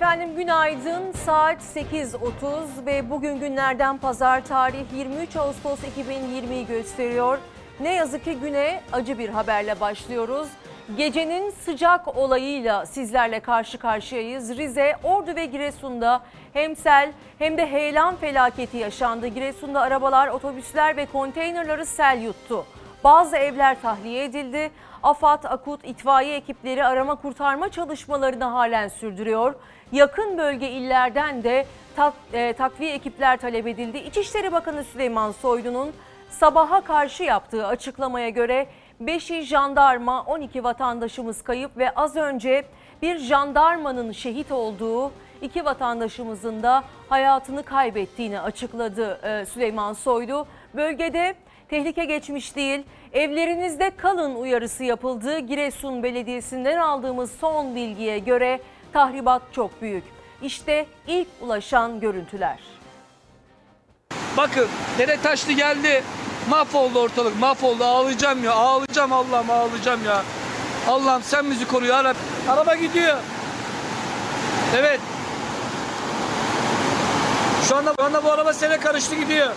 Efendim günaydın. Saat 8.30 ve bugün günlerden pazar tarih 23 Ağustos 2020'yi gösteriyor. Ne yazık ki güne acı bir haberle başlıyoruz. Gecenin sıcak olayıyla sizlerle karşı karşıyayız. Rize, Ordu ve Giresun'da hem sel hem de heyelan felaketi yaşandı. Giresun'da arabalar, otobüsler ve konteynerları sel yuttu. Bazı evler tahliye edildi. AFAD, AKUT, itfaiye ekipleri arama kurtarma çalışmalarını halen sürdürüyor. Yakın bölge illerden de tak, e, takviye ekipler talep edildi. İçişleri Bakanı Süleyman Soylu'nun sabaha karşı yaptığı açıklamaya göre 5'i jandarma 12 vatandaşımız kayıp ve az önce bir jandarmanın şehit olduğu iki vatandaşımızın da hayatını kaybettiğini açıkladı e, Süleyman Soylu. Bölgede tehlike geçmiş değil. Evlerinizde kalın uyarısı yapıldı. Giresun Belediyesi'nden aldığımız son bilgiye göre tahribat çok büyük. İşte ilk ulaşan görüntüler. Bakın dere taşlı geldi. Mahvoldu ortalık mahvoldu ağlayacağım ya ağlayacağım Allah'ım ağlayacağım ya. Allah'ım sen bizi koru ya Rabbi. Araba gidiyor. Evet. Şu anda, şu anda bu araba sene karıştı gidiyor.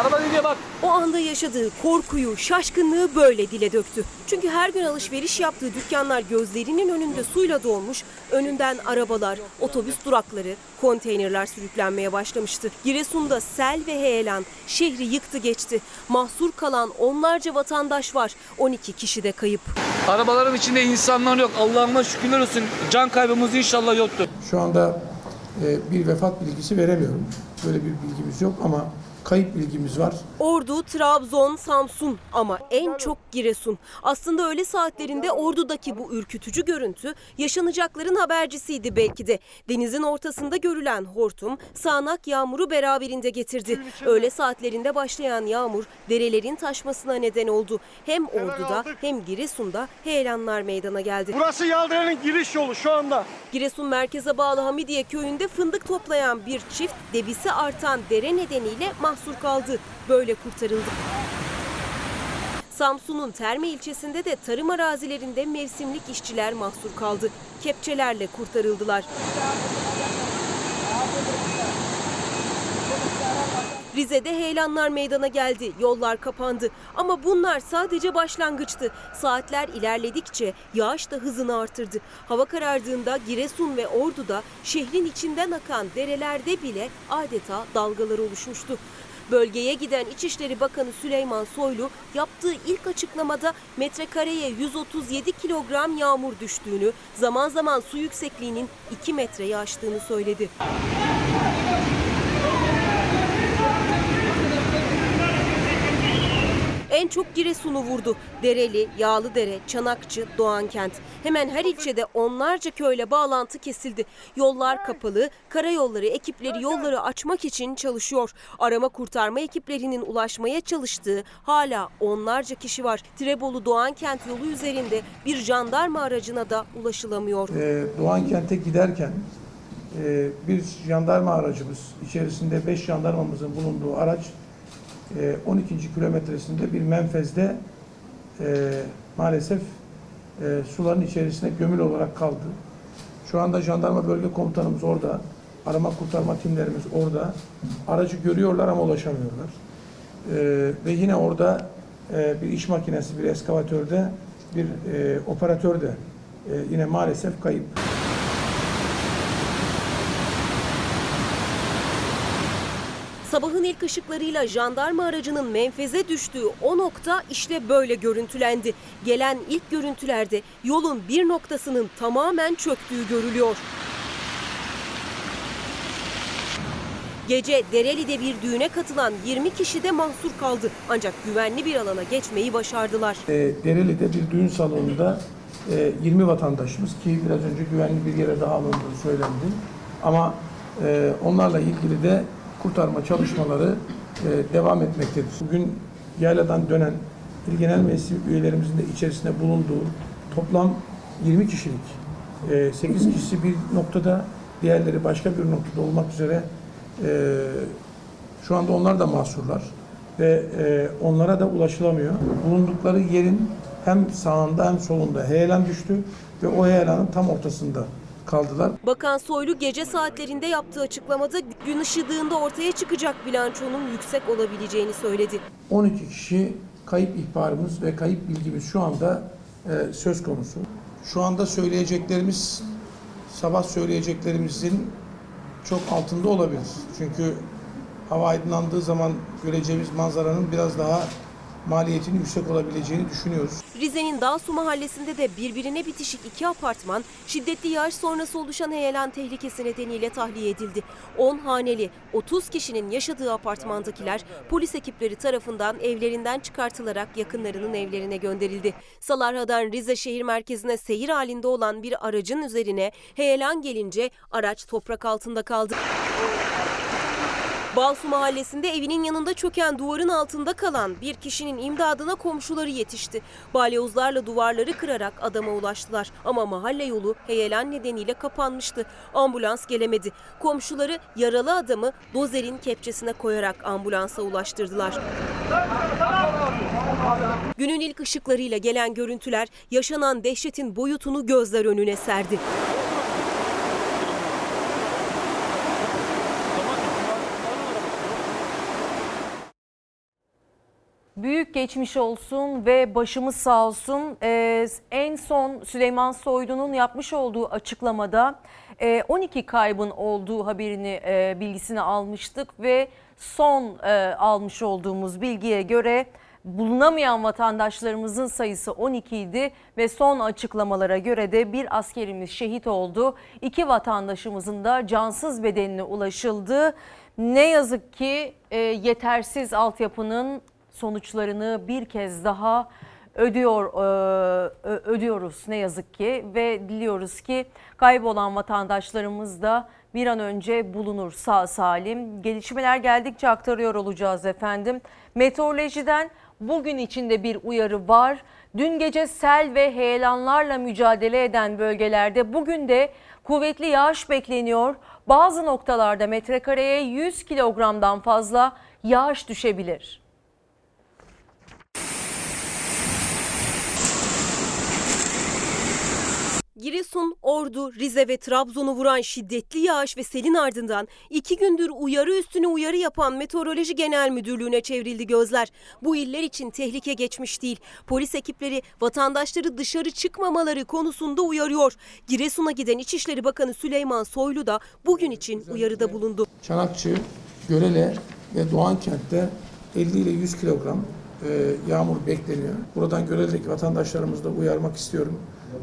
Araba gidiyor bak. O anda yaşadığı korkuyu, şaşkınlığı böyle dile döktü. Çünkü her gün alışveriş yaptığı dükkanlar gözlerinin önünde suyla dolmuş, önünden arabalar, otobüs durakları, konteynerler sürüklenmeye başlamıştı. Giresun'da sel ve heyelan şehri yıktı geçti. Mahsur kalan onlarca vatandaş var, 12 kişi de kayıp. Arabaların içinde insanlar yok. Allah'ıma şükürler olsun. Can kaybımız inşallah yoktur. Şu anda e, bir vefat bilgisi veremiyorum. Böyle bir bilgimiz yok ama kayıp bilgimiz var. Ordu, Trabzon, Samsun ama en çok Giresun. Aslında öğle saatlerinde Ordu'daki bu ürkütücü görüntü yaşanacakların habercisiydi belki de. Denizin ortasında görülen hortum sağanak yağmuru beraberinde getirdi. Öğle saatlerinde başlayan yağmur derelerin taşmasına neden oldu. Hem Ordu'da hem Giresun'da heyelanlar meydana geldi. Burası Yaldıran'ın giriş yolu şu anda. Giresun merkeze bağlı Hamidiye köyünde fındık toplayan bir çift debisi artan dere nedeniyle mahsur kaldı. Böyle kurtarıldı. Samsun'un Terme ilçesinde de tarım arazilerinde mevsimlik işçiler mahsur kaldı. Kepçelerle kurtarıldılar. Rize'de heyelanlar meydana geldi, yollar kapandı. Ama bunlar sadece başlangıçtı. Saatler ilerledikçe yağış da hızını artırdı. Hava karardığında Giresun ve Ordu'da şehrin içinden akan derelerde bile adeta dalgalar oluşmuştu. Bölgeye giden İçişleri Bakanı Süleyman Soylu yaptığı ilk açıklamada metrekareye 137 kilogram yağmur düştüğünü, zaman zaman su yüksekliğinin 2 metreyi aştığını söyledi. En çok Giresun'u vurdu. Dereli, Yağlıdere, Çanakçı, Doğankent. Hemen her ilçede onlarca köyle bağlantı kesildi. Yollar kapalı, karayolları ekipleri yolları açmak için çalışıyor. Arama kurtarma ekiplerinin ulaşmaya çalıştığı hala onlarca kişi var. Tirebolu Doğankent yolu üzerinde bir jandarma aracına da ulaşılamıyor. E, Doğan Kent'e giderken e, bir jandarma aracımız içerisinde 5 jandarmamızın bulunduğu araç e, 12. kilometresinde bir menfezde e, maalesef e, suların içerisine gömül olarak kaldı. Şu anda jandarma bölge komutanımız orada. Arama kurtarma timlerimiz orada. Aracı görüyorlar ama ulaşamıyorlar. E, ve yine orada e, bir iş makinesi, bir eskavatörde, bir e, operatör de e, yine maalesef kayıp. Sabahın ilk ışıklarıyla jandarma aracının menfeze düştüğü o nokta işte böyle görüntülendi. Gelen ilk görüntülerde yolun bir noktasının tamamen çöktüğü görülüyor. Gece Dereli'de bir düğüne katılan 20 kişi de mahsur kaldı. Ancak güvenli bir alana geçmeyi başardılar. E, Dereli'de bir düğün salonunda e, 20 vatandaşımız ki biraz önce güvenli bir yere daha alındığı söylendi. Ama e, onlarla ilgili de kurtarma çalışmaları e, devam etmektedir. Bugün yayladan dönen İl Genel Meclisi üyelerimizin de içerisinde bulunduğu toplam 20 kişilik, e, 8 kişisi bir noktada, diğerleri başka bir noktada olmak üzere e, şu anda onlar da mahsurlar ve e, onlara da ulaşılamıyor. Bulundukları yerin hem sağında hem solunda heyelan düştü ve o heyelanın tam ortasında kaldılar. Bakan Soylu gece saatlerinde yaptığı açıklamada gün ışıdığında ortaya çıkacak bilançonun yüksek olabileceğini söyledi. 12 kişi kayıp ihbarımız ve kayıp bilgimiz şu anda e, söz konusu. Şu anda söyleyeceklerimiz sabah söyleyeceklerimizin çok altında olabilir. Çünkü hava aydınlandığı zaman göreceğimiz manzaranın biraz daha maliyetinin yüksek olabileceğini düşünüyoruz. Rize'nin Dağsu mahallesinde de birbirine bitişik iki apartman şiddetli yağış sonrası oluşan heyelan tehlikesi nedeniyle tahliye edildi. 10 haneli 30 kişinin yaşadığı apartmandakiler polis ekipleri tarafından evlerinden çıkartılarak yakınlarının evlerine gönderildi. Salarha'dan Rize şehir merkezine seyir halinde olan bir aracın üzerine heyelan gelince araç toprak altında kaldı. Balsu mahallesinde evinin yanında çöken duvarın altında kalan bir kişinin imdadına komşuları yetişti. Balyozlarla duvarları kırarak adama ulaştılar. Ama mahalle yolu heyelan nedeniyle kapanmıştı. Ambulans gelemedi. Komşuları yaralı adamı dozerin kepçesine koyarak ambulansa ulaştırdılar. Günün ilk ışıklarıyla gelen görüntüler yaşanan dehşetin boyutunu gözler önüne serdi. Büyük geçmiş olsun ve başımız sağ olsun. Ee, en son Süleyman Soylu'nun yapmış olduğu açıklamada e, 12 kaybın olduğu haberini e, bilgisini almıştık ve son e, almış olduğumuz bilgiye göre bulunamayan vatandaşlarımızın sayısı 12 idi ve son açıklamalara göre de bir askerimiz şehit oldu. İki vatandaşımızın da cansız bedenine ulaşıldı. Ne yazık ki e, yetersiz altyapının sonuçlarını bir kez daha ödüyor e, ödüyoruz ne yazık ki ve diliyoruz ki kaybolan vatandaşlarımız da bir an önce bulunur sağ salim. Gelişmeler geldikçe aktarıyor olacağız efendim. Meteorolojiden bugün içinde bir uyarı var. Dün gece sel ve heyelanlarla mücadele eden bölgelerde bugün de kuvvetli yağış bekleniyor. Bazı noktalarda metrekareye 100 kilogramdan fazla yağış düşebilir. Giresun, Ordu, Rize ve Trabzon'u vuran şiddetli yağış ve selin ardından iki gündür uyarı üstüne uyarı yapan Meteoroloji Genel Müdürlüğü'ne çevrildi gözler. Bu iller için tehlike geçmiş değil. Polis ekipleri vatandaşları dışarı çıkmamaları konusunda uyarıyor. Giresun'a giden İçişleri Bakanı Süleyman Soylu da bugün için uyarıda bulundu. Çanakçı, Görele ve Doğankent'te 50 ile 100 kilogram e, yağmur bekleniyor. Buradan Görele'deki vatandaşlarımızı da uyarmak istiyorum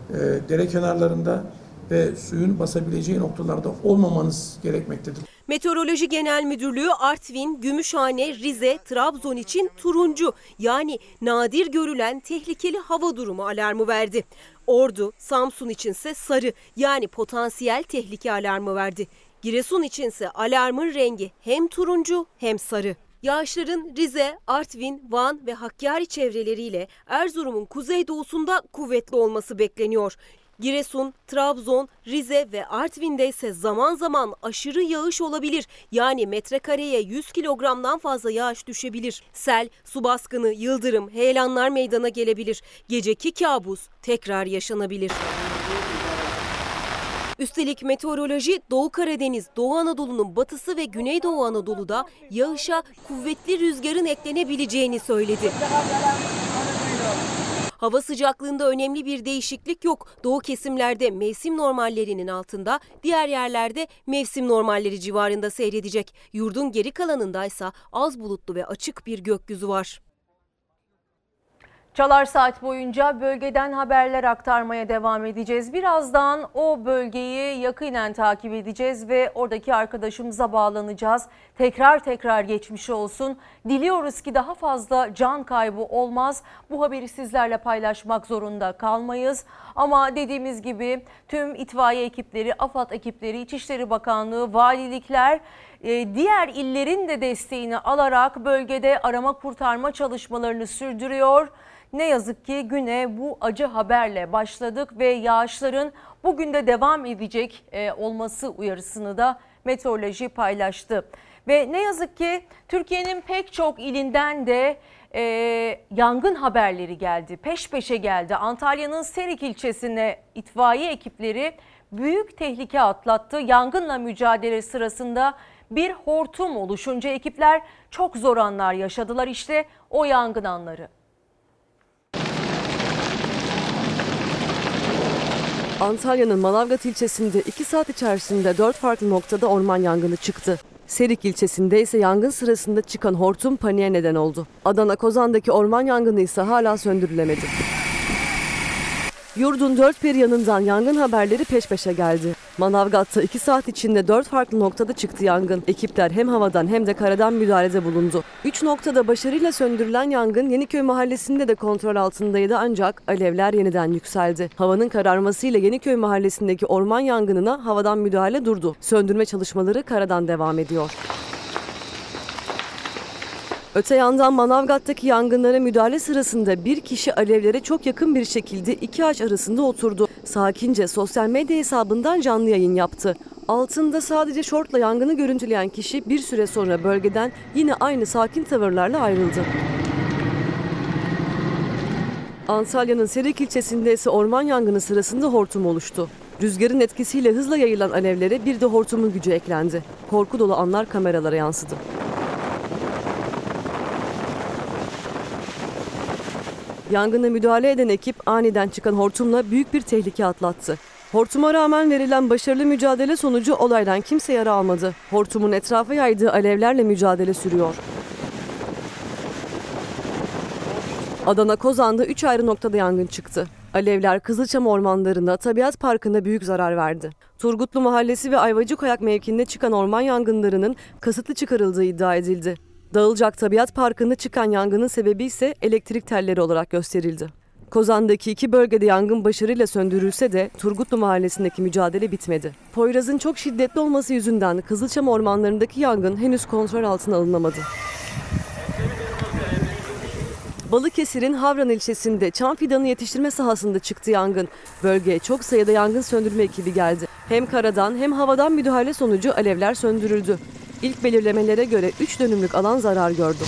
e, dere kenarlarında ve suyun basabileceği noktalarda olmamanız gerekmektedir. Meteoroloji Genel Müdürlüğü Artvin, Gümüşhane, Rize, Trabzon için turuncu yani nadir görülen tehlikeli hava durumu alarmı verdi. Ordu, Samsun içinse sarı yani potansiyel tehlike alarmı verdi. Giresun içinse alarmın rengi hem turuncu hem sarı. Yağışların Rize, Artvin, Van ve Hakkari çevreleriyle Erzurum'un kuzeydoğusunda kuvvetli olması bekleniyor. Giresun, Trabzon, Rize ve Artvin'de ise zaman zaman aşırı yağış olabilir. Yani metrekareye 100 kilogramdan fazla yağış düşebilir. Sel, su baskını, yıldırım, heyelanlar meydana gelebilir. Geceki kabus tekrar yaşanabilir. Üstelik meteoroloji Doğu Karadeniz, Doğu Anadolu'nun batısı ve Güneydoğu Anadolu'da yağışa kuvvetli rüzgarın eklenebileceğini söyledi. Hava sıcaklığında önemli bir değişiklik yok. Doğu kesimlerde mevsim normallerinin altında, diğer yerlerde mevsim normalleri civarında seyredecek. Yurdun geri kalanındaysa az bulutlu ve açık bir gökyüzü var. Çalar Saat boyunca bölgeden haberler aktarmaya devam edeceğiz. Birazdan o bölgeyi yakinen takip edeceğiz ve oradaki arkadaşımıza bağlanacağız. Tekrar tekrar geçmiş olsun. Diliyoruz ki daha fazla can kaybı olmaz. Bu haberi sizlerle paylaşmak zorunda kalmayız. Ama dediğimiz gibi tüm itfaiye ekipleri, AFAD ekipleri, İçişleri Bakanlığı, valilikler e, diğer illerin de desteğini alarak bölgede arama kurtarma çalışmalarını sürdürüyor. Ne yazık ki güne bu acı haberle başladık ve yağışların bugün de devam edecek e, olması uyarısını da meteoroloji paylaştı. Ve ne yazık ki Türkiye'nin pek çok ilinden de e, yangın haberleri geldi. Peş peşe geldi. Antalya'nın Serik ilçesine itfaiye ekipleri büyük tehlike atlattı. Yangınla mücadele sırasında bir hortum oluşunca ekipler çok zor anlar yaşadılar. İşte o yangın anları. Antalya'nın Manavgat ilçesinde 2 saat içerisinde 4 farklı noktada orman yangını çıktı. Serik ilçesinde ise yangın sırasında çıkan hortum paniğe neden oldu. Adana Kozan'daki orman yangını ise hala söndürülemedi. Yurdun dört bir yanından yangın haberleri peş peşe geldi. Manavgat'ta 2 saat içinde 4 farklı noktada çıktı yangın. Ekipler hem havadan hem de karadan müdahalede bulundu. 3 noktada başarıyla söndürülen yangın Yeniköy mahallesinde de kontrol altındaydı ancak alevler yeniden yükseldi. Havanın kararmasıyla Yeniköy mahallesindeki orman yangınına havadan müdahale durdu. Söndürme çalışmaları karadan devam ediyor. Öte yandan Manavgat'taki yangınlara müdahale sırasında bir kişi alevlere çok yakın bir şekilde iki ağaç arasında oturdu. Sakince sosyal medya hesabından canlı yayın yaptı. Altında sadece şortla yangını görüntüleyen kişi bir süre sonra bölgeden yine aynı sakin tavırlarla ayrıldı. Antalya'nın Serik ilçesinde ise orman yangını sırasında hortum oluştu. Rüzgarın etkisiyle hızla yayılan alevlere bir de hortumun gücü eklendi. Korku dolu anlar kameralara yansıdı. Yangına müdahale eden ekip aniden çıkan hortumla büyük bir tehlike atlattı. Hortuma rağmen verilen başarılı mücadele sonucu olaydan kimse yara almadı. Hortumun etrafa yaydığı alevlerle mücadele sürüyor. Adana Kozan'da 3 ayrı noktada yangın çıktı. Alevler Kızılçam ormanlarına, tabiat parkına büyük zarar verdi. Turgutlu Mahallesi ve Ayvacıkoyak mevkinde çıkan orman yangınlarının kasıtlı çıkarıldığı iddia edildi. Dağılacak Tabiat Parkı'nda çıkan yangının sebebi ise elektrik telleri olarak gösterildi. Kozan'daki iki bölgede yangın başarıyla söndürülse de Turgutlu Mahallesi'ndeki mücadele bitmedi. Poyraz'ın çok şiddetli olması yüzünden Kızılçam ormanlarındaki yangın henüz kontrol altına alınamadı. Balıkesir'in Havran ilçesinde çam fidanı yetiştirme sahasında çıktı yangın. Bölgeye çok sayıda yangın söndürme ekibi geldi. Hem karadan hem havadan müdahale sonucu alevler söndürüldü. İlk belirlemelere göre 3 dönümlük alan zarar gördü.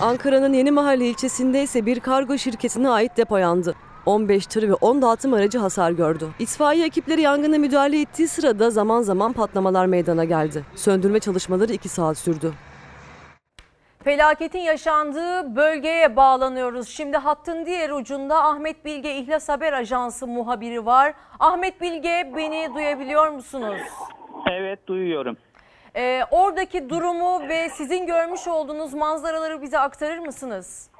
Ankara'nın Yeni Mahalle ilçesinde ise bir kargo şirketine ait depo yandı. 15 tır ve 10 dağıtım aracı hasar gördü. İtfaiye ekipleri yangına müdahale ettiği sırada zaman zaman patlamalar meydana geldi. Söndürme çalışmaları 2 saat sürdü. Felaketin yaşandığı bölgeye bağlanıyoruz. Şimdi hattın diğer ucunda Ahmet Bilge İhlas Haber Ajansı muhabiri var. Ahmet Bilge beni duyabiliyor musunuz? Evet duyuyorum. Ee, oradaki durumu ve sizin görmüş olduğunuz manzaraları bize aktarır mısınız?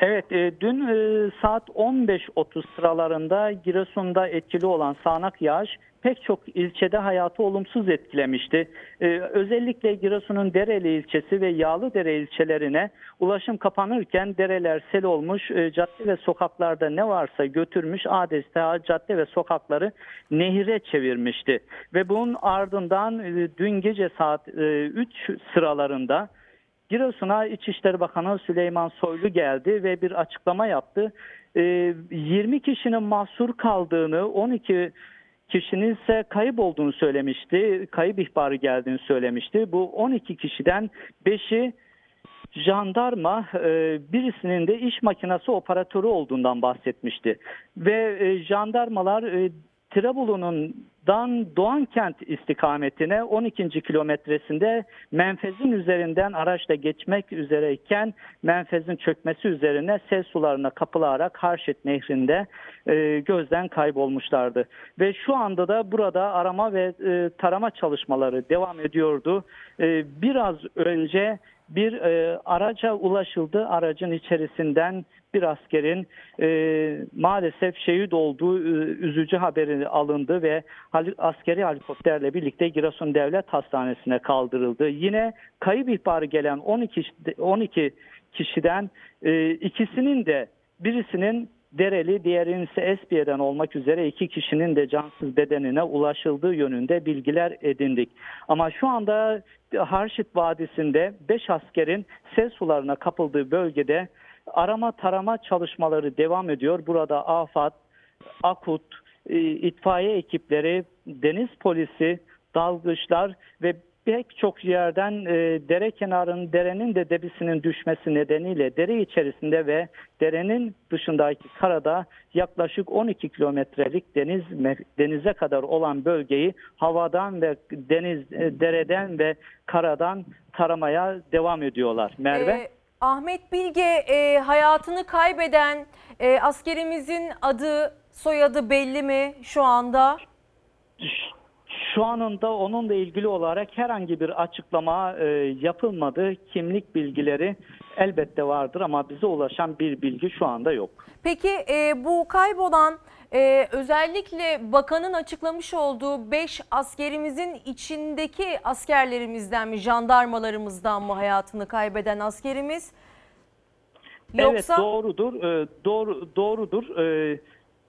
Evet e, dün e, saat 15.30 sıralarında Giresun'da etkili olan sağanak yağış pek çok ilçede hayatı olumsuz etkilemişti. E, özellikle Giresun'un Dereli ilçesi ve Yağlıdere ilçelerine ulaşım kapanırken dereler sel olmuş, e, cadde ve sokaklarda ne varsa götürmüş adeta cadde ve sokakları nehire çevirmişti. Ve bunun ardından e, dün gece saat e, 3 sıralarında Giresun'a İçişleri Bakanı Süleyman Soylu geldi ve bir açıklama yaptı. Ee, 20 kişinin mahsur kaldığını, 12 kişinin ise kayıp olduğunu söylemişti. Kayıp ihbarı geldiğini söylemişti. Bu 12 kişiden 5'i jandarma e, birisinin de iş makinesi operatörü olduğundan bahsetmişti. Ve e, jandarmalar e, Tirebolu'ndan Doğankent istikametine 12. kilometresinde menfezin üzerinden araçla geçmek üzereyken menfezin çökmesi üzerine sel sularına kapılarak Harşit Nehri'nde e, gözden kaybolmuşlardı. Ve şu anda da burada arama ve e, tarama çalışmaları devam ediyordu. E, biraz önce bir e, araca ulaşıldı. Aracın içerisinden bir askerin e, maalesef şehit olduğu e, üzücü haberi alındı ve askeri helikopterle birlikte Giresun Devlet Hastanesi'ne kaldırıldı. Yine kayıp ihbarı gelen 12 12 kişiden e, ikisinin de birisinin Dereli, diğerinin ise Espiye'den olmak üzere iki kişinin de cansız bedenine ulaşıldığı yönünde bilgiler edindik. Ama şu anda Harşit Vadisi'nde 5 askerin sel sularına kapıldığı bölgede arama tarama çalışmaları devam ediyor. Burada AFAD, AKUT, e, itfaiye ekipleri, deniz polisi, dalgıçlar ve pek çok yerden e, dere kenarının derenin de debisinin düşmesi nedeniyle dere içerisinde ve derenin dışındaki karada yaklaşık 12 kilometrelik deniz denize kadar olan bölgeyi havadan ve deniz e, dereden ve karadan taramaya devam ediyorlar. Merve. Ee, Ahmet Bilge e, hayatını kaybeden e, askerimizin adı soyadı belli mi şu anda? Şu anında onunla ilgili olarak herhangi bir açıklama e, yapılmadı. Kimlik bilgileri elbette vardır ama bize ulaşan bir bilgi şu anda yok. Peki e, bu kaybolan e, özellikle bakanın açıklamış olduğu 5 askerimizin içindeki askerlerimizden mi, jandarmalarımızdan mı hayatını kaybeden askerimiz? Yoksa... Evet doğrudur. E, doğru doğrudur. E,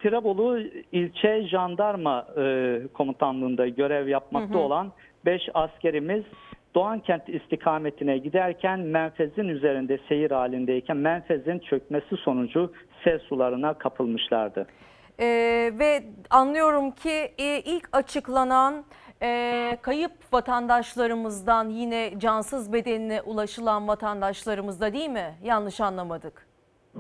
Tirebolu ilçe jandarma e, komutanlığında görev yapmakta hı hı. olan 5 askerimiz Doğankent istikametine giderken menfezin üzerinde seyir halindeyken menfezin çökmesi sonucu sel sularına kapılmışlardı. Ee, ve anlıyorum ki e, ilk açıklanan e, kayıp vatandaşlarımızdan yine cansız bedenine ulaşılan vatandaşlarımızda değil mi? Yanlış anlamadık.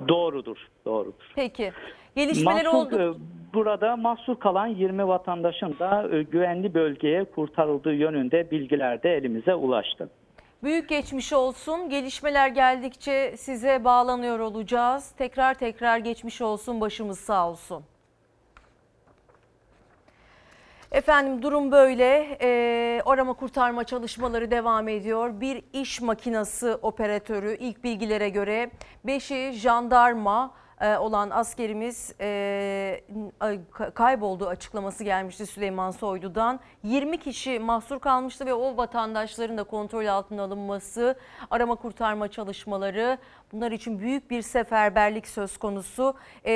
Doğrudur, doğrudur. Peki. Gelişmeler mahsur, oldu. E, burada mahsur kalan 20 vatandaşın da e, güvenli bölgeye kurtarıldığı yönünde bilgiler de elimize ulaştı. Büyük geçmiş olsun. Gelişmeler geldikçe size bağlanıyor olacağız. Tekrar tekrar geçmiş olsun. Başımız sağ olsun. Efendim durum böyle. E, arama kurtarma çalışmaları devam ediyor. Bir iş makinası operatörü ilk bilgilere göre 5'i jandarma, olan askerimiz e, kaybolduğu açıklaması gelmişti Süleyman Soylu'dan. 20 kişi mahsur kalmıştı ve o vatandaşların da kontrol altına alınması, arama kurtarma çalışmaları bunlar için büyük bir seferberlik söz konusu. E,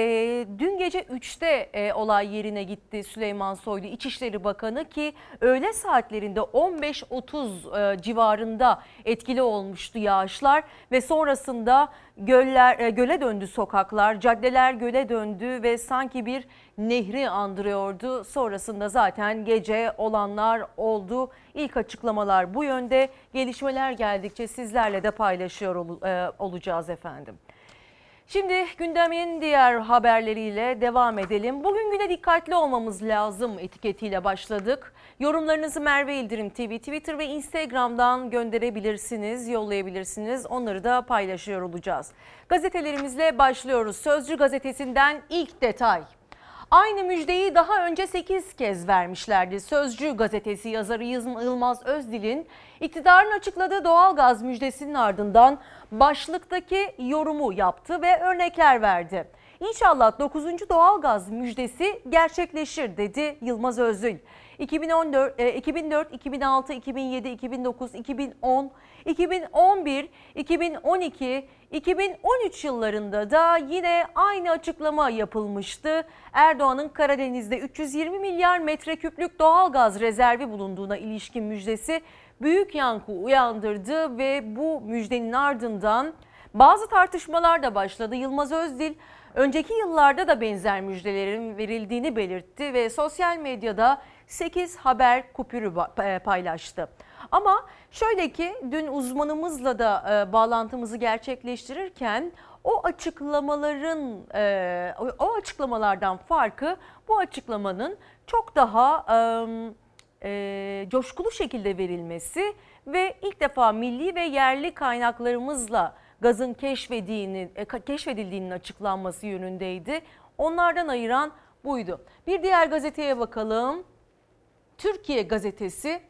dün gece 3'te e, olay yerine gitti Süleyman Soylu İçişleri Bakanı ki öğle saatlerinde 15-30 e, civarında etkili olmuştu yağışlar ve sonrasında göller e, göle döndü sokaklar, caddeler göle döndü ve sanki bir nehri andırıyordu. Sonrasında zaten gece olanlar oldu. İlk açıklamalar bu yönde. Gelişmeler geldikçe sizlerle de paylaşıyor ol, e, olacağız efendim. Şimdi gündemin diğer haberleriyle devam edelim. Bugün güne dikkatli olmamız lazım etiketiyle başladık. Yorumlarınızı Merve İldirim TV, Twitter ve Instagram'dan gönderebilirsiniz, yollayabilirsiniz. Onları da paylaşıyor olacağız. Gazetelerimizle başlıyoruz. Sözcü gazetesinden ilk detay. Aynı müjdeyi daha önce 8 kez vermişlerdi. Sözcü gazetesi yazarı Yılmaz Özdil'in iktidarın açıkladığı doğalgaz müjdesinin ardından başlıktaki yorumu yaptı ve örnekler verdi. İnşallah 9. doğalgaz müjdesi gerçekleşir dedi Yılmaz Özdil. 2014, 2004, 2006, 2007, 2009, 2010, 2011, 2012, 2013 yıllarında da yine aynı açıklama yapılmıştı. Erdoğan'ın Karadeniz'de 320 milyar metreküplük doğal gaz rezervi bulunduğuna ilişkin müjdesi büyük yankı uyandırdı ve bu müjdenin ardından bazı tartışmalar da başladı. Yılmaz Özdil önceki yıllarda da benzer müjdelerin verildiğini belirtti ve sosyal medyada 8 haber kupürü e, paylaştı. Ama şöyle ki dün uzmanımızla da e, bağlantımızı gerçekleştirirken o açıklamaların e, o açıklamalardan farkı bu açıklamanın çok daha e, coşkulu şekilde verilmesi ve ilk defa milli ve yerli kaynaklarımızla gazın keşfedildiğinin, keşfedildiğinin açıklanması yönündeydi. Onlardan ayıran buydu. Bir diğer gazeteye bakalım. Türkiye gazetesi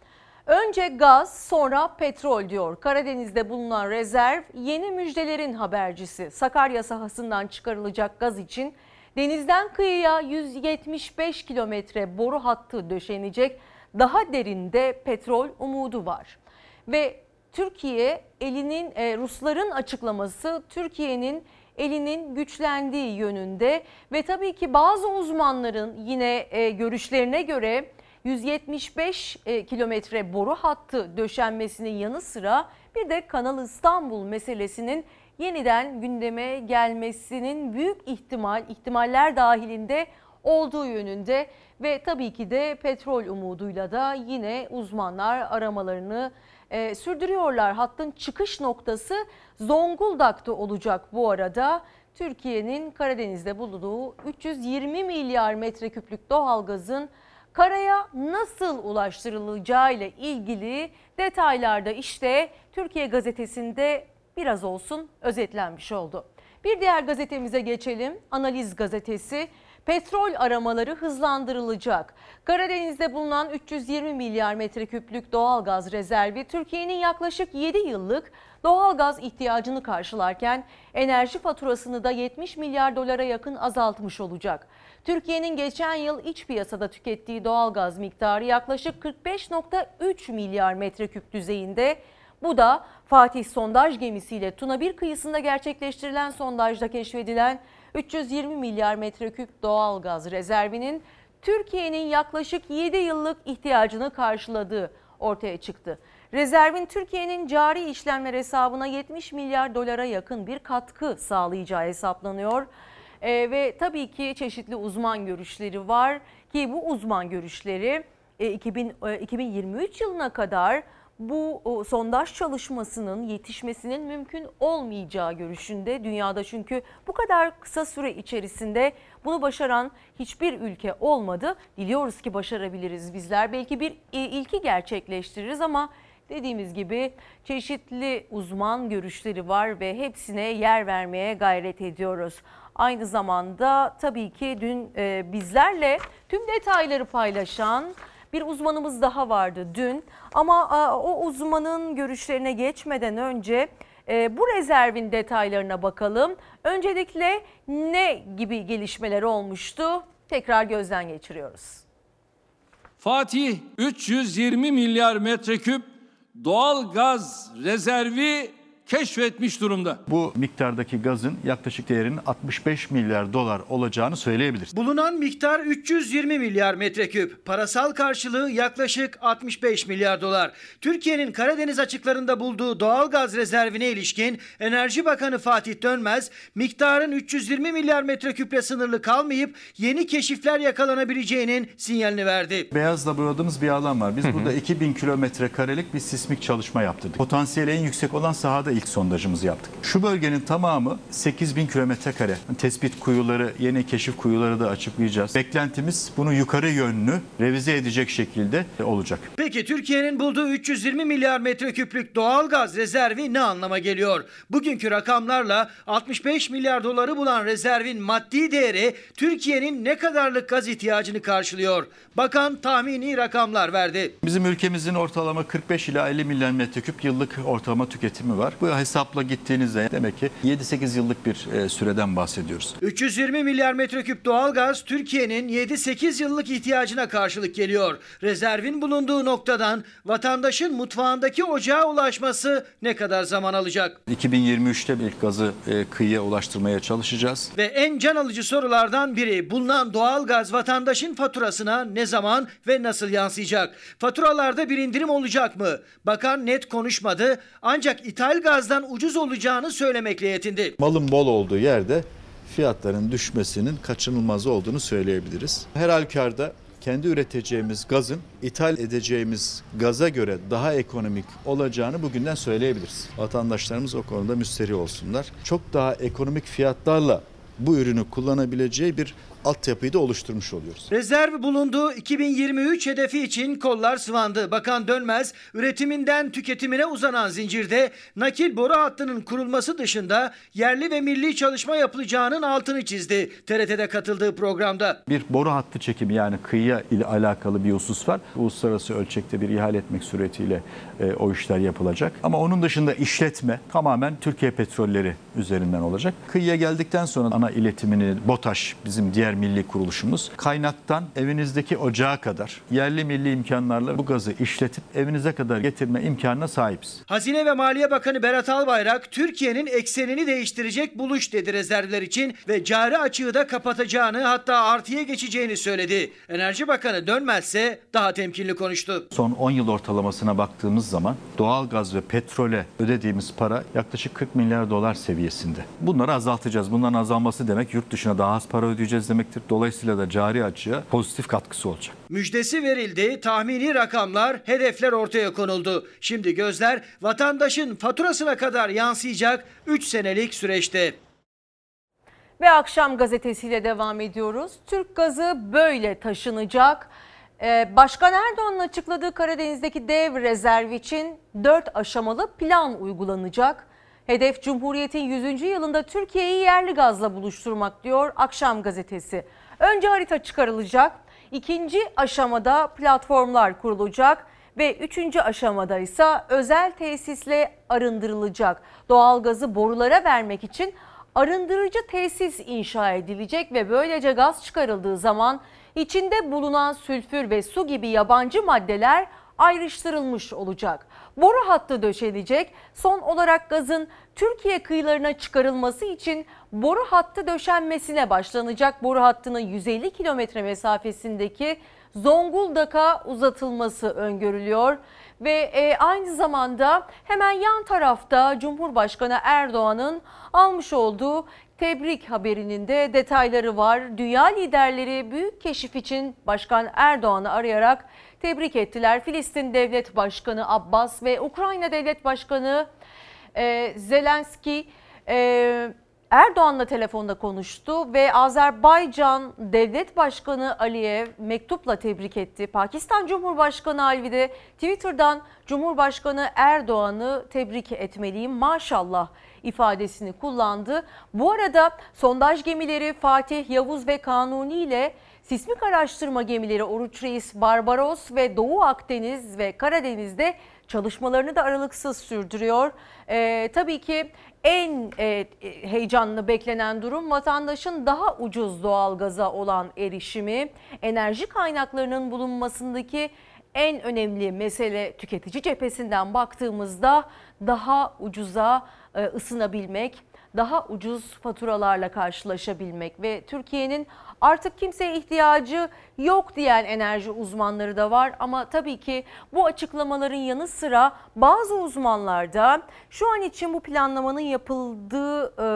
önce gaz sonra petrol diyor. Karadeniz'de bulunan rezerv yeni müjdelerin habercisi. Sakarya sahasından çıkarılacak gaz için denizden kıyıya 175 kilometre boru hattı döşenecek. Daha derinde petrol umudu var. Ve Türkiye elinin e, Rusların açıklaması Türkiye'nin elinin güçlendiği yönünde ve tabii ki bazı uzmanların yine e, görüşlerine göre 175 e, kilometre boru hattı döşenmesinin yanı sıra bir de Kanal İstanbul meselesinin yeniden gündeme gelmesinin büyük ihtimal ihtimaller dahilinde olduğu yönünde ve tabii ki de petrol umuduyla da yine uzmanlar aramalarını e, sürdürüyorlar. Hattın çıkış noktası Zonguldak'ta olacak bu arada. Türkiye'nin Karadeniz'de bulunduğu 320 milyar metreküplük doğalgazın karaya nasıl ulaştırılacağı ile ilgili detaylarda işte Türkiye gazetesinde biraz olsun özetlenmiş oldu. Bir diğer gazetemize geçelim. Analiz gazetesi. Petrol aramaları hızlandırılacak. Karadeniz'de bulunan 320 milyar metreküplük doğalgaz rezervi Türkiye'nin yaklaşık 7 yıllık doğalgaz ihtiyacını karşılarken enerji faturasını da 70 milyar dolara yakın azaltmış olacak. Türkiye'nin geçen yıl iç piyasada tükettiği doğalgaz miktarı yaklaşık 45.3 milyar metreküp düzeyinde. Bu da Fatih sondaj gemisiyle Tuna 1 kıyısında gerçekleştirilen sondajda keşfedilen 320 milyar metreküp doğalgaz rezervinin Türkiye'nin yaklaşık 7 yıllık ihtiyacını karşıladığı ortaya çıktı. Rezervin Türkiye'nin cari işlemler hesabına 70 milyar dolara yakın bir katkı sağlayacağı hesaplanıyor. Ee, ve tabii ki çeşitli uzman görüşleri var ki bu uzman görüşleri e, 2000, e, 2023 yılına kadar bu o, sondaj çalışmasının yetişmesinin mümkün olmayacağı görüşünde dünyada çünkü bu kadar kısa süre içerisinde bunu başaran hiçbir ülke olmadı. Diliyoruz ki başarabiliriz bizler. Belki bir e, ilki gerçekleştiririz ama dediğimiz gibi çeşitli uzman görüşleri var ve hepsine yer vermeye gayret ediyoruz. Aynı zamanda tabii ki dün e, bizlerle tüm detayları paylaşan bir uzmanımız daha vardı dün ama a, o uzmanın görüşlerine geçmeden önce e, bu rezervin detaylarına bakalım. Öncelikle ne gibi gelişmeler olmuştu? Tekrar gözden geçiriyoruz. Fatih 320 milyar metreküp doğal gaz rezervi keşfetmiş durumda. Bu miktardaki gazın yaklaşık değerinin 65 milyar dolar olacağını söyleyebiliriz. Bulunan miktar 320 milyar metreküp. Parasal karşılığı yaklaşık 65 milyar dolar. Türkiye'nin Karadeniz açıklarında bulduğu doğal gaz rezervine ilişkin Enerji Bakanı Fatih Dönmez, miktarın 320 milyar metreküple sınırlı kalmayıp yeni keşifler yakalanabileceğinin sinyalini verdi. Beyazla boyadığımız bir alan var. Biz burada 2000 kilometre karelik bir sismik çalışma yaptırdık. Potansiyeli en yüksek olan sahada ilk sondajımızı yaptık. Şu bölgenin tamamı 8000 kilometre kare. Tespit kuyuları, yeni keşif kuyuları da açıklayacağız. Beklentimiz bunu yukarı yönlü revize edecek şekilde olacak. Peki Türkiye'nin bulduğu 320 milyar metreküplük doğal gaz rezervi ne anlama geliyor? Bugünkü rakamlarla 65 milyar doları bulan rezervin maddi değeri Türkiye'nin ne kadarlık gaz ihtiyacını karşılıyor? Bakan tahmini rakamlar verdi. Bizim ülkemizin ortalama 45 ila 50 milyar metreküp yıllık ortalama tüketimi var. Bu hesapla gittiğinizde demek ki 7-8 yıllık bir e, süreden bahsediyoruz. 320 milyar metreküp doğalgaz Türkiye'nin 7-8 yıllık ihtiyacına karşılık geliyor. Rezervin bulunduğu noktadan vatandaşın mutfağındaki ocağa ulaşması ne kadar zaman alacak? 2023'te ilk gazı e, kıyıya ulaştırmaya çalışacağız. Ve en can alıcı sorulardan biri bulunan doğalgaz vatandaşın faturasına ne zaman ve nasıl yansıyacak? Faturalarda bir indirim olacak mı? Bakan net konuşmadı ancak ithal gazdan ucuz olacağını söylemekle yetindi. Malın bol olduğu yerde fiyatların düşmesinin kaçınılmaz olduğunu söyleyebiliriz. Her halükarda kendi üreteceğimiz gazın ithal edeceğimiz gaza göre daha ekonomik olacağını bugünden söyleyebiliriz. Vatandaşlarımız o konuda müsteri olsunlar. Çok daha ekonomik fiyatlarla bu ürünü kullanabileceği bir altyapıyı da oluşturmuş oluyoruz. Rezerv bulunduğu 2023 hedefi için kollar sıvandı. Bakan Dönmez, üretiminden tüketimine uzanan zincirde nakil boru hattının kurulması dışında yerli ve milli çalışma yapılacağının altını çizdi. TRT'de katıldığı programda. Bir boru hattı çekimi yani kıyıya ile alakalı bir husus var. Uluslararası ölçekte bir ihale etmek suretiyle e, o işler yapılacak. Ama onun dışında işletme tamamen Türkiye Petrolleri üzerinden olacak. Kıyıya geldikten sonra ana iletimini BOTAŞ bizim diğer milli kuruluşumuz kaynaktan evinizdeki ocağa kadar yerli milli imkanlarla bu gazı işletip evinize kadar getirme imkanına sahibiz. Hazine ve Maliye Bakanı Berat Albayrak Türkiye'nin eksenini değiştirecek buluş dedi rezervler için ve cari açığı da kapatacağını hatta artıya geçeceğini söyledi. Enerji Bakanı dönmezse daha temkinli konuştu. Son 10 yıl ortalamasına baktığımız zaman doğal gaz ve petrole ödediğimiz para yaklaşık 40 milyar dolar seviyesinde. Bunları azaltacağız. Bunların azalması demek yurt dışına daha az para ödeyeceğiz demek. Demektir. Dolayısıyla da cari açığa pozitif katkısı olacak. Müjdesi verildi, tahmini rakamlar, hedefler ortaya konuldu. Şimdi gözler vatandaşın faturasına kadar yansıyacak 3 senelik süreçte. Ve akşam gazetesiyle devam ediyoruz. Türk gazı böyle taşınacak. Ee, Başkan Erdoğan'ın açıkladığı Karadeniz'deki dev rezerv için 4 aşamalı plan uygulanacak. Hedef Cumhuriyet'in 100. yılında Türkiye'yi yerli gazla buluşturmak diyor Akşam gazetesi. Önce harita çıkarılacak. İkinci aşamada platformlar kurulacak ve üçüncü aşamada ise özel tesisle arındırılacak. Doğalgazı borulara vermek için arındırıcı tesis inşa edilecek ve böylece gaz çıkarıldığı zaman içinde bulunan sülfür ve su gibi yabancı maddeler ayrıştırılmış olacak. Boru hattı döşenecek. Son olarak gazın Türkiye kıyılarına çıkarılması için boru hattı döşenmesine başlanacak. Boru hattının 150 kilometre mesafesindeki Zonguldak'a uzatılması öngörülüyor ve e, aynı zamanda hemen yan tarafta Cumhurbaşkanı Erdoğan'ın almış olduğu tebrik haberinin de detayları var. Dünya liderleri büyük keşif için Başkan Erdoğan'ı arayarak tebrik ettiler. Filistin Devlet Başkanı Abbas ve Ukrayna Devlet Başkanı e, Zelenski e, Erdoğan'la telefonda konuştu ve Azerbaycan Devlet Başkanı Aliyev mektupla tebrik etti. Pakistan Cumhurbaşkanı Alvi de Twitter'dan Cumhurbaşkanı Erdoğan'ı tebrik etmeliyim maşallah ifadesini kullandı. Bu arada sondaj gemileri Fatih, Yavuz ve Kanuni ile sismik araştırma gemileri Oruç Reis, Barbaros ve Doğu Akdeniz ve Karadeniz'de çalışmalarını da aralıksız sürdürüyor. Ee, tabii ki en e, heyecanlı beklenen durum vatandaşın daha ucuz doğalgaza olan erişimi, enerji kaynaklarının bulunmasındaki en önemli mesele tüketici cephesinden baktığımızda daha ucuza e, ısınabilmek, daha ucuz faturalarla karşılaşabilmek ve Türkiye'nin artık kimseye ihtiyacı yok diyen enerji uzmanları da var ama tabii ki bu açıklamaların yanı sıra bazı uzmanlar da şu an için bu planlamanın yapıldığı e,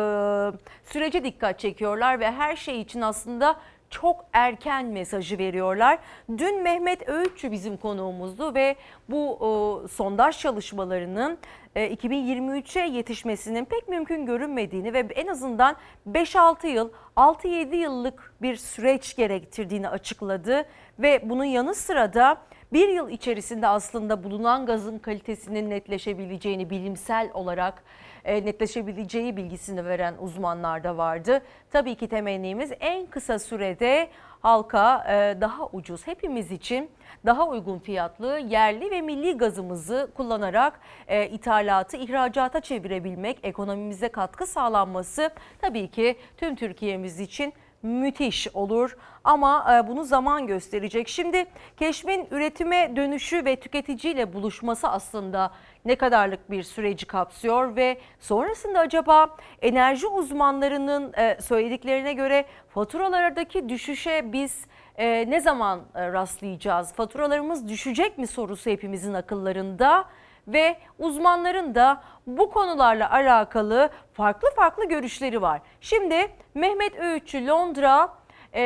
sürece dikkat çekiyorlar ve her şey için aslında çok erken mesajı veriyorlar. Dün Mehmet Öğütçü bizim konuğumuzdu ve bu e, sondaj çalışmalarının 2023'e yetişmesinin pek mümkün görünmediğini ve en azından 5-6 yıl, 6-7 yıllık bir süreç gerektirdiğini açıkladı ve bunun yanı sıra da bir yıl içerisinde aslında bulunan gazın kalitesinin netleşebileceğini bilimsel olarak e, netleşebileceği bilgisini veren uzmanlar da vardı. Tabii ki temennimiz en kısa sürede halka e, daha ucuz hepimiz için daha uygun fiyatlı yerli ve milli gazımızı kullanarak e, ithalatı ihracata çevirebilmek, ekonomimize katkı sağlanması tabii ki tüm Türkiye'miz için müthiş olur ama e, bunu zaman gösterecek. Şimdi keşfin üretime dönüşü ve tüketiciyle buluşması aslında ne kadarlık bir süreci kapsıyor ve sonrasında acaba enerji uzmanlarının e, söylediklerine göre faturalardaki düşüşe biz e, ne zaman rastlayacağız? Faturalarımız düşecek mi sorusu hepimizin akıllarında ve uzmanların da bu konularla alakalı farklı farklı görüşleri var. Şimdi Mehmet Öğütçü Londra e,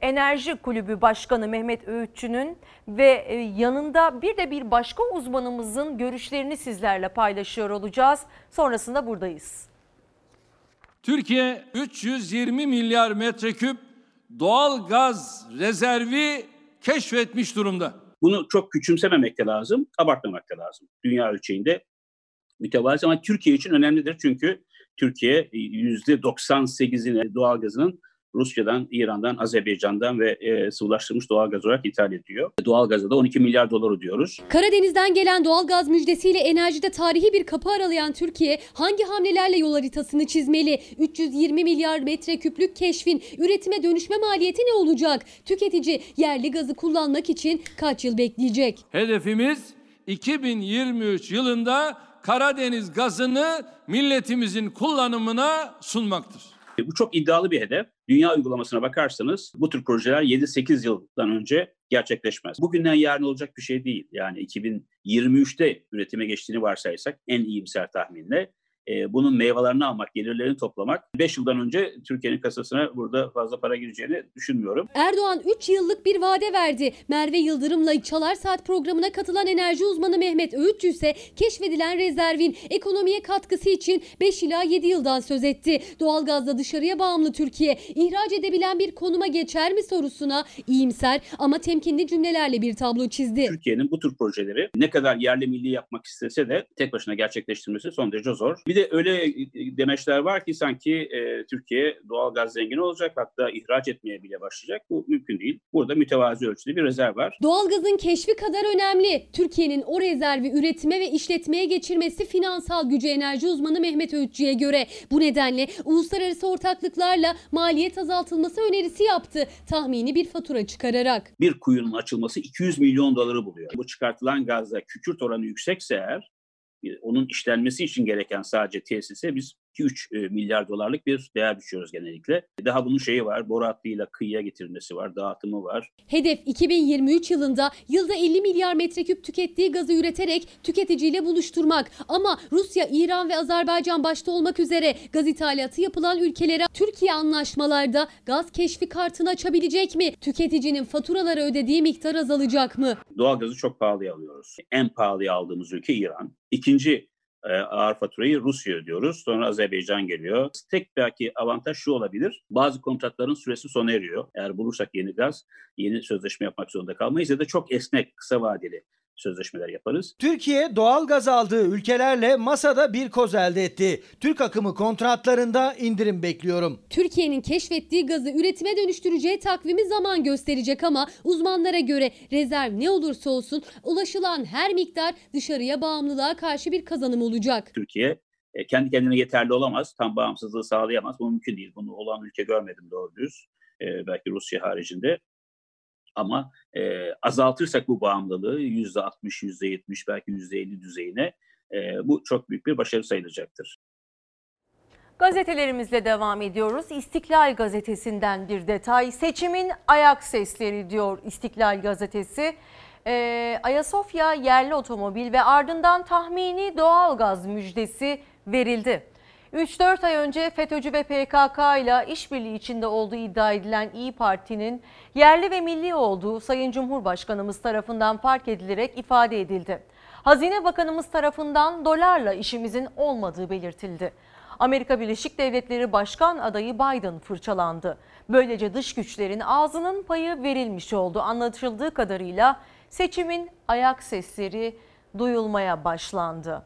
Enerji Kulübü Başkanı Mehmet Öğütçü'nün ve e, yanında bir de bir başka uzmanımızın görüşlerini sizlerle paylaşıyor olacağız. Sonrasında buradayız. Türkiye 320 milyar metreküp doğal gaz rezervi keşfetmiş durumda. Bunu çok küçümsememek de lazım, abartmamak da lazım. Dünya ölçeğinde mütevazı ama Türkiye için önemlidir çünkü Türkiye %98'ini doğalgazının Rusya'dan, İran'dan, Azerbaycan'dan ve e, sıvılaştırılmış doğalgaz olarak ithal ediyor. Doğalgaza da 12 milyar dolar ödüyoruz. Karadeniz'den gelen doğalgaz müjdesiyle enerjide tarihi bir kapı aralayan Türkiye hangi hamlelerle yol haritasını çizmeli? 320 milyar metreküplük keşfin üretime dönüşme maliyeti ne olacak? Tüketici yerli gazı kullanmak için kaç yıl bekleyecek? Hedefimiz 2023 yılında Karadeniz gazını milletimizin kullanımına sunmaktır. Bu çok iddialı bir hedef. Dünya uygulamasına bakarsanız bu tür projeler 7-8 yıldan önce gerçekleşmez. Bugünden yarın olacak bir şey değil. Yani 2023'te üretime geçtiğini varsaysak en iyimser tahminle e, bunun meyvelerini almak, gelirlerini toplamak 5 yıldan önce Türkiye'nin kasasına burada fazla para gireceğini düşünmüyorum. Erdoğan 3 yıllık bir vade verdi. Merve Yıldırım'la Çalar Saat programına katılan enerji uzmanı Mehmet Öğütçü ise keşfedilen rezervin ekonomiye katkısı için 5 ila 7 yıldan söz etti. Doğalgazda dışarıya bağımlı Türkiye ihraç edebilen bir konuma geçer mi sorusuna iyimser ama temkinli cümlelerle bir tablo çizdi. Türkiye'nin bu tür projeleri ne kadar yerli milli yapmak istese de tek başına gerçekleştirmesi son derece zor. Bir de öyle e, demeçler var ki sanki e, Türkiye doğal gaz zengini olacak hatta ihraç etmeye bile başlayacak. Bu mümkün değil. Burada mütevazi ölçüde bir rezerv var. Doğalgazın keşfi kadar önemli. Türkiye'nin o rezervi üretime ve işletmeye geçirmesi finansal gücü enerji uzmanı Mehmet Öğütçü'ye göre. Bu nedenle uluslararası ortaklıklarla maliyet azaltılması önerisi yaptı. Tahmini bir fatura çıkararak. Bir kuyunun açılması 200 milyon doları buluyor. Bu çıkartılan gazda kükürt oranı yüksekse eğer onun işlenmesi için gereken sadece tesise biz 2-3 e, milyar dolarlık bir değer biçiyoruz genellikle. Daha bunun şeyi var, boru hattıyla kıyıya getirilmesi var, dağıtımı var. Hedef 2023 yılında yılda 50 milyar metreküp tükettiği gazı üreterek tüketiciyle buluşturmak. Ama Rusya, İran ve Azerbaycan başta olmak üzere gaz ithalatı yapılan ülkelere Türkiye anlaşmalarda gaz keşfi kartını açabilecek mi? Tüketicinin faturaları ödediği miktar azalacak mı? Doğalgazı çok pahalıya alıyoruz. En pahalıya aldığımız ülke İran. İkinci e, ağır faturayı Rusya ödüyoruz. Sonra Azerbaycan geliyor. Tek belki avantaj şu olabilir. Bazı kontratların süresi sona eriyor. Eğer bulursak yeni gaz, yeni sözleşme yapmak zorunda kalmayız ya da çok esnek, kısa vadeli sözleşmeler yaparız. Türkiye doğal gaz aldığı ülkelerle masada bir koz elde etti. Türk akımı kontratlarında indirim bekliyorum. Türkiye'nin keşfettiği gazı üretime dönüştüreceği takvimi zaman gösterecek ama uzmanlara göre rezerv ne olursa olsun ulaşılan her miktar dışarıya bağımlılığa karşı bir kazanım olacak. Türkiye e, kendi kendine yeterli olamaz, tam bağımsızlığı sağlayamaz. Bu mümkün değil. Bunu olan ülke görmedim doğru düz. E, belki Rusya haricinde. Ama e, azaltırsak bu bağımlılığı yüzde 60, yüzde 70 belki yüzde 50 düzeyine e, bu çok büyük bir başarı sayılacaktır. Gazetelerimizle devam ediyoruz. İstiklal gazetesinden bir detay. Seçimin ayak sesleri diyor İstiklal gazetesi. Ee, Ayasofya yerli otomobil ve ardından tahmini doğalgaz müjdesi verildi. 3-4 ay önce FETÖ'cü ve PKK ile işbirliği içinde olduğu iddia edilen İyi Parti'nin yerli ve milli olduğu Sayın Cumhurbaşkanımız tarafından fark edilerek ifade edildi. Hazine Bakanımız tarafından dolarla işimizin olmadığı belirtildi. Amerika Birleşik Devletleri Başkan adayı Biden fırçalandı. Böylece dış güçlerin ağzının payı verilmiş oldu. Anlatıldığı kadarıyla seçimin ayak sesleri duyulmaya başlandı.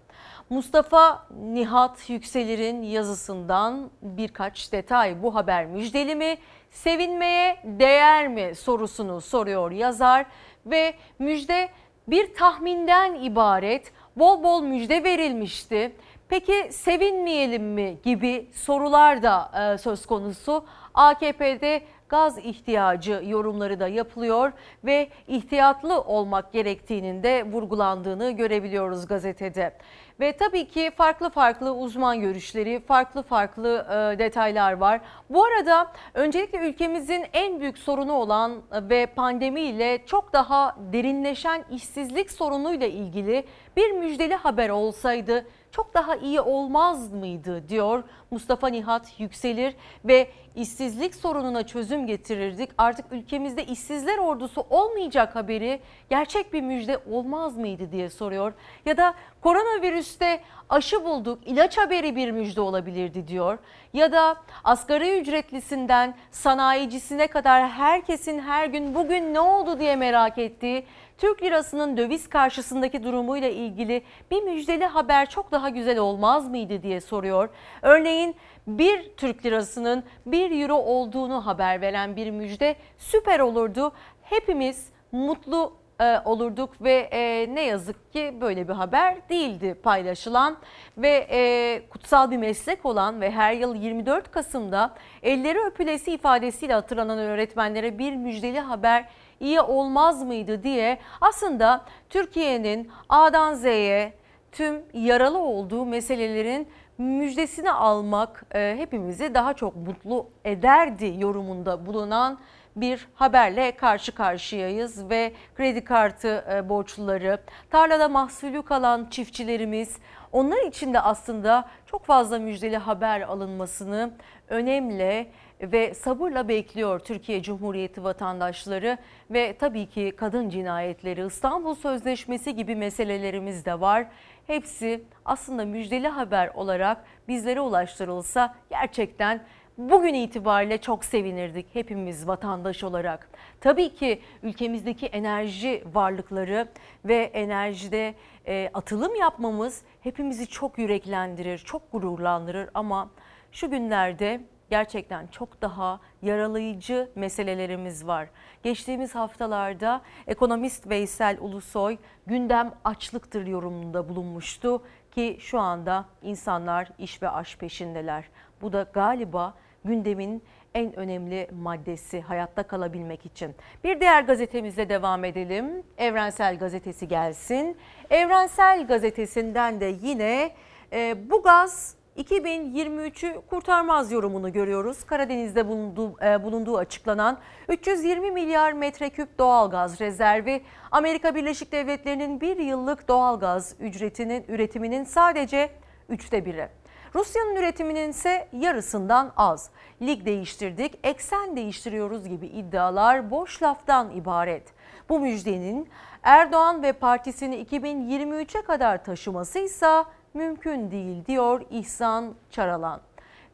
Mustafa Nihat Yükselir'in yazısından birkaç detay bu haber müjdeli mi? Sevinmeye değer mi sorusunu soruyor yazar ve müjde bir tahminden ibaret bol bol müjde verilmişti. Peki sevinmeyelim mi gibi sorular da e, söz konusu. AKP'de gaz ihtiyacı yorumları da yapılıyor ve ihtiyatlı olmak gerektiğinin de vurgulandığını görebiliyoruz gazetede. Ve tabii ki farklı farklı uzman görüşleri, farklı farklı e, detaylar var. Bu arada öncelikle ülkemizin en büyük sorunu olan ve pandemiyle çok daha derinleşen işsizlik sorunuyla ilgili bir müjdeli haber olsaydı çok daha iyi olmaz mıydı diyor Mustafa Nihat Yükselir ve işsizlik sorununa çözüm getirirdik. Artık ülkemizde işsizler ordusu olmayacak haberi gerçek bir müjde olmaz mıydı diye soruyor. Ya da koronavirüste aşı bulduk ilaç haberi bir müjde olabilirdi diyor. Ya da asgari ücretlisinden sanayicisine kadar herkesin her gün bugün ne oldu diye merak ettiği Türk lirasının döviz karşısındaki durumuyla ilgili bir müjdeli haber çok daha güzel olmaz mıydı diye soruyor. Örneğin bir Türk lirasının 1 euro olduğunu haber veren bir müjde süper olurdu. Hepimiz mutlu e, olurduk ve e, ne yazık ki böyle bir haber değildi paylaşılan ve e, kutsal bir meslek olan ve her yıl 24 Kasım'da elleri öpülesi ifadesiyle hatırlanan öğretmenlere bir müjdeli haber iyi olmaz mıydı diye aslında Türkiye'nin A'dan Z'ye tüm yaralı olduğu meselelerin müjdesini almak e, hepimizi daha çok mutlu ederdi yorumunda bulunan bir haberle karşı karşıyayız ve kredi kartı e, borçluları, tarlada mahsulü kalan çiftçilerimiz, Onlar için de aslında çok fazla müjdeli haber alınmasını önemli ve sabırla bekliyor Türkiye Cumhuriyeti vatandaşları ve tabii ki kadın cinayetleri, İstanbul Sözleşmesi gibi meselelerimiz de var. Hepsi aslında müjdeli haber olarak bizlere ulaştırılsa gerçekten bugün itibariyle çok sevinirdik hepimiz vatandaş olarak. Tabii ki ülkemizdeki enerji varlıkları ve enerjide e, atılım yapmamız hepimizi çok yüreklendirir, çok gururlandırır ama şu günlerde gerçekten çok daha yaralayıcı meselelerimiz var. Geçtiğimiz haftalarda ekonomist Veysel Ulusoy gündem açlıktır yorumunda bulunmuştu ki şu anda insanlar iş ve aş peşindeler. Bu da galiba gündemin en önemli maddesi hayatta kalabilmek için. Bir diğer gazetemizle devam edelim. Evrensel Gazetesi gelsin. Evrensel Gazetesi'nden de yine e, bu gaz 2023'ü kurtarmaz yorumunu görüyoruz. Karadeniz'de bulunduğu, e, bulunduğu açıklanan 320 milyar metreküp doğalgaz rezervi Amerika Birleşik Devletleri'nin bir yıllık doğalgaz ücretinin üretiminin sadece üçte biri. Rusya'nın üretiminin ise yarısından az. Lig değiştirdik, eksen değiştiriyoruz gibi iddialar boş laftan ibaret. Bu müjdenin Erdoğan ve partisini 2023'e kadar taşıması ise mümkün değil diyor İhsan Çaralan.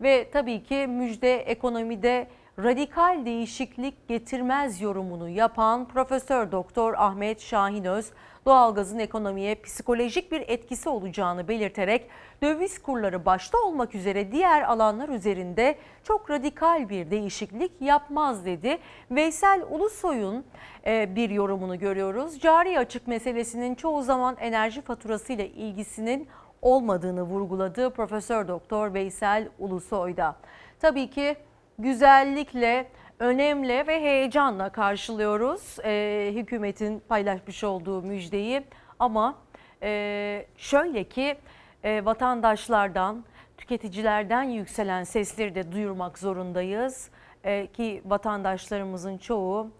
Ve tabii ki müjde ekonomide radikal değişiklik getirmez yorumunu yapan Profesör Doktor Ahmet Şahinöz doğalgazın ekonomiye psikolojik bir etkisi olacağını belirterek döviz kurları başta olmak üzere diğer alanlar üzerinde çok radikal bir değişiklik yapmaz dedi. Veysel Ulusoy'un e, bir yorumunu görüyoruz. Cari açık meselesinin çoğu zaman enerji faturası ile ilgisinin olmadığını vurguladı Profesör Doktor Veysel Ulusoy'da. Tabii ki güzellikle, önemli ve heyecanla karşılıyoruz e, hükümetin paylaşmış olduğu müjdeyi. Ama e, şöyle ki e, vatandaşlardan, tüketicilerden yükselen sesleri de duyurmak zorundayız. E, ki vatandaşlarımızın çoğu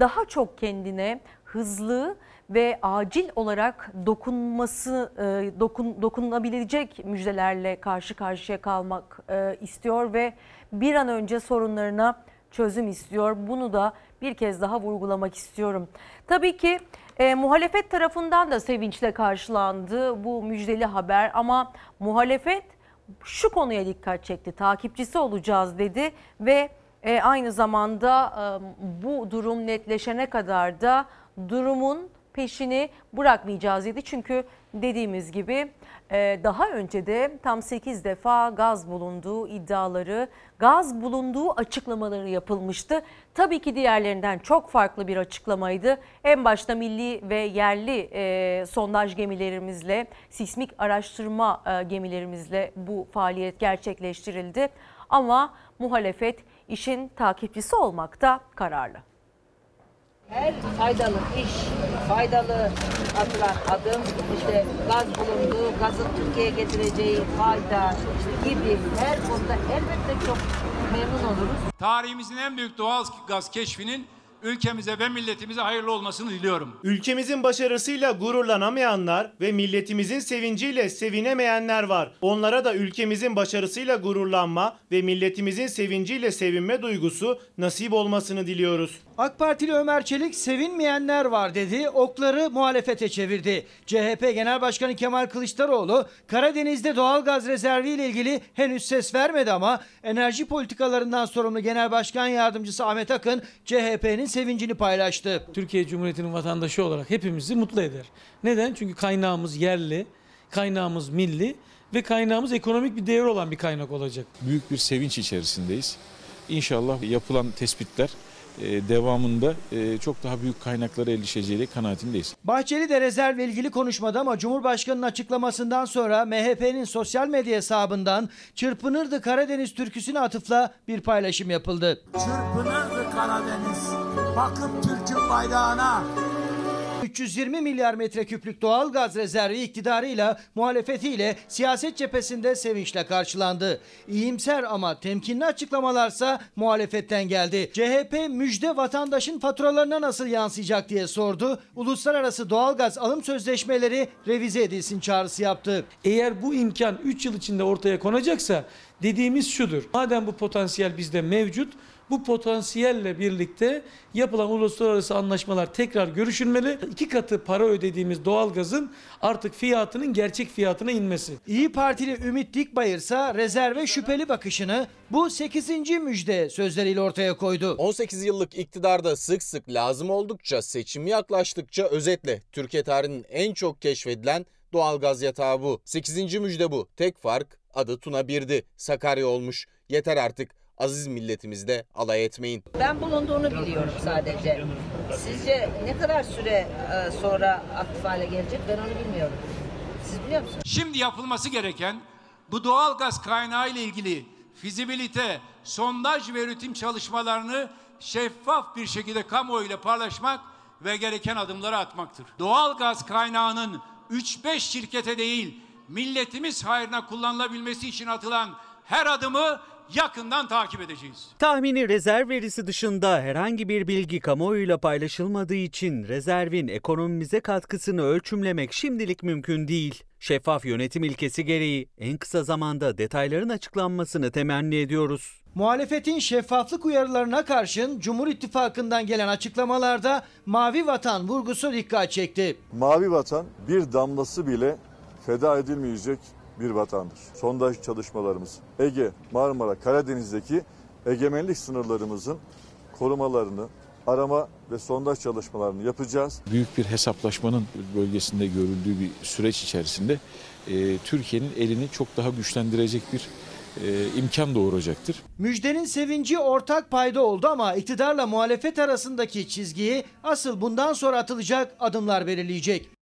daha çok kendine hızlı ve acil olarak dokunması e, dokun, dokunabilecek müjdelerle karşı karşıya kalmak e, istiyor ve bir an önce sorunlarına çözüm istiyor. Bunu da bir kez daha vurgulamak istiyorum. Tabii ki e, muhalefet tarafından da sevinçle karşılandı bu müjdeli haber ama muhalefet şu konuya dikkat çekti. Takipçisi olacağız dedi ve e, aynı zamanda e, bu durum netleşene kadar da durumun peşini bırakmayacağız dedi. Çünkü dediğimiz gibi e, daha önce de tam 8 defa gaz bulunduğu iddiaları, gaz bulunduğu açıklamaları yapılmıştı. Tabii ki diğerlerinden çok farklı bir açıklamaydı. En başta milli ve yerli e, sondaj gemilerimizle, sismik araştırma e, gemilerimizle bu faaliyet gerçekleştirildi. Ama muhalefet işin takipçisi olmakta kararlı. Her faydalı iş, faydalı atılan adım, işte gaz bulunduğu, gazın Türkiye'ye getireceği fayda gibi her konuda elbette çok memnun oluruz. Tarihimizin en büyük doğal gaz keşfinin ülkemize ve milletimize hayırlı olmasını diliyorum. Ülkemizin başarısıyla gururlanamayanlar ve milletimizin sevinciyle sevinemeyenler var. Onlara da ülkemizin başarısıyla gururlanma ve milletimizin sevinciyle sevinme duygusu nasip olmasını diliyoruz. AK Partili Ömer Çelik sevinmeyenler var dedi, okları muhalefete çevirdi. CHP Genel Başkanı Kemal Kılıçdaroğlu Karadeniz'de doğal gaz rezervi ile ilgili henüz ses vermedi ama enerji politikalarından sorumlu Genel Başkan Yardımcısı Ahmet Akın CHP'nin sevincini paylaştı. Türkiye Cumhuriyeti'nin vatandaşı olarak hepimizi mutlu eder. Neden? Çünkü kaynağımız yerli, kaynağımız milli ve kaynağımız ekonomik bir değer olan bir kaynak olacak. Büyük bir sevinç içerisindeyiz. İnşallah yapılan tespitler devamında e, çok daha büyük kaynaklara erişeceği kanaatindeyiz. Bahçeli de rezervle ilgili konuşmadı ama Cumhurbaşkanı'nın açıklamasından sonra MHP'nin sosyal medya hesabından Çırpınırdı Karadeniz türküsüne atıfla bir paylaşım yapıldı. Çırpınırdı Karadeniz bakıp Türk'ün bayrağına 320 milyar metreküplük doğal gaz rezervi iktidarıyla muhalefetiyle siyaset cephesinde sevinçle karşılandı. İyimser ama temkinli açıklamalarsa muhalefetten geldi. CHP müjde vatandaşın faturalarına nasıl yansıyacak diye sordu. Uluslararası doğalgaz alım sözleşmeleri revize edilsin çağrısı yaptı. Eğer bu imkan 3 yıl içinde ortaya konacaksa dediğimiz şudur. Madem bu potansiyel bizde mevcut, bu potansiyelle birlikte yapılan uluslararası anlaşmalar tekrar görüşülmeli. İki katı para ödediğimiz doğalgazın artık fiyatının gerçek fiyatına inmesi. İyi Partili Ümit Dikbayır ise rezerve şüpheli bakışını bu 8. müjde sözleriyle ortaya koydu. 18 yıllık iktidarda sık sık lazım oldukça seçim yaklaştıkça özetle Türkiye tarihinin en çok keşfedilen doğalgaz yatağı bu. 8. müjde bu. Tek fark adı Tuna 1'di. Sakarya olmuş. Yeter artık aziz milletimizde alay etmeyin. Ben bulunduğunu biliyorum sadece. Sizce ne kadar süre e, sonra aktif hale gelecek ben onu bilmiyorum. Siz biliyor musunuz? Şimdi yapılması gereken bu doğal gaz kaynağı ile ilgili fizibilite, sondaj ve üretim çalışmalarını şeffaf bir şekilde kamuoyuyla paylaşmak ve gereken adımları atmaktır. Doğal gaz kaynağının 3-5 şirkete değil, milletimiz hayrına kullanılabilmesi için atılan her adımı yakından takip edeceğiz. Tahmini rezerv verisi dışında herhangi bir bilgi kamuoyuyla paylaşılmadığı için rezervin ekonomimize katkısını ölçümlemek şimdilik mümkün değil. Şeffaf yönetim ilkesi gereği en kısa zamanda detayların açıklanmasını temenni ediyoruz. Muhalefetin şeffaflık uyarılarına karşın Cumhur İttifakı'ndan gelen açıklamalarda mavi vatan vurgusu dikkat çekti. Mavi vatan bir damlası bile feda edilmeyecek bir vatandır. Sondaj çalışmalarımız Ege, Marmara, Karadeniz'deki egemenlik sınırlarımızın korumalarını, arama ve sondaj çalışmalarını yapacağız. Büyük bir hesaplaşmanın bölgesinde görüldüğü bir süreç içerisinde e, Türkiye'nin elini çok daha güçlendirecek bir e, imkan doğuracaktır. Müjdenin sevinci ortak payda oldu ama iktidarla muhalefet arasındaki çizgiyi asıl bundan sonra atılacak adımlar belirleyecek.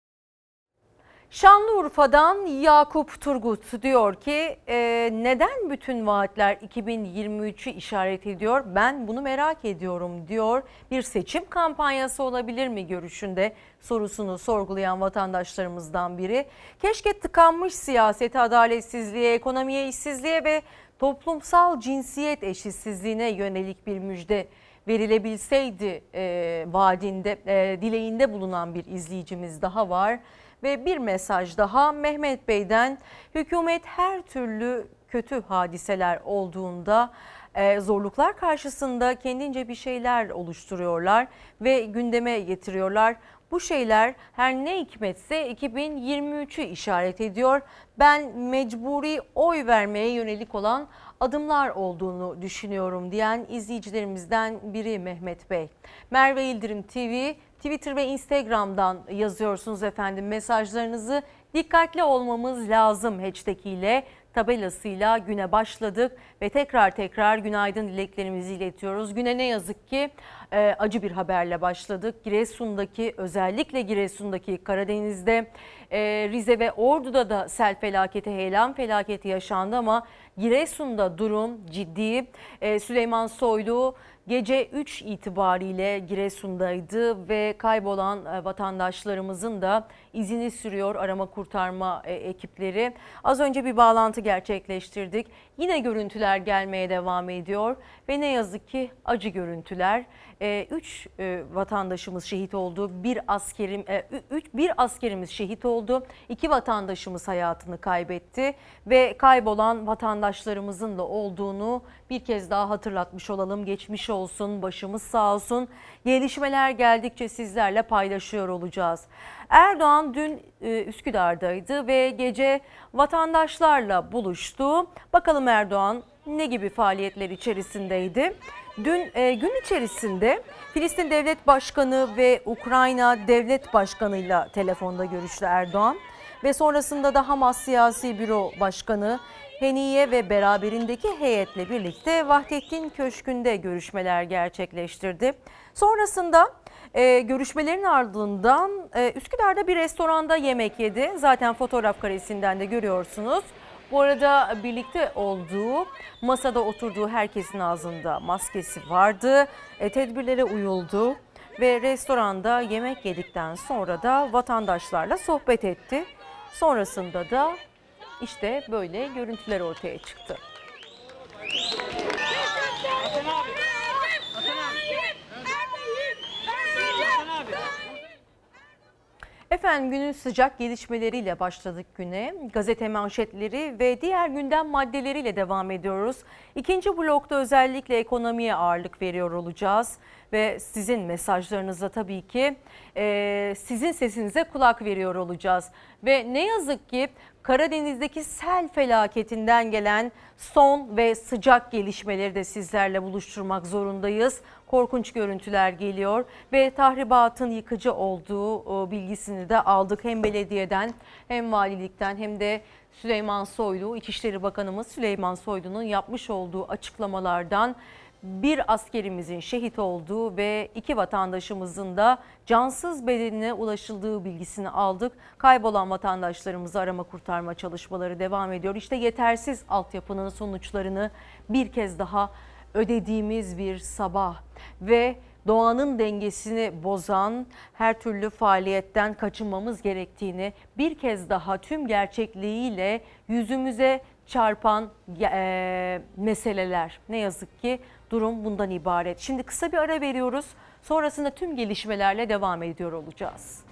Şanlıurfa'dan Yakup Turgut diyor ki e, neden bütün vaatler 2023'ü işaret ediyor? Ben bunu merak ediyorum diyor. Bir seçim kampanyası olabilir mi görüşünde sorusunu sorgulayan vatandaşlarımızdan biri. Keşke tıkanmış siyasete, adaletsizliğe, ekonomiye, işsizliğe ve toplumsal cinsiyet eşitsizliğine yönelik bir müjde verilebilseydi e, vaadinde, e, dileğinde bulunan bir izleyicimiz daha var. Ve bir mesaj daha Mehmet Bey'den hükümet her türlü kötü hadiseler olduğunda e, zorluklar karşısında kendince bir şeyler oluşturuyorlar ve gündeme getiriyorlar. Bu şeyler her ne hikmetse 2023'ü işaret ediyor. Ben mecburi oy vermeye yönelik olan adımlar olduğunu düşünüyorum diyen izleyicilerimizden biri Mehmet Bey. Merve İldirim TV Twitter ve Instagram'dan yazıyorsunuz efendim mesajlarınızı. Dikkatli olmamız lazım hashtag ile tabelasıyla güne başladık ve tekrar tekrar günaydın dileklerimizi iletiyoruz. Güne ne yazık ki e, acı bir haberle başladık. Giresun'daki özellikle Giresun'daki Karadeniz'de e, Rize ve Ordu'da da sel felaketi, heyelan felaketi yaşandı ama Giresun'da durum ciddi. E, Süleyman Soylu gece 3 itibariyle Giresun'daydı ve kaybolan e, vatandaşlarımızın da izini sürüyor arama kurtarma e, ekipleri. Az önce bir bağlantı gerçekleştirdik. Yine görüntüler gelmeye devam ediyor ve ne yazık ki acı görüntüler. 3 e, vatandaşımız şehit oldu. Bir askerim üç, bir askerimiz şehit oldu. İki vatandaşımız hayatını kaybetti ve kaybolan vatandaşlarımızın da olduğunu bir kez daha hatırlatmış olalım. Geçmiş olsun, başımız sağ olsun. Gelişmeler geldikçe sizlerle paylaşıyor olacağız. Erdoğan dün e, Üsküdar'daydı ve gece vatandaşlarla buluştu. Bakalım Erdoğan ne gibi faaliyetler içerisindeydi? Dün e, gün içerisinde Filistin Devlet Başkanı ve Ukrayna Devlet Başkanı'yla telefonda görüştü Erdoğan ve sonrasında da Hamas Siyasi Büro Başkanı Heniye ve beraberindeki heyetle birlikte Vahdettin Köşkü'nde görüşmeler gerçekleştirdi. Sonrasında e, görüşmelerin ardından e, Üsküdar'da bir restoranda yemek yedi. Zaten fotoğraf karesinden de görüyorsunuz. Bu arada birlikte olduğu, masada oturduğu herkesin ağzında maskesi vardı. E, tedbirlere uyuldu ve restoranda yemek yedikten sonra da vatandaşlarla sohbet etti. Sonrasında da işte böyle görüntüler ortaya çıktı. Efendim günün sıcak gelişmeleriyle başladık güne. Gazete manşetleri ve diğer gündem maddeleriyle devam ediyoruz. İkinci blokta özellikle ekonomiye ağırlık veriyor olacağız. Ve sizin mesajlarınıza tabii ki e, sizin sesinize kulak veriyor olacağız. Ve ne yazık ki Karadeniz'deki sel felaketinden gelen son ve sıcak gelişmeleri de sizlerle buluşturmak zorundayız. Korkunç görüntüler geliyor ve tahribatın yıkıcı olduğu bilgisini de aldık. Hem belediyeden hem valilikten hem de Süleyman Soylu, İçişleri Bakanımız Süleyman Soylu'nun yapmış olduğu açıklamalardan bir askerimizin şehit olduğu ve iki vatandaşımızın da cansız bedenine ulaşıldığı bilgisini aldık. Kaybolan vatandaşlarımızı arama kurtarma çalışmaları devam ediyor. İşte yetersiz altyapının sonuçlarını bir kez daha ödediğimiz bir sabah ve doğanın dengesini bozan her türlü faaliyetten kaçınmamız gerektiğini bir kez daha tüm gerçekliğiyle yüzümüze çarpan e, meseleler. Ne yazık ki durum bundan ibaret. Şimdi kısa bir ara veriyoruz. Sonrasında tüm gelişmelerle devam ediyor olacağız.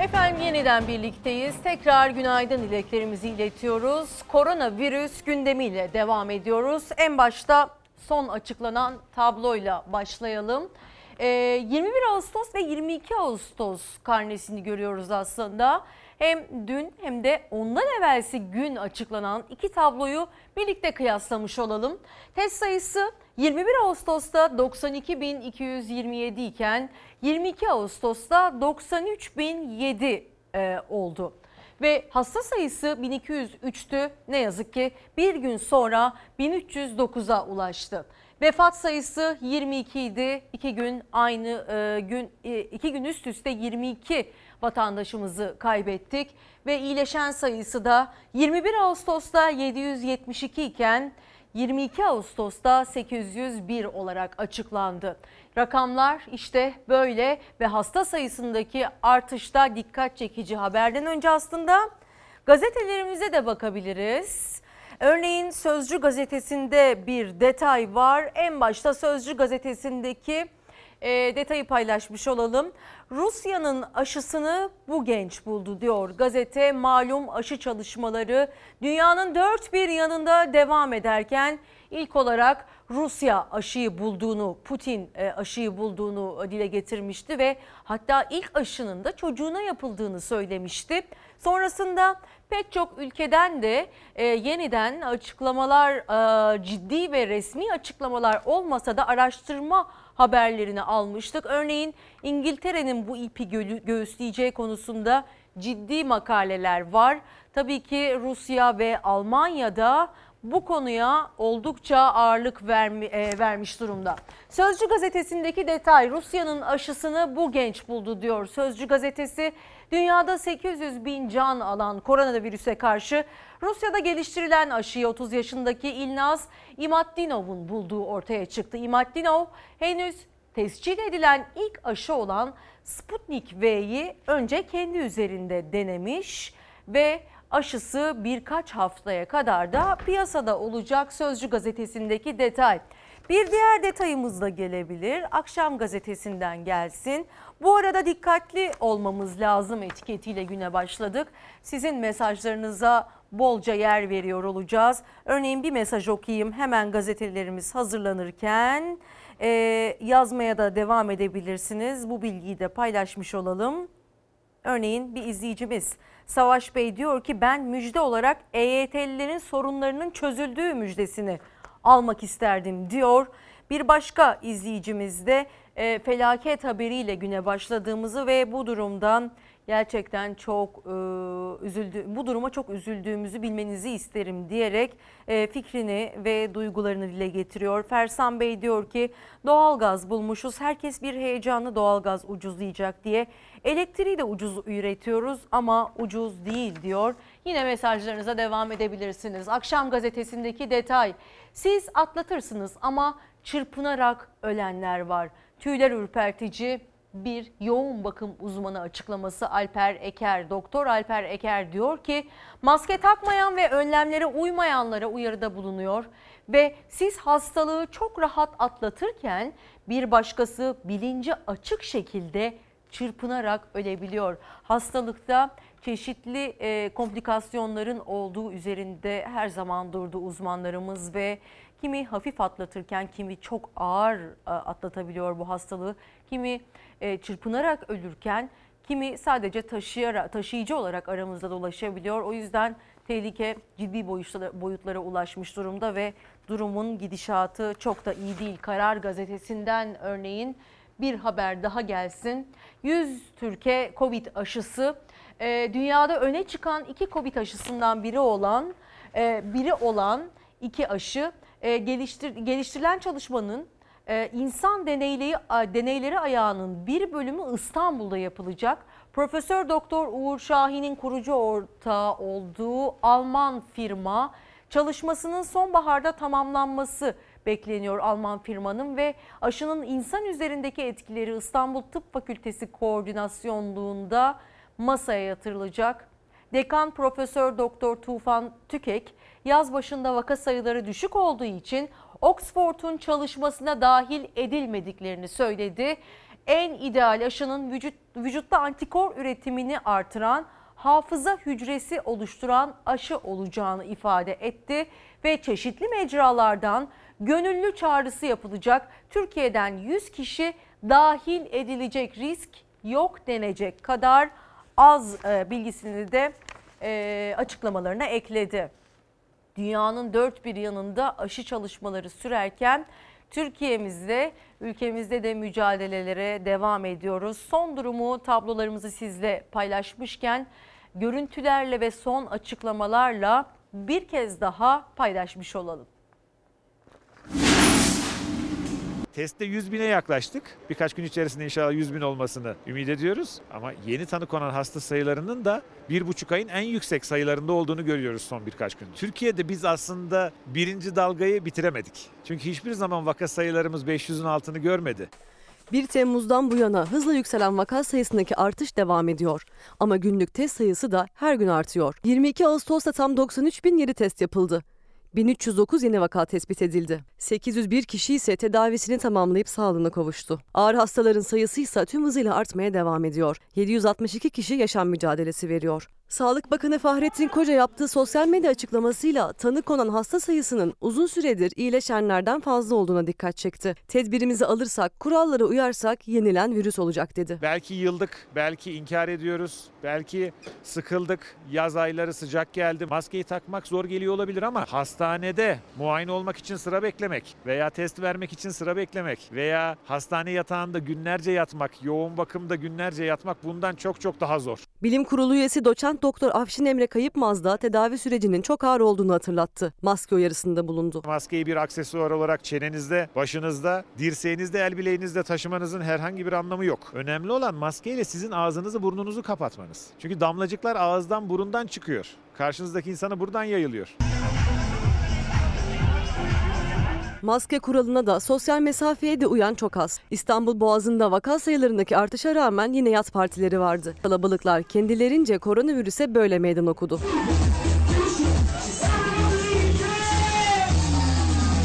Efendim yeniden birlikteyiz. Tekrar günaydın dileklerimizi iletiyoruz. Koronavirüs gündemiyle devam ediyoruz. En başta son açıklanan tabloyla başlayalım. 21 ee, Ağustos ve 22 Ağustos karnesini görüyoruz aslında. Hem dün hem de ondan evvelsi gün açıklanan iki tabloyu birlikte kıyaslamış olalım. Test sayısı 21 Ağustos'ta 92.227 iken 22 Ağustos'ta 93.007 e, oldu. Ve hasta sayısı 1203'tü ne yazık ki bir gün sonra 1309'a ulaştı. Vefat sayısı 22 idi. İki gün aynı e, gün e, iki gün üst üste 22 vatandaşımızı kaybettik ve iyileşen sayısı da 21 Ağustos'ta 772 iken 22 Ağustos'ta 801 olarak açıklandı. Rakamlar işte böyle ve hasta sayısındaki artışta dikkat çekici haberden önce aslında gazetelerimize de bakabiliriz. Örneğin Sözcü gazetesinde bir detay var. En başta Sözcü gazetesindeki e, detayı paylaşmış olalım. Rusya'nın aşısını bu genç buldu diyor gazete. Malum aşı çalışmaları dünyanın dört bir yanında devam ederken ilk olarak Rusya aşıyı bulduğunu, Putin e, aşıyı bulduğunu dile getirmişti ve hatta ilk aşının da çocuğuna yapıldığını söylemişti. Sonrasında pek çok ülkeden de e, yeniden açıklamalar, e, ciddi ve resmi açıklamalar olmasa da araştırma haberlerini almıştık. Örneğin İngiltere'nin bu ipi gö göğüsleyeceği konusunda ciddi makaleler var. Tabii ki Rusya ve Almanya'da bu konuya oldukça ağırlık vermi, e, vermiş durumda. Sözcü gazetesindeki detay Rusya'nın aşısını bu genç buldu diyor. Sözcü gazetesi dünyada 800 bin can alan koronavirüse karşı Rusya'da geliştirilen aşıyı 30 yaşındaki İlnaz İmatdinov'un bulduğu ortaya çıktı. İmatdinov henüz tescil edilen ilk aşı olan Sputnik V'yi önce kendi üzerinde denemiş ve aşısı birkaç haftaya kadar da piyasada olacak Sözcü gazetesindeki detay. Bir diğer detayımız da gelebilir. Akşam gazetesinden gelsin. Bu arada dikkatli olmamız lazım etiketiyle güne başladık. Sizin mesajlarınıza bolca yer veriyor olacağız. Örneğin bir mesaj okuyayım hemen gazetelerimiz hazırlanırken e, yazmaya da devam edebilirsiniz. Bu bilgiyi de paylaşmış olalım. Örneğin bir izleyicimiz Savaş Bey diyor ki ben müjde olarak EYT'lilerin sorunlarının çözüldüğü müjdesini almak isterdim diyor. Bir başka izleyicimiz de e, felaket haberiyle güne başladığımızı ve bu durumdan gerçekten çok e, üzüldü bu duruma çok üzüldüğümüzü bilmenizi isterim diyerek e, fikrini ve duygularını dile getiriyor. Fersan Bey diyor ki doğalgaz bulmuşuz. Herkes bir heyecanlı doğalgaz ucuzlayacak diye. Elektriği de ucuz üretiyoruz ama ucuz değil diyor. Yine mesajlarınıza devam edebilirsiniz. Akşam gazetesindeki detay. Siz atlatırsınız ama çırpınarak ölenler var. Tüyler ürpertici bir yoğun bakım uzmanı açıklaması Alper Eker. Doktor Alper Eker diyor ki maske takmayan ve önlemlere uymayanlara uyarıda bulunuyor ve siz hastalığı çok rahat atlatırken bir başkası bilinci açık şekilde çırpınarak ölebiliyor. Hastalıkta çeşitli e, komplikasyonların olduğu üzerinde her zaman durdu uzmanlarımız ve kimi hafif atlatırken kimi çok ağır e, atlatabiliyor bu hastalığı. Kimi e, çırpınarak ölürken kimi sadece taşıyarak, taşıyıcı olarak aramızda dolaşabiliyor. O yüzden tehlike ciddi boyutlara, ulaşmış durumda ve durumun gidişatı çok da iyi değil. Karar gazetesinden örneğin bir haber daha gelsin. 100 Türkiye Covid aşısı e, dünyada öne çıkan iki Covid aşısından biri olan e, biri olan iki aşı geliştir, geliştirilen çalışmanın e, insan deneyleri, deneyleri ayağının bir bölümü İstanbul'da yapılacak. Profesör Doktor Uğur Şahin'in kurucu ortağı olduğu Alman firma çalışmasının sonbaharda tamamlanması bekleniyor Alman firmanın ve aşının insan üzerindeki etkileri İstanbul Tıp Fakültesi koordinasyonluğunda masaya yatırılacak. Dekan Profesör Doktor Tufan Tükek yaz başında vaka sayıları düşük olduğu için Oxford'un çalışmasına dahil edilmediklerini söyledi. En ideal aşının vücut, vücutta antikor üretimini artıran hafıza hücresi oluşturan aşı olacağını ifade etti ve çeşitli mecralardan gönüllü çağrısı yapılacak. Türkiye'den 100 kişi dahil edilecek risk yok denecek kadar az e, bilgisini de e, açıklamalarına ekledi. Dünyanın dört bir yanında aşı çalışmaları sürerken Türkiye'mizde, ülkemizde de mücadelelere devam ediyoruz. Son durumu tablolarımızı sizle paylaşmışken görüntülerle ve son açıklamalarla bir kez daha paylaşmış olalım. Testte 100 bine yaklaştık. Birkaç gün içerisinde inşallah 100 bin olmasını ümit ediyoruz. Ama yeni tanı konan hasta sayılarının da bir buçuk ayın en yüksek sayılarında olduğunu görüyoruz son birkaç gün. Türkiye'de biz aslında birinci dalgayı bitiremedik. Çünkü hiçbir zaman vaka sayılarımız 500'ün altını görmedi. 1 Temmuz'dan bu yana hızla yükselen vaka sayısındaki artış devam ediyor. Ama günlük test sayısı da her gün artıyor. 22 Ağustos'ta tam 93 bin yeni test yapıldı. 1309 yeni vaka tespit edildi. 801 kişi ise tedavisini tamamlayıp sağlığına kavuştu. Ağır hastaların sayısı ise tüm hızıyla artmaya devam ediyor. 762 kişi yaşam mücadelesi veriyor. Sağlık Bakanı Fahrettin Koca yaptığı sosyal medya açıklamasıyla tanı konan hasta sayısının uzun süredir iyileşenlerden fazla olduğuna dikkat çekti. Tedbirimizi alırsak, kurallara uyarsak yenilen virüs olacak dedi. Belki yıldık, belki inkar ediyoruz, belki sıkıldık, yaz ayları sıcak geldi. Maskeyi takmak zor geliyor olabilir ama hastanede muayene olmak için sıra beklemek veya test vermek için sıra beklemek veya hastane yatağında günlerce yatmak, yoğun bakımda günlerce yatmak bundan çok çok daha zor. Bilim Kurulu üyesi doçent doktor Afşin Emre Kayıpmaz da tedavi sürecinin çok ağır olduğunu hatırlattı. Maske uyarısında bulundu. Maskeyi bir aksesuar olarak çenenizde, başınızda, dirseğinizde, el bileğinizde taşımanızın herhangi bir anlamı yok. Önemli olan maskeyle sizin ağzınızı burnunuzu kapatmanız. Çünkü damlacıklar ağızdan burundan çıkıyor. Karşınızdaki insana buradan yayılıyor. Maske kuralına da sosyal mesafeye de uyan çok az. İstanbul Boğazı'nda vaka sayılarındaki artışa rağmen yine yat partileri vardı. Kalabalıklar kendilerince koronavirüse böyle meydan okudu.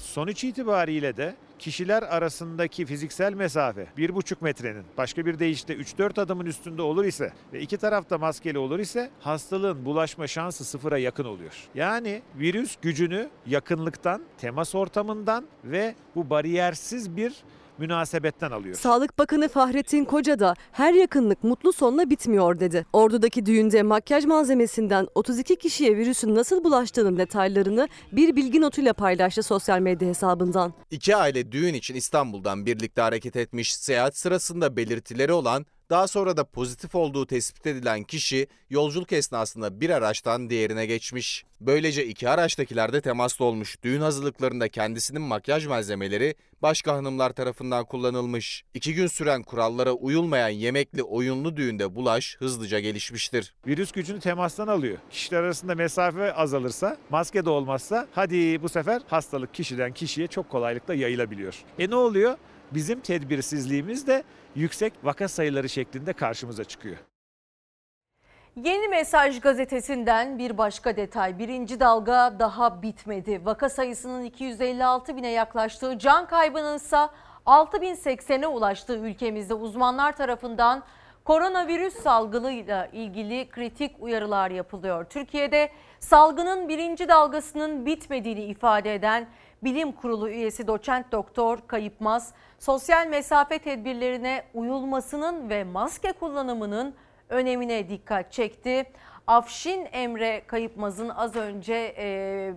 Sonuç itibariyle de kişiler arasındaki fiziksel mesafe 1,5 metrenin başka bir deyişle 3-4 adımın üstünde olur ise ve iki tarafta maskeli olur ise hastalığın bulaşma şansı sıfıra yakın oluyor. Yani virüs gücünü yakınlıktan, temas ortamından ve bu bariyersiz bir münasebetten alıyor. Sağlık Bakanı Fahrettin Koca da her yakınlık mutlu sonla bitmiyor dedi. Ordu'daki düğünde makyaj malzemesinden 32 kişiye virüsün nasıl bulaştığının detaylarını bir bilgi notuyla paylaştı sosyal medya hesabından. İki aile düğün için İstanbul'dan birlikte hareket etmiş seyahat sırasında belirtileri olan daha sonra da pozitif olduğu tespit edilen kişi yolculuk esnasında bir araçtan diğerine geçmiş. Böylece iki araçtakiler de temaslı olmuş. Düğün hazırlıklarında kendisinin makyaj malzemeleri başka hanımlar tarafından kullanılmış. İki gün süren kurallara uyulmayan yemekli oyunlu düğünde bulaş hızlıca gelişmiştir. Virüs gücünü temastan alıyor. Kişiler arasında mesafe azalırsa, maske de olmazsa hadi bu sefer hastalık kişiden kişiye çok kolaylıkla yayılabiliyor. E ne oluyor? Bizim tedbirsizliğimiz de yüksek vaka sayıları şeklinde karşımıza çıkıyor. Yeni Mesaj gazetesinden bir başka detay. Birinci dalga daha bitmedi. Vaka sayısının 256 bine yaklaştığı, can kaybının ise 6080'e ulaştığı ülkemizde uzmanlar tarafından koronavirüs salgınıyla ilgili kritik uyarılar yapılıyor. Türkiye'de salgının birinci dalgasının bitmediğini ifade eden Bilim Kurulu üyesi doçent doktor Kayıpmaz, sosyal mesafe tedbirlerine uyulmasının ve maske kullanımının önemine dikkat çekti. Afşin Emre Kayıpmaz'ın az önce e,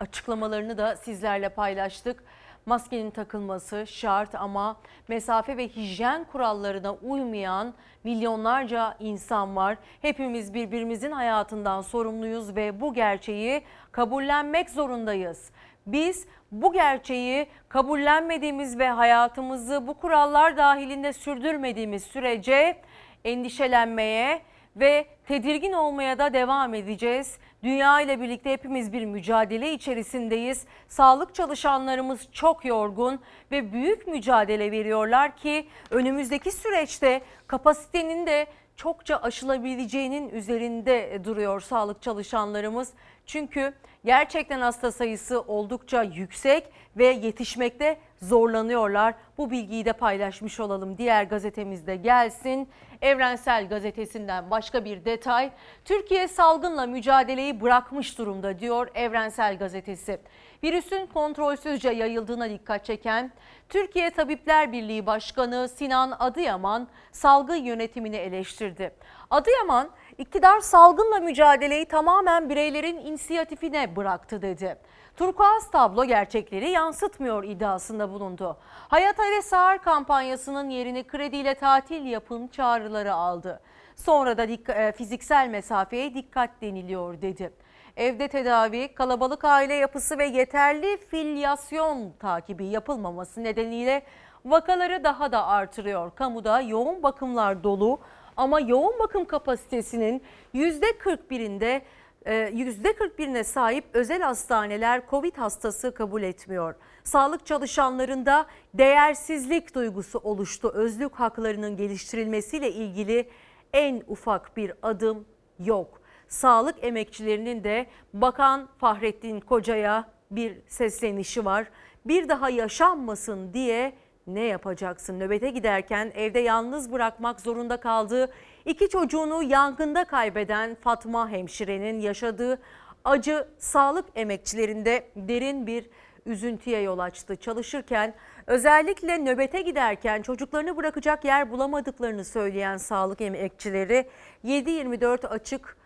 açıklamalarını da sizlerle paylaştık. Maskenin takılması şart ama mesafe ve hijyen kurallarına uymayan milyonlarca insan var. Hepimiz birbirimizin hayatından sorumluyuz ve bu gerçeği kabullenmek zorundayız. Biz bu gerçeği kabullenmediğimiz ve hayatımızı bu kurallar dahilinde sürdürmediğimiz sürece endişelenmeye ve tedirgin olmaya da devam edeceğiz. Dünya ile birlikte hepimiz bir mücadele içerisindeyiz. Sağlık çalışanlarımız çok yorgun ve büyük mücadele veriyorlar ki önümüzdeki süreçte kapasitenin de çokça aşılabileceğinin üzerinde duruyor sağlık çalışanlarımız. Çünkü gerçekten hasta sayısı oldukça yüksek ve yetişmekte zorlanıyorlar. Bu bilgiyi de paylaşmış olalım. Diğer gazetemizde gelsin. Evrensel Gazetesi'nden başka bir detay. Türkiye salgınla mücadeleyi bırakmış durumda diyor Evrensel Gazetesi. Virüsün kontrolsüzce yayıldığına dikkat çeken Türkiye Tabipler Birliği Başkanı Sinan Adıyaman salgın yönetimini eleştirdi. Adıyaman iktidar salgınla mücadeleyi tamamen bireylerin inisiyatifine bıraktı dedi. Turkuaz tablo gerçekleri yansıtmıyor iddiasında bulundu. Hayat Ale Sağır kampanyasının yerini krediyle tatil yapın çağrıları aldı. Sonra da e, fiziksel mesafeye dikkat deniliyor dedi. Evde tedavi, kalabalık aile yapısı ve yeterli filyasyon takibi yapılmaması nedeniyle vakaları daha da artırıyor. Kamuda yoğun bakımlar dolu ama yoğun bakım kapasitesinin %41'inde %41'ine sahip özel hastaneler Covid hastası kabul etmiyor. Sağlık çalışanlarında değersizlik duygusu oluştu. Özlük haklarının geliştirilmesiyle ilgili en ufak bir adım yok. Sağlık emekçilerinin de Bakan Fahrettin Koca'ya bir seslenişi var. Bir daha yaşanmasın diye ne yapacaksın? Nöbete giderken evde yalnız bırakmak zorunda kaldığı iki çocuğunu yangında kaybeden Fatma hemşirenin yaşadığı acı sağlık emekçilerinde derin bir üzüntüye yol açtı. Çalışırken özellikle nöbete giderken çocuklarını bırakacak yer bulamadıklarını söyleyen sağlık emekçileri 7-24 açık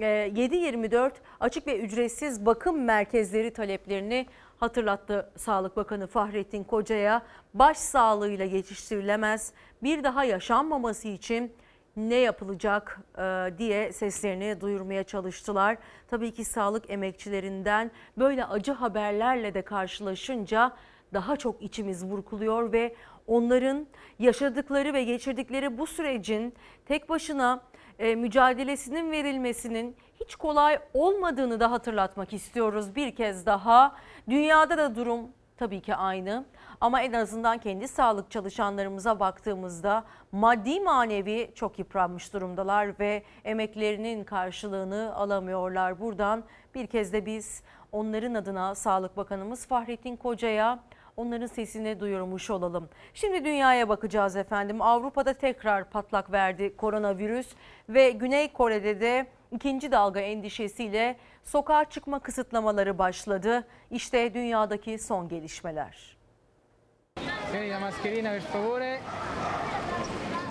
7-24 e, açık ve ücretsiz bakım merkezleri taleplerini hatırlattı Sağlık Bakanı Fahrettin Koca'ya. Baş sağlığıyla yetiştirilemez bir daha yaşanmaması için ne yapılacak e, diye seslerini duyurmaya çalıştılar. Tabii ki sağlık emekçilerinden böyle acı haberlerle de karşılaşınca daha çok içimiz burkuluyor ve onların yaşadıkları ve geçirdikleri bu sürecin tek başına e, mücadelesinin verilmesinin hiç kolay olmadığını da hatırlatmak istiyoruz bir kez daha. Dünyada da durum tabii ki aynı ama en azından kendi sağlık çalışanlarımıza baktığımızda maddi manevi çok yıpranmış durumdalar ve emeklerinin karşılığını alamıyorlar. Buradan bir kez de biz onların adına Sağlık Bakanımız Fahrettin Koca'ya onların sesini duyurmuş olalım. Şimdi dünyaya bakacağız efendim. Avrupa'da tekrar patlak verdi koronavirüs ve Güney Kore'de de ikinci dalga endişesiyle sokağa çıkma kısıtlamaları başladı. İşte dünyadaki son gelişmeler.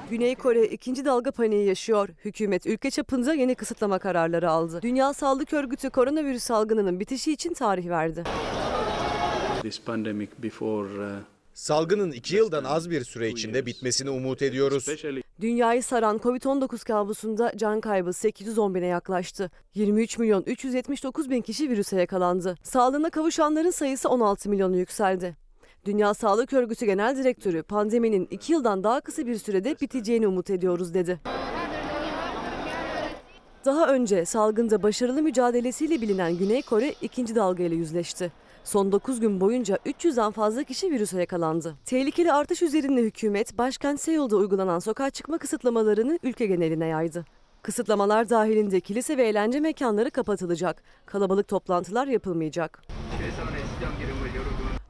Güney Kore ikinci dalga paniği yaşıyor. Hükümet ülke çapında yeni kısıtlama kararları aldı. Dünya Sağlık Örgütü koronavirüs salgınının bitişi için tarih verdi. Uh, Salgının iki yıldan az bir süre içinde bitmesini umut ediyoruz. Dünyayı saran Covid-19 kabusunda can kaybı 810 bine yaklaştı. 23 milyon 379 bin kişi virüse yakalandı. Sağlığına kavuşanların sayısı 16 milyonu yükseldi. Dünya Sağlık Örgütü Genel Direktörü pandeminin 2 yıldan daha kısa bir sürede biteceğini umut ediyoruz dedi. Daha önce salgında başarılı mücadelesiyle bilinen Güney Kore ikinci dalgayla yüzleşti. Son 9 gün boyunca 300'den fazla kişi virüse yakalandı. Tehlikeli artış üzerinde hükümet başkent Seul'da uygulanan sokağa çıkma kısıtlamalarını ülke geneline yaydı. Kısıtlamalar dahilinde kilise ve eğlence mekanları kapatılacak. Kalabalık toplantılar yapılmayacak.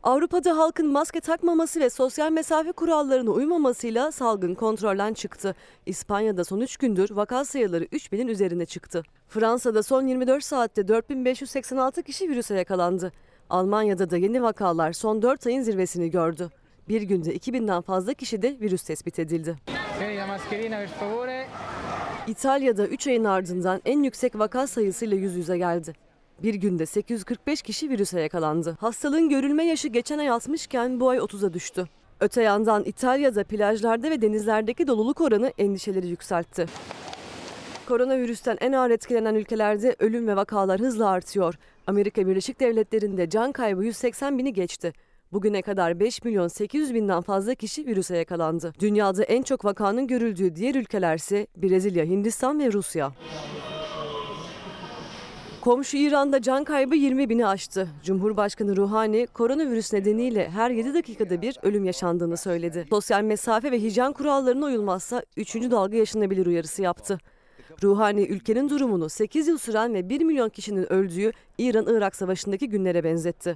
Avrupa'da halkın maske takmaması ve sosyal mesafe kurallarına uymamasıyla salgın kontrolden çıktı. İspanya'da son 3 gündür vaka sayıları 3000'in üzerine çıktı. Fransa'da son 24 saatte 4586 kişi virüse yakalandı. Almanya'da da yeni vakalar son 4 ayın zirvesini gördü. Bir günde 2000'den fazla kişi de virüs tespit edildi. İtalya'da 3 ayın ardından en yüksek vaka sayısıyla yüz yüze geldi. Bir günde 845 kişi virüse yakalandı. Hastalığın görülme yaşı geçen ay 60'ken bu ay 30'a düştü. Öte yandan İtalya'da plajlarda ve denizlerdeki doluluk oranı endişeleri yükseltti. Koronavirüsten en ağır etkilenen ülkelerde ölüm ve vakalar hızla artıyor. Amerika Birleşik Devletleri'nde can kaybı 180 bini geçti. Bugüne kadar 5 milyon 800 binden fazla kişi virüse yakalandı. Dünyada en çok vakanın görüldüğü diğer ülkelerse Brezilya, Hindistan ve Rusya. Komşu İran'da can kaybı 20 bini aştı. Cumhurbaşkanı Ruhani koronavirüs nedeniyle her 7 dakikada bir ölüm yaşandığını söyledi. Sosyal mesafe ve hijyen kurallarına uyulmazsa 3. dalga yaşanabilir uyarısı yaptı. Ruhani ülkenin durumunu 8 yıl süren ve 1 milyon kişinin öldüğü İran-Irak savaşındaki günlere benzetti.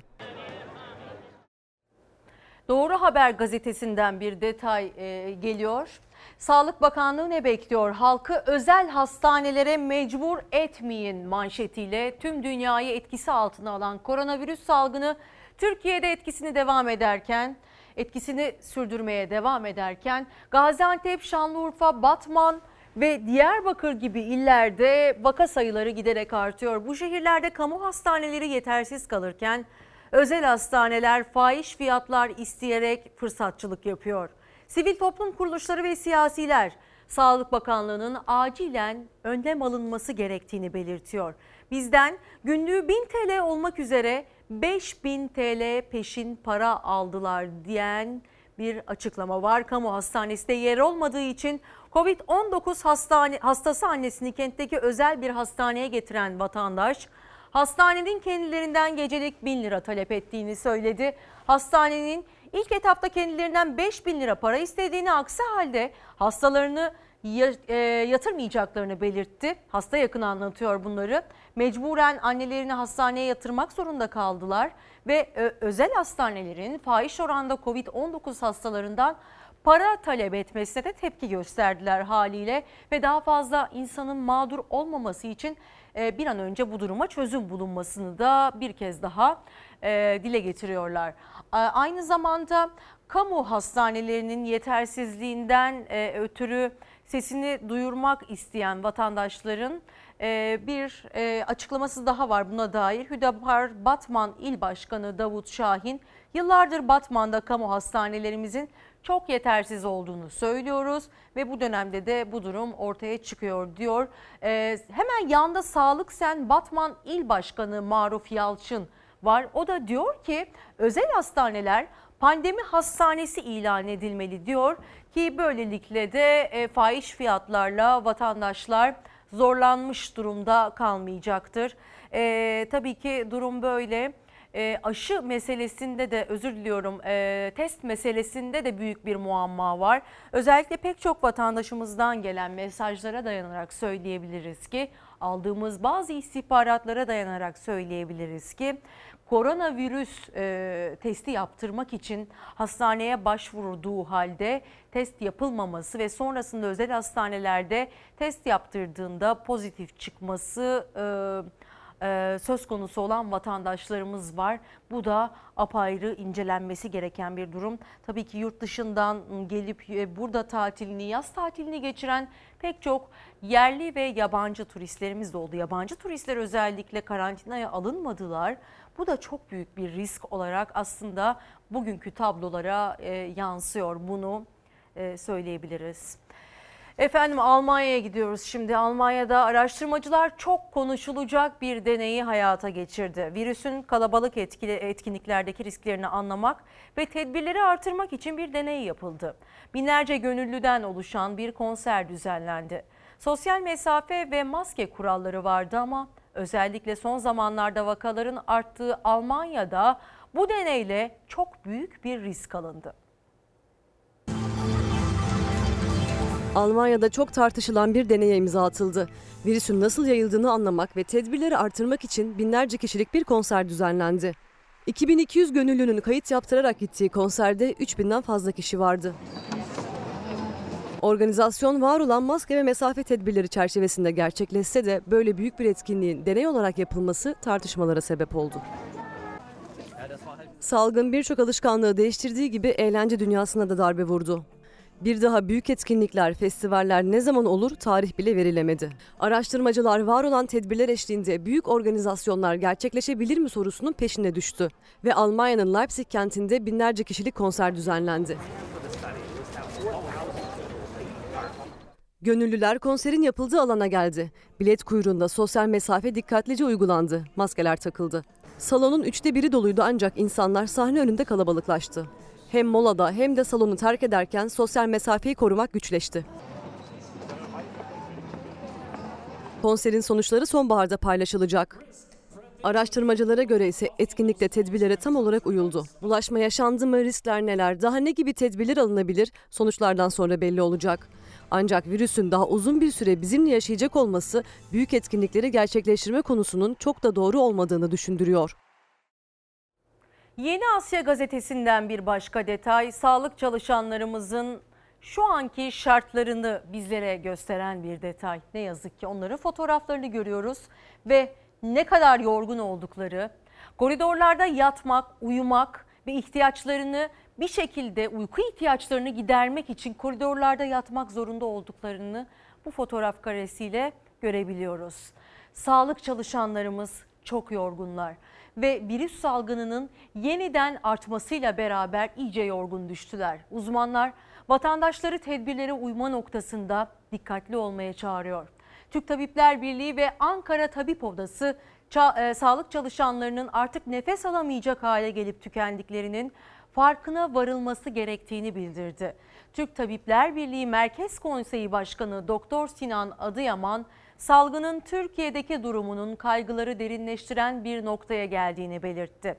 Doğru Haber gazetesinden bir detay e, geliyor. Sağlık Bakanlığı ne bekliyor? Halkı özel hastanelere mecbur etmeyin manşetiyle tüm dünyayı etkisi altına alan koronavirüs salgını Türkiye'de etkisini devam ederken etkisini sürdürmeye devam ederken Gaziantep, Şanlıurfa, Batman ve Diyarbakır gibi illerde vaka sayıları giderek artıyor. Bu şehirlerde kamu hastaneleri yetersiz kalırken özel hastaneler fahiş fiyatlar isteyerek fırsatçılık yapıyor. Sivil toplum kuruluşları ve siyasiler Sağlık Bakanlığı'nın acilen önlem alınması gerektiğini belirtiyor. Bizden günlüğü 1000 TL olmak üzere 5000 TL peşin para aldılar diyen bir açıklama var. Kamu hastanesinde yer olmadığı için Covid-19 hastane, hastası annesini kentteki özel bir hastaneye getiren vatandaş hastanenin kendilerinden gecelik 1000 lira talep ettiğini söyledi. Hastanenin ilk etapta kendilerinden 5 bin lira para istediğini aksi halde hastalarını e, yatırmayacaklarını belirtti. Hasta yakın anlatıyor bunları. Mecburen annelerini hastaneye yatırmak zorunda kaldılar ve özel hastanelerin fahiş oranda Covid-19 hastalarından para talep etmesine de tepki gösterdiler haliyle ve daha fazla insanın mağdur olmaması için e, bir an önce bu duruma çözüm bulunmasını da bir kez daha e, dile getiriyorlar. Aynı zamanda kamu hastanelerinin yetersizliğinden e, ötürü sesini duyurmak isteyen vatandaşların bir açıklaması daha var buna dair. Hüdapar Batman İl Başkanı Davut Şahin yıllardır Batman'da kamu hastanelerimizin çok yetersiz olduğunu söylüyoruz ve bu dönemde de bu durum ortaya çıkıyor diyor. Ee, hemen yanda Sağlık Sen Batman İl Başkanı Maruf Yalçın var. O da diyor ki özel hastaneler pandemi hastanesi ilan edilmeli diyor ki böylelikle de e, fahiş fiyatlarla vatandaşlar zorlanmış durumda kalmayacaktır. E, tabii ki durum böyle e, aşı meselesinde de özür diliyorum e, test meselesinde de büyük bir muamma var. Özellikle pek çok vatandaşımızdan gelen mesajlara dayanarak söyleyebiliriz ki aldığımız bazı istihbaratlara dayanarak söyleyebiliriz ki koronavirüs e, testi yaptırmak için hastaneye başvurduğu halde test yapılmaması ve sonrasında özel hastanelerde test yaptırdığında pozitif çıkması e, e, söz konusu olan vatandaşlarımız var. Bu da apayrı incelenmesi gereken bir durum. Tabii ki yurt dışından gelip e, burada tatilini, yaz tatilini geçiren pek çok yerli ve yabancı turistlerimiz de oldu. Yabancı turistler özellikle karantinaya alınmadılar. Bu da çok büyük bir risk olarak aslında bugünkü tablolara e, yansıyor. Bunu söyleyebiliriz. Efendim Almanya'ya gidiyoruz şimdi. Almanya'da araştırmacılar çok konuşulacak bir deneyi hayata geçirdi. Virüsün kalabalık etkili, etkinliklerdeki risklerini anlamak ve tedbirleri artırmak için bir deney yapıldı. Binlerce gönüllüden oluşan bir konser düzenlendi. Sosyal mesafe ve maske kuralları vardı ama özellikle son zamanlarda vakaların arttığı Almanya'da bu deneyle çok büyük bir risk alındı. Almanya'da çok tartışılan bir deneye imza atıldı. Virüsün nasıl yayıldığını anlamak ve tedbirleri artırmak için binlerce kişilik bir konser düzenlendi. 2200 gönüllünün kayıt yaptırarak gittiği konserde 3000'den fazla kişi vardı. Organizasyon var olan maske ve mesafe tedbirleri çerçevesinde gerçekleşse de böyle büyük bir etkinliğin deney olarak yapılması tartışmalara sebep oldu. Salgın birçok alışkanlığı değiştirdiği gibi eğlence dünyasına da darbe vurdu. Bir daha büyük etkinlikler, festivaller ne zaman olur tarih bile verilemedi. Araştırmacılar var olan tedbirler eşliğinde büyük organizasyonlar gerçekleşebilir mi sorusunun peşine düştü. Ve Almanya'nın Leipzig kentinde binlerce kişilik konser düzenlendi. Gönüllüler konserin yapıldığı alana geldi. Bilet kuyruğunda sosyal mesafe dikkatlice uygulandı. Maskeler takıldı. Salonun üçte biri doluydu ancak insanlar sahne önünde kalabalıklaştı. Hem molada hem de salonu terk ederken sosyal mesafeyi korumak güçleşti. Konserin sonuçları sonbaharda paylaşılacak. Araştırmacılara göre ise etkinlikte tedbirlere tam olarak uyuldu. Bulaşma yaşandı mı, riskler neler, daha ne gibi tedbirler alınabilir sonuçlardan sonra belli olacak. Ancak virüsün daha uzun bir süre bizimle yaşayacak olması büyük etkinlikleri gerçekleştirme konusunun çok da doğru olmadığını düşündürüyor. Yeni Asya gazetesinden bir başka detay sağlık çalışanlarımızın şu anki şartlarını bizlere gösteren bir detay. Ne yazık ki onların fotoğraflarını görüyoruz ve ne kadar yorgun oldukları, koridorlarda yatmak, uyumak ve ihtiyaçlarını bir şekilde uyku ihtiyaçlarını gidermek için koridorlarda yatmak zorunda olduklarını bu fotoğraf karesiyle görebiliyoruz. Sağlık çalışanlarımız çok yorgunlar ve virüs salgınının yeniden artmasıyla beraber iyice yorgun düştüler. Uzmanlar vatandaşları tedbirlere uyma noktasında dikkatli olmaya çağırıyor. Türk Tabipler Birliği ve Ankara Tabip Odası e, sağlık çalışanlarının artık nefes alamayacak hale gelip tükendiklerinin farkına varılması gerektiğini bildirdi. Türk Tabipler Birliği Merkez Konseyi Başkanı Doktor Sinan Adıyaman salgının Türkiye'deki durumunun kaygıları derinleştiren bir noktaya geldiğini belirtti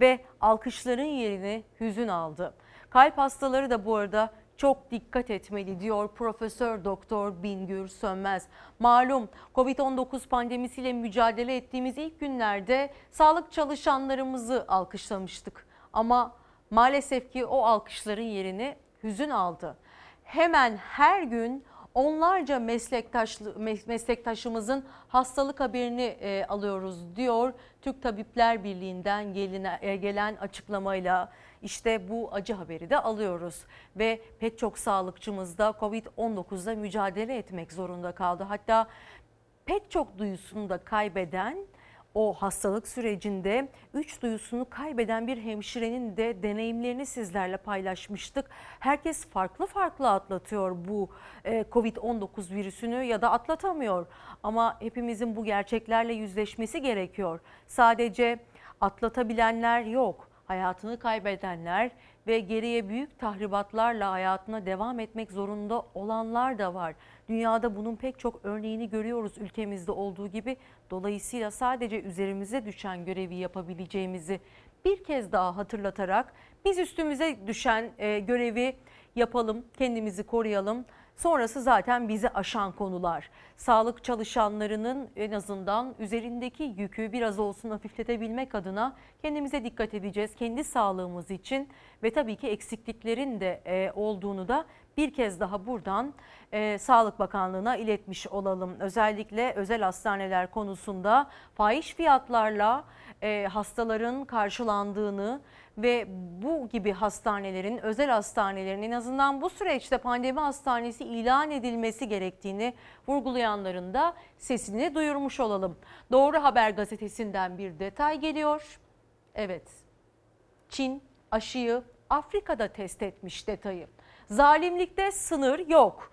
ve alkışların yerini hüzün aldı. Kalp hastaları da bu arada çok dikkat etmeli diyor Profesör Doktor Bingür Sönmez. Malum Covid-19 pandemisiyle mücadele ettiğimiz ilk günlerde sağlık çalışanlarımızı alkışlamıştık. Ama maalesef ki o alkışların yerini hüzün aldı. Hemen her gün onlarca meslektaş, meslektaşımızın hastalık haberini e, alıyoruz diyor Türk Tabipler Birliği'nden gelen, e, gelen açıklamayla işte bu acı haberi de alıyoruz ve pek çok sağlıkçımız da Covid-19'da mücadele etmek zorunda kaldı. Hatta pek çok duyusunu da kaybeden o hastalık sürecinde üç duyusunu kaybeden bir hemşirenin de deneyimlerini sizlerle paylaşmıştık. Herkes farklı farklı atlatıyor bu e, Covid-19 virüsünü ya da atlatamıyor. Ama hepimizin bu gerçeklerle yüzleşmesi gerekiyor. Sadece atlatabilenler yok. Hayatını kaybedenler ve geriye büyük tahribatlarla hayatına devam etmek zorunda olanlar da var. Dünyada bunun pek çok örneğini görüyoruz ülkemizde olduğu gibi. Dolayısıyla sadece üzerimize düşen görevi yapabileceğimizi bir kez daha hatırlatarak biz üstümüze düşen e, görevi yapalım, kendimizi koruyalım. Sonrası zaten bizi aşan konular. Sağlık çalışanlarının en azından üzerindeki yükü biraz olsun hafifletebilmek adına kendimize dikkat edeceğiz. Kendi sağlığımız için ve tabii ki eksikliklerin de e, olduğunu da bir kez daha buradan e, Sağlık Bakanlığı'na iletmiş olalım. Özellikle özel hastaneler konusunda fahiş fiyatlarla e, hastaların karşılandığını ve bu gibi hastanelerin, özel hastanelerin en azından bu süreçte pandemi hastanesi ilan edilmesi gerektiğini vurgulayanların da sesini duyurmuş olalım. Doğru Haber gazetesinden bir detay geliyor. Evet, Çin aşıyı Afrika'da test etmiş detayı. Zalimlikte sınır yok.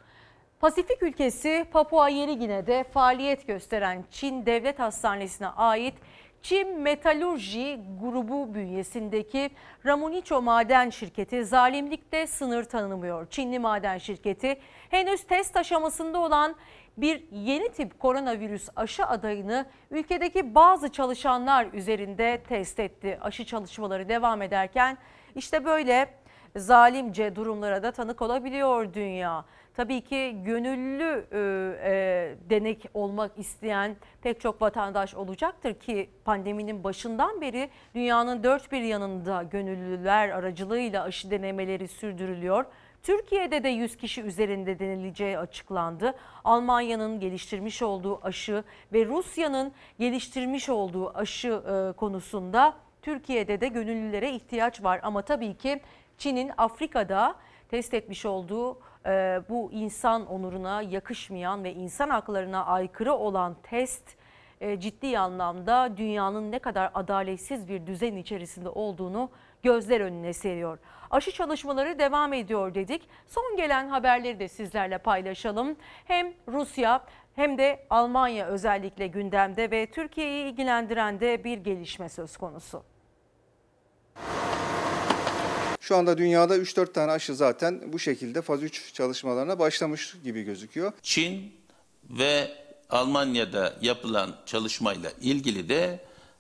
Pasifik ülkesi Papua Yeni Gine'de faaliyet gösteren Çin Devlet Hastanesi'ne ait Çin Metalurji grubu bünyesindeki Ramunicho Maden Şirketi zalimlikte sınır tanımıyor. Çinli maden şirketi henüz test aşamasında olan bir yeni tip koronavirüs aşı adayını ülkedeki bazı çalışanlar üzerinde test etti. Aşı çalışmaları devam ederken işte böyle zalimce durumlara da tanık olabiliyor dünya. Tabii ki gönüllü e, e, denek olmak isteyen pek çok vatandaş olacaktır ki pandeminin başından beri dünyanın dört bir yanında gönüllüler aracılığıyla aşı denemeleri sürdürülüyor. Türkiye'de de 100 kişi üzerinde denileceği açıklandı. Almanya'nın geliştirmiş olduğu aşı ve Rusya'nın geliştirmiş olduğu aşı e, konusunda Türkiye'de de gönüllülere ihtiyaç var. Ama tabii ki Çin'in Afrika'da test etmiş olduğu e, bu insan onuruna yakışmayan ve insan haklarına aykırı olan test e, ciddi anlamda dünyanın ne kadar adaletsiz bir düzen içerisinde olduğunu gözler önüne seriyor. Aşı çalışmaları devam ediyor dedik. Son gelen haberleri de sizlerle paylaşalım. Hem Rusya hem de Almanya özellikle gündemde ve Türkiye'yi ilgilendiren de bir gelişme söz konusu. Şu anda dünyada 3-4 tane aşı zaten bu şekilde faz 3 çalışmalarına başlamış gibi gözüküyor. Çin ve Almanya'da yapılan çalışmayla ilgili de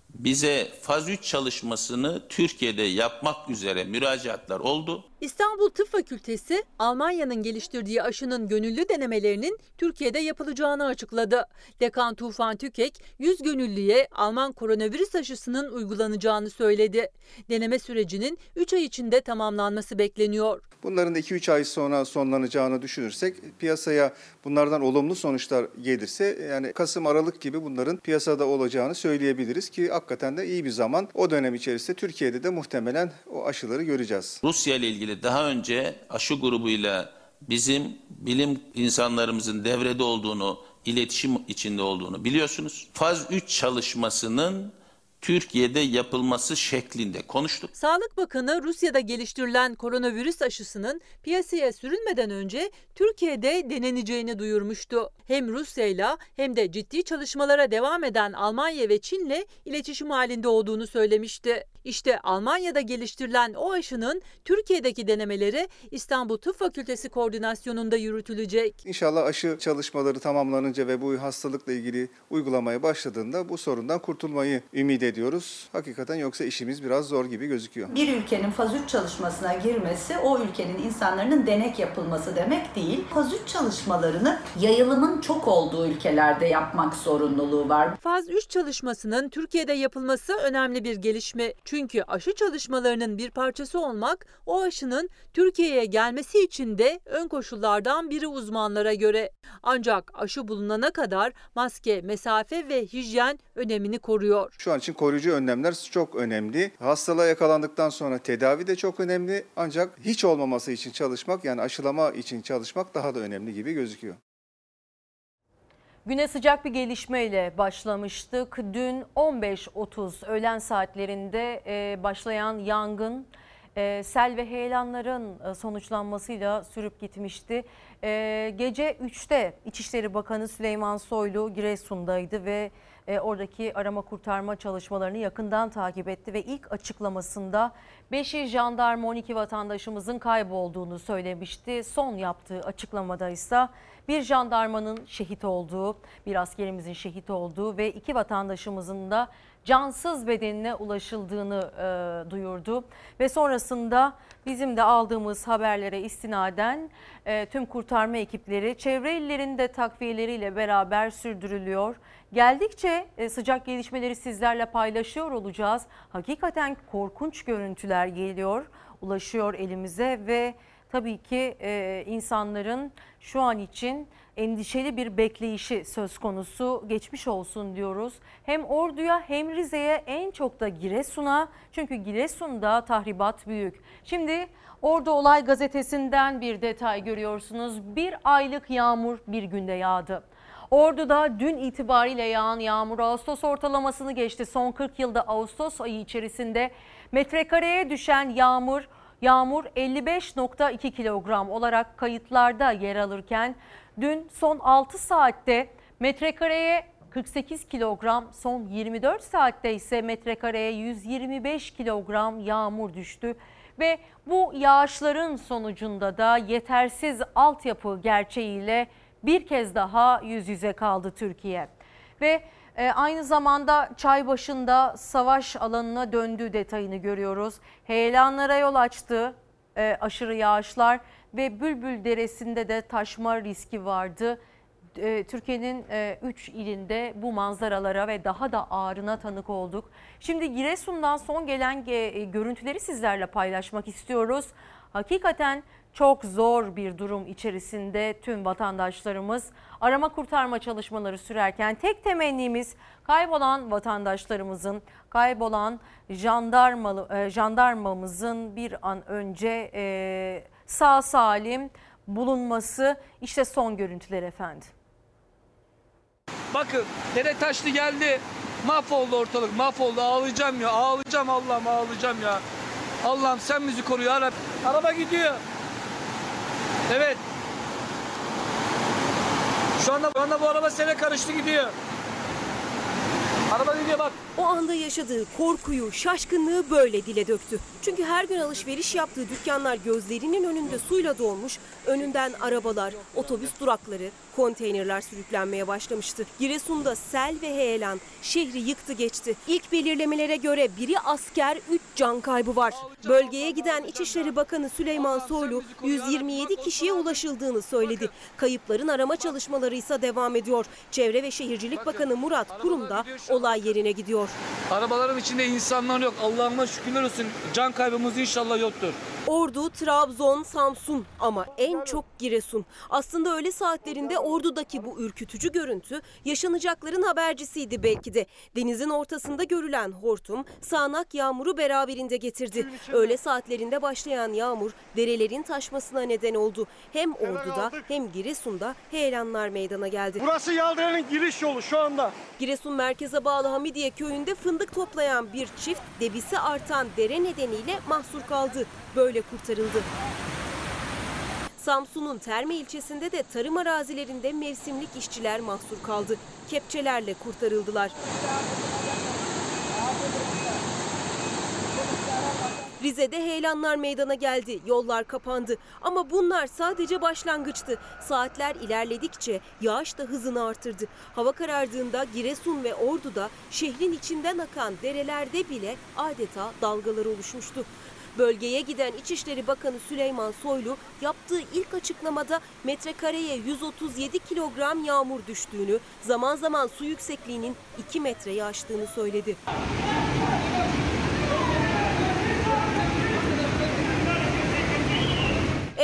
bize faz 3 çalışmasını Türkiye'de yapmak üzere müracaatlar oldu. İstanbul Tıp Fakültesi Almanya'nın geliştirdiği aşının gönüllü denemelerinin Türkiye'de yapılacağını açıkladı. Dekan Tufan Tükek 100 gönüllüye Alman koronavirüs aşısının uygulanacağını söyledi. Deneme sürecinin 3 ay içinde tamamlanması bekleniyor. Bunların da 2-3 ay sonra sonlanacağını düşünürsek piyasaya bunlardan olumlu sonuçlar gelirse yani Kasım Aralık gibi bunların piyasada olacağını söyleyebiliriz ki hakikaten de iyi bir zaman. O dönem içerisinde Türkiye'de de muhtemelen o aşıları göreceğiz. Rusya ile ilgili daha önce aşı grubuyla bizim bilim insanlarımızın devrede olduğunu, iletişim içinde olduğunu biliyorsunuz. Faz 3 çalışmasının Türkiye'de yapılması şeklinde konuştuk. Sağlık Bakanı Rusya'da geliştirilen koronavirüs aşısının piyasaya sürülmeden önce Türkiye'de deneneceğini duyurmuştu. Hem Rusya'yla hem de ciddi çalışmalara devam eden Almanya ve Çin'le iletişim halinde olduğunu söylemişti. İşte Almanya'da geliştirilen o aşının Türkiye'deki denemeleri İstanbul Tıp Fakültesi koordinasyonunda yürütülecek. İnşallah aşı çalışmaları tamamlanınca ve bu hastalıkla ilgili uygulamaya başladığında bu sorundan kurtulmayı ümit ediyoruz. Hakikaten yoksa işimiz biraz zor gibi gözüküyor. Bir ülkenin faz 3 çalışmasına girmesi o ülkenin insanların denek yapılması demek değil. Faz 3 çalışmalarını yayılımın çok olduğu ülkelerde yapmak zorunluluğu var. Faz 3 çalışmasının Türkiye'de yapılması önemli bir gelişme. Çünkü aşı çalışmalarının bir parçası olmak o aşının Türkiye'ye gelmesi için de ön koşullardan biri uzmanlara göre. Ancak aşı bulunana kadar maske, mesafe ve hijyen önemini koruyor. Şu an için koruyucu önlemler çok önemli. Hastalığa yakalandıktan sonra tedavi de çok önemli. Ancak hiç olmaması için çalışmak yani aşılama için çalışmak daha da önemli gibi gözüküyor. Güne sıcak bir gelişmeyle başlamıştık. Dün 15.30 öğlen saatlerinde e, başlayan yangın e, sel ve heyelanların e, sonuçlanmasıyla sürüp gitmişti. Gece 3'te İçişleri Bakanı Süleyman Soylu Giresun'daydı ve oradaki arama kurtarma çalışmalarını yakından takip etti ve ilk açıklamasında 5'i jandarma 12 vatandaşımızın kaybolduğunu söylemişti. Son yaptığı açıklamada ise bir jandarmanın şehit olduğu, bir askerimizin şehit olduğu ve iki vatandaşımızın da cansız bedenine ulaşıldığını e, duyurdu. Ve sonrasında bizim de aldığımız haberlere istinaden e, tüm kurtarma ekipleri çevre illerin de takviyeleriyle beraber sürdürülüyor. Geldikçe e, sıcak gelişmeleri sizlerle paylaşıyor olacağız. Hakikaten korkunç görüntüler geliyor, ulaşıyor elimize ve tabii ki e, insanların şu an için endişeli bir bekleyişi söz konusu. Geçmiş olsun diyoruz. Hem Ordu'ya hem Rize'ye en çok da Giresun'a. Çünkü Giresun'da tahribat büyük. Şimdi Ordu Olay gazetesinden bir detay görüyorsunuz. Bir aylık yağmur bir günde yağdı. Ordu'da dün itibariyle yağan yağmur Ağustos ortalamasını geçti. Son 40 yılda Ağustos ayı içerisinde metrekareye düşen yağmur Yağmur 55.2 kilogram olarak kayıtlarda yer alırken dün son 6 saatte metrekareye 48 kilogram, son 24 saatte ise metrekareye 125 kilogram yağmur düştü ve bu yağışların sonucunda da yetersiz altyapı gerçeğiyle bir kez daha yüz yüze kaldı Türkiye. Ve e, aynı zamanda çay başında savaş alanına döndüğü detayını görüyoruz. Heyelanlara yol açtı e, aşırı yağışlar ve Bülbül Deresi'nde de taşma riski vardı. E, Türkiye'nin 3 ilinde bu manzaralara ve daha da ağrına tanık olduk. Şimdi Giresun'dan son gelen e, görüntüleri sizlerle paylaşmak istiyoruz. Hakikaten çok zor bir durum içerisinde tüm vatandaşlarımız arama kurtarma çalışmaları sürerken tek temennimiz kaybolan vatandaşlarımızın, kaybolan jandarma, e, jandarmamızın bir an önce e, sağ salim bulunması. İşte son görüntüler efendim. Bakın dere taşlı geldi. Mahvoldu ortalık mahvoldu ağlayacağım ya ağlayacağım Allah'ım ağlayacağım ya. Allah'ım sen bizi koru ya Rabbi. Araba gidiyor. Evet. Şu anda, şu anda bu araba sene karıştı gidiyor. Araba gidiyor bak. O anda yaşadığı korkuyu, şaşkınlığı böyle dile döktü. Çünkü her gün alışveriş yaptığı dükkanlar gözlerinin önünde suyla dolmuş, önünden arabalar, otobüs durakları, konteynerler sürüklenmeye başlamıştı. Giresun'da sel ve heyelan şehri yıktı geçti. İlk belirlemelere göre biri asker, 3 can kaybı var. Bölgeye giden İçişleri Bakanı Süleyman Soylu 127 kişiye ulaşıldığını söyledi. Kayıpların arama çalışmaları ise devam ediyor. Çevre ve Şehircilik Bakanı Murat Kurum da olay yerine gidiyor. Arabaların içinde insanlar yok. Allah'ıma şükürler olsun. Can kaybımız inşallah yoktur. Ordu, Trabzon, Samsun ama en çok Giresun. Aslında öğle saatlerinde Ordu'daki bu ürkütücü görüntü yaşanacakların habercisiydi belki de. Denizin ortasında görülen hortum sağanak yağmuru beraberinde getirdi. Öğle saatlerinde başlayan yağmur derelerin taşmasına neden oldu. Hem Ordu'da hem Giresun'da heyelanlar meydana geldi. Burası Yaldıran'ın giriş yolu şu anda. Giresun merkeze bağlı Hamidiye köyünde fındık toplayan bir çift debisi artan dere nedeniyle mahsur kaldı. Böyle kurtarıldı. Samsun'un Terme ilçesinde de tarım arazilerinde mevsimlik işçiler mahsur kaldı. Kepçelerle kurtarıldılar. Rize'de heyelanlar meydana geldi, yollar kapandı. Ama bunlar sadece başlangıçtı. Saatler ilerledikçe yağış da hızını artırdı. Hava karardığında Giresun ve Ordu'da şehrin içinden akan derelerde bile adeta dalgalar oluşmuştu. Bölgeye giden İçişleri Bakanı Süleyman Soylu yaptığı ilk açıklamada metrekareye 137 kilogram yağmur düştüğünü, zaman zaman su yüksekliğinin 2 metreyi aştığını söyledi.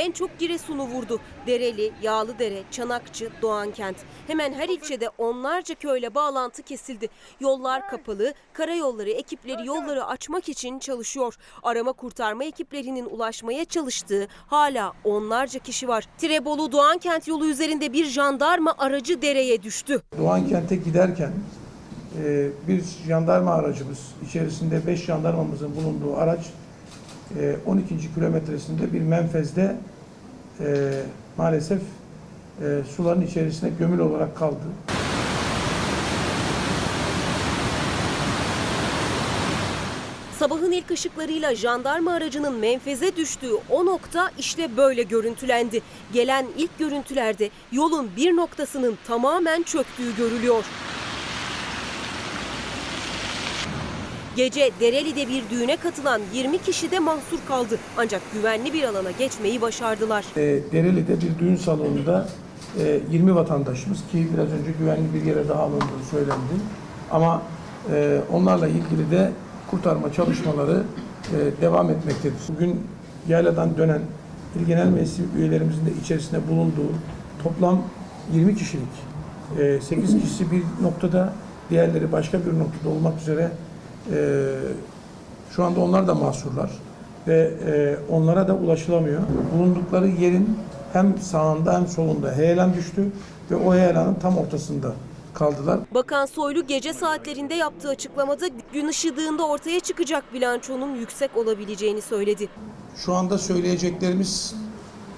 En çok Giresun'u vurdu. Dereli, Yağlıdere, Çanakçı, Doğankent. Hemen her ilçede onlarca köyle bağlantı kesildi. Yollar kapalı, karayolları ekipleri yolları açmak için çalışıyor. Arama kurtarma ekiplerinin ulaşmaya çalıştığı hala onlarca kişi var. Tirebolu Doğankent yolu üzerinde bir jandarma aracı dereye düştü. Doğankent'e giderken e, bir jandarma aracımız içerisinde 5 jandarmamızın bulunduğu araç 12. kilometresinde bir menfezde e, maalesef e, suların içerisine gömül olarak kaldı. Sabahın ilk ışıklarıyla jandarma aracının menfeze düştüğü o nokta işte böyle görüntülendi. Gelen ilk görüntülerde yolun bir noktasının tamamen çöktüğü görülüyor. Gece Dereli'de bir düğüne katılan 20 kişi de mahsur kaldı. Ancak güvenli bir alana geçmeyi başardılar. E, Dereli'de bir düğün salonunda e, 20 vatandaşımız ki biraz önce güvenli bir yere daha alındığı söylendi. Ama e, onlarla ilgili de kurtarma çalışmaları e, devam etmektedir. Bugün yayladan dönen İl Genel Meclisi üyelerimizin de içerisinde bulunduğu toplam 20 kişilik, e, 8 kişisi bir noktada, diğerleri başka bir noktada olmak üzere e, şu anda onlar da mahsurlar ve e, onlara da ulaşılamıyor. Bulundukları yerin hem sağında hem solunda heyelan düştü ve o heyelanın tam ortasında kaldılar. Bakan Soylu gece saatlerinde yaptığı açıklamada gün ışıdığında ortaya çıkacak bilançonun yüksek olabileceğini söyledi. Şu anda söyleyeceklerimiz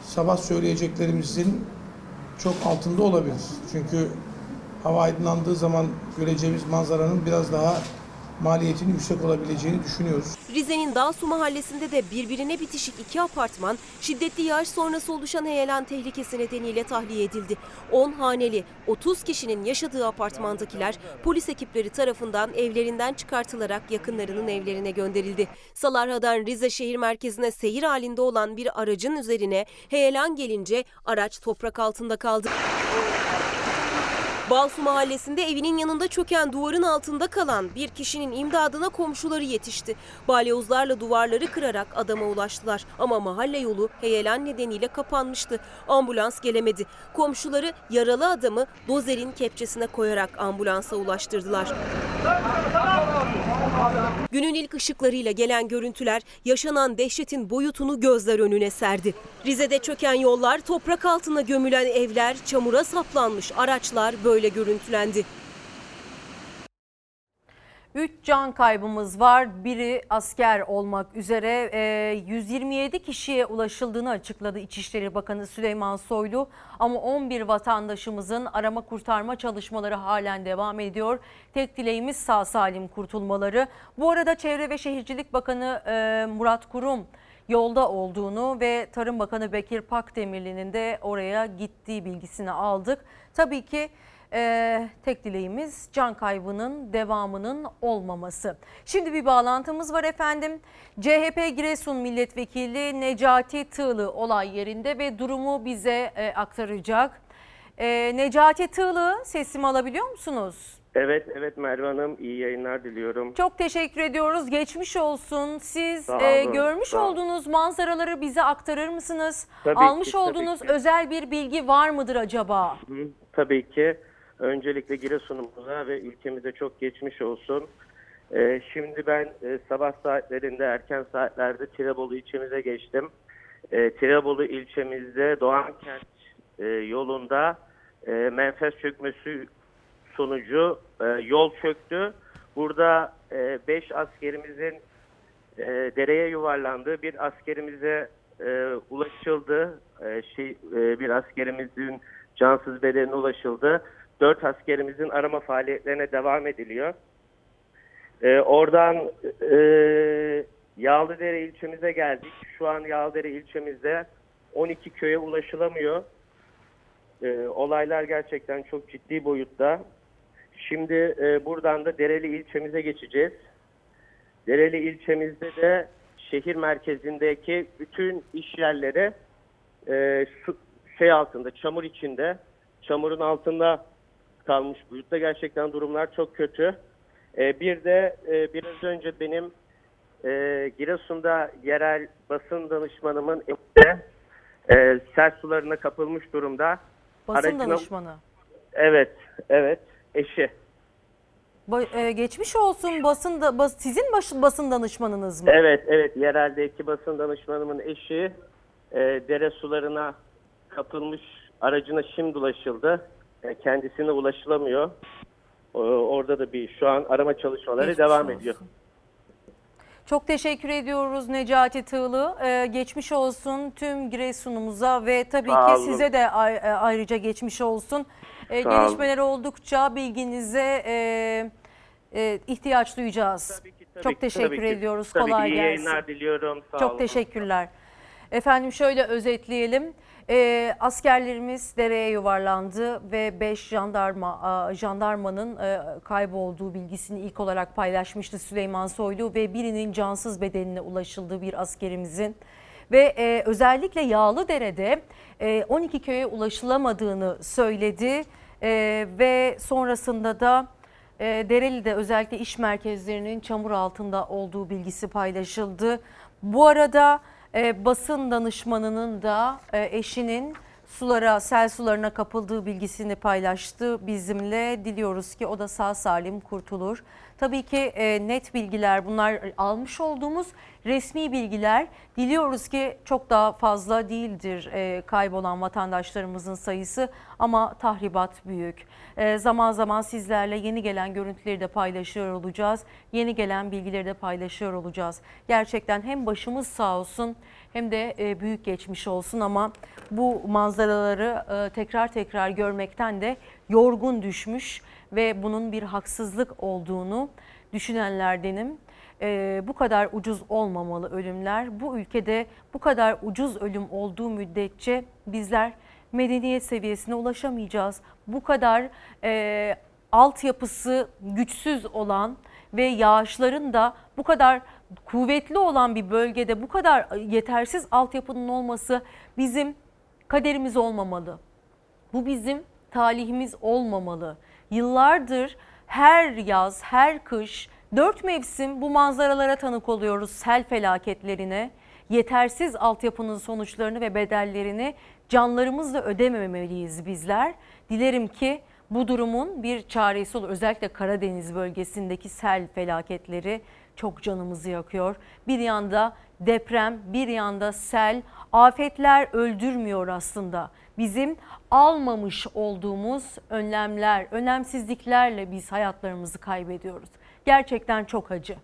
sabah söyleyeceklerimizin çok altında olabilir. Çünkü hava aydınlandığı zaman göreceğimiz manzaranın biraz daha maliyetinin yüksek olabileceğini düşünüyoruz. Rize'nin Dağsu mahallesinde de birbirine bitişik iki apartman şiddetli yağış sonrası oluşan heyelan tehlikesi nedeniyle tahliye edildi. 10 haneli 30 kişinin yaşadığı apartmandakiler polis ekipleri tarafından evlerinden çıkartılarak yakınlarının evlerine gönderildi. Salarha'dan Rize şehir merkezine seyir halinde olan bir aracın üzerine heyelan gelince araç toprak altında kaldı. Balsu mahallesinde evinin yanında çöken duvarın altında kalan bir kişinin imdadına komşuları yetişti. Balyozlarla duvarları kırarak adama ulaştılar. Ama mahalle yolu heyelan nedeniyle kapanmıştı. Ambulans gelemedi. Komşuları yaralı adamı dozerin kepçesine koyarak ambulansa ulaştırdılar. Günün ilk ışıklarıyla gelen görüntüler yaşanan dehşetin boyutunu gözler önüne serdi. Rize'de çöken yollar, toprak altına gömülen evler, çamura saplanmış araçlar böyle görüntülendi. 3 can kaybımız var. Biri asker olmak üzere e, 127 kişiye ulaşıldığını açıkladı İçişleri Bakanı Süleyman Soylu. Ama 11 vatandaşımızın arama kurtarma çalışmaları halen devam ediyor. Tek dileğimiz sağ salim kurtulmaları. Bu arada Çevre ve Şehircilik Bakanı e, Murat Kurum yolda olduğunu ve Tarım Bakanı Bekir Pakdemirli'nin de oraya gittiği bilgisini aldık. Tabii ki ee, tek dileğimiz can kaybının devamının olmaması. Şimdi bir bağlantımız var efendim. CHP Giresun Milletvekili Necati Tığlı olay yerinde ve durumu bize e, aktaracak. E, Necati Tığlı sesimi alabiliyor musunuz? Evet, evet Merve Hanım iyi yayınlar diliyorum. Çok teşekkür ediyoruz. Geçmiş olsun. Siz e, görmüş olduğunuz manzaraları bize aktarır mısınız? Tabii Almış ki, tabii olduğunuz ki. özel bir bilgi var mıdır acaba? Hı, tabii ki öncelikle Giresun'umuza ve ülkemize çok geçmiş olsun. Ee, şimdi ben e, sabah saatlerinde, erken saatlerde Tirebolu ilçemize geçtim. E, Tirebolu ilçemizde Doğankent e, yolunda e, menfez çökmesi sonucu e, yol çöktü. Burada 5 askerimizin e, dereye yuvarlandığı bir askerimize e, ulaşıldı. E, şey e, bir askerimizin cansız bedenine ulaşıldı. 4 askerimizin arama faaliyetlerine devam ediliyor. E, oradan e, Yağlıdere ilçemize geldik. Şu an Yağlıdere ilçemizde 12 köye ulaşılamıyor. E, olaylar gerçekten çok ciddi boyutta. Şimdi e, buradan da Dereli ilçemize geçeceğiz. Dereli ilçemizde de şehir merkezindeki bütün iş yerleri e, su, şey altında, çamur içinde, çamurun altında kalmış boyutta. Gerçekten durumlar çok kötü. E, bir de e, biraz önce benim e, Giresun'da yerel basın danışmanımın evinde e, sel sularına kapılmış durumda. Basın Aracına- danışmanı. Evet, evet. Eşi. Ba- e, geçmiş olsun basın da, bas- sizin baş- basın danışmanınız mı? Evet, evet. Yereldeki basın danışmanımın eşi e, dere sularına kapılmış aracına şimdi ulaşıldı. E, kendisine ulaşılamıyor. O- orada da bir şu an arama çalışmaları Geçmiş devam olsun. ediyor. Çok teşekkür ediyoruz Necati Tığlı. Ee, geçmiş olsun tüm Giresun'umuza ve tabii Sağ ki olun. size de ay- e, ayrıca geçmiş olsun. Ee, Sağ olun. gelişmeler oldukça bilginize e, e, ihtiyaç duyacağız. Tabii Çok ki, teşekkür tabii ki. ediyoruz. Tabii Kolay ki iyi gelsin. yayınlar diliyorum. Sağ Çok olun. teşekkürler. Efendim şöyle özetleyelim. Ee, askerlerimiz dereye yuvarlandı ve 5 jandarma a, jandarmanın e, kaybolduğu bilgisini ilk olarak paylaşmıştı Süleyman Soylu ve birinin cansız bedenine ulaşıldığı bir askerimizin ve e, özellikle Yağlıdere'de e, 12 köye ulaşılamadığını söyledi E, ve sonrasında da e, Dereli'de özellikle iş merkezlerinin çamur altında olduğu bilgisi paylaşıldı. Bu arada e, basın danışmanının da e, eşinin sulara, sel sularına kapıldığı bilgisini paylaştı bizimle. Diliyoruz ki o da sağ salim kurtulur. Tabii ki e, net bilgiler bunlar almış olduğumuz resmi bilgiler. Diliyoruz ki çok daha fazla değildir e, kaybolan vatandaşlarımızın sayısı ama tahribat büyük. E, zaman zaman sizlerle yeni gelen görüntüleri de paylaşıyor olacağız. Yeni gelen bilgileri de paylaşıyor olacağız. Gerçekten hem başımız sağ olsun hem de e, büyük geçmiş olsun ama bu manzaraları e, tekrar tekrar görmekten de yorgun düşmüş ve bunun bir haksızlık olduğunu düşünenlerdenim. E, bu kadar ucuz olmamalı ölümler. Bu ülkede bu kadar ucuz ölüm olduğu müddetçe bizler medeniyet seviyesine ulaşamayacağız. Bu kadar e, altyapısı güçsüz olan ve yağışların da bu kadar kuvvetli olan bir bölgede bu kadar yetersiz altyapının olması bizim kaderimiz olmamalı. Bu bizim talihimiz olmamalı. Yıllardır her yaz, her kış, dört mevsim bu manzaralara tanık oluyoruz, sel felaketlerine. Yetersiz altyapının sonuçlarını ve bedellerini canlarımızla ödememeliyiz bizler. Dilerim ki bu durumun bir çaresi olur. Özellikle Karadeniz bölgesindeki sel felaketleri çok canımızı yakıyor. Bir yanda deprem, bir yanda sel, afetler öldürmüyor aslında. Bizim almamış olduğumuz önlemler, önemsizliklerle biz hayatlarımızı kaybediyoruz. Gerçekten çok acı.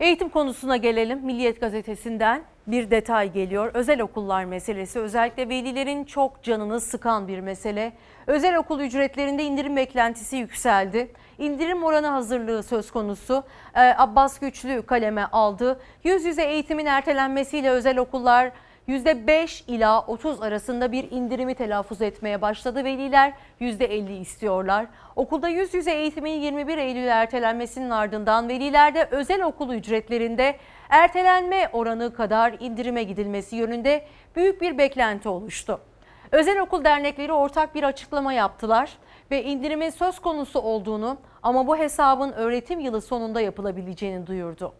Eğitim konusuna gelelim. Milliyet gazetesinden bir detay geliyor. Özel okullar meselesi özellikle velilerin çok canını sıkan bir mesele. Özel okul ücretlerinde indirim beklentisi yükseldi. İndirim oranı hazırlığı söz konusu. Ee, Abbas Güçlü kaleme aldı. Yüz yüze eğitimin ertelenmesiyle özel okullar %5 ila 30 arasında bir indirimi telaffuz etmeye başladı. Veliler %50 istiyorlar. Okulda yüz yüze eğitimin 21 Eylül ertelenmesinin ardından velilerde özel okul ücretlerinde ertelenme oranı kadar indirime gidilmesi yönünde büyük bir beklenti oluştu. Özel okul dernekleri ortak bir açıklama yaptılar ve indirimin söz konusu olduğunu ama bu hesabın öğretim yılı sonunda yapılabileceğini duyurdu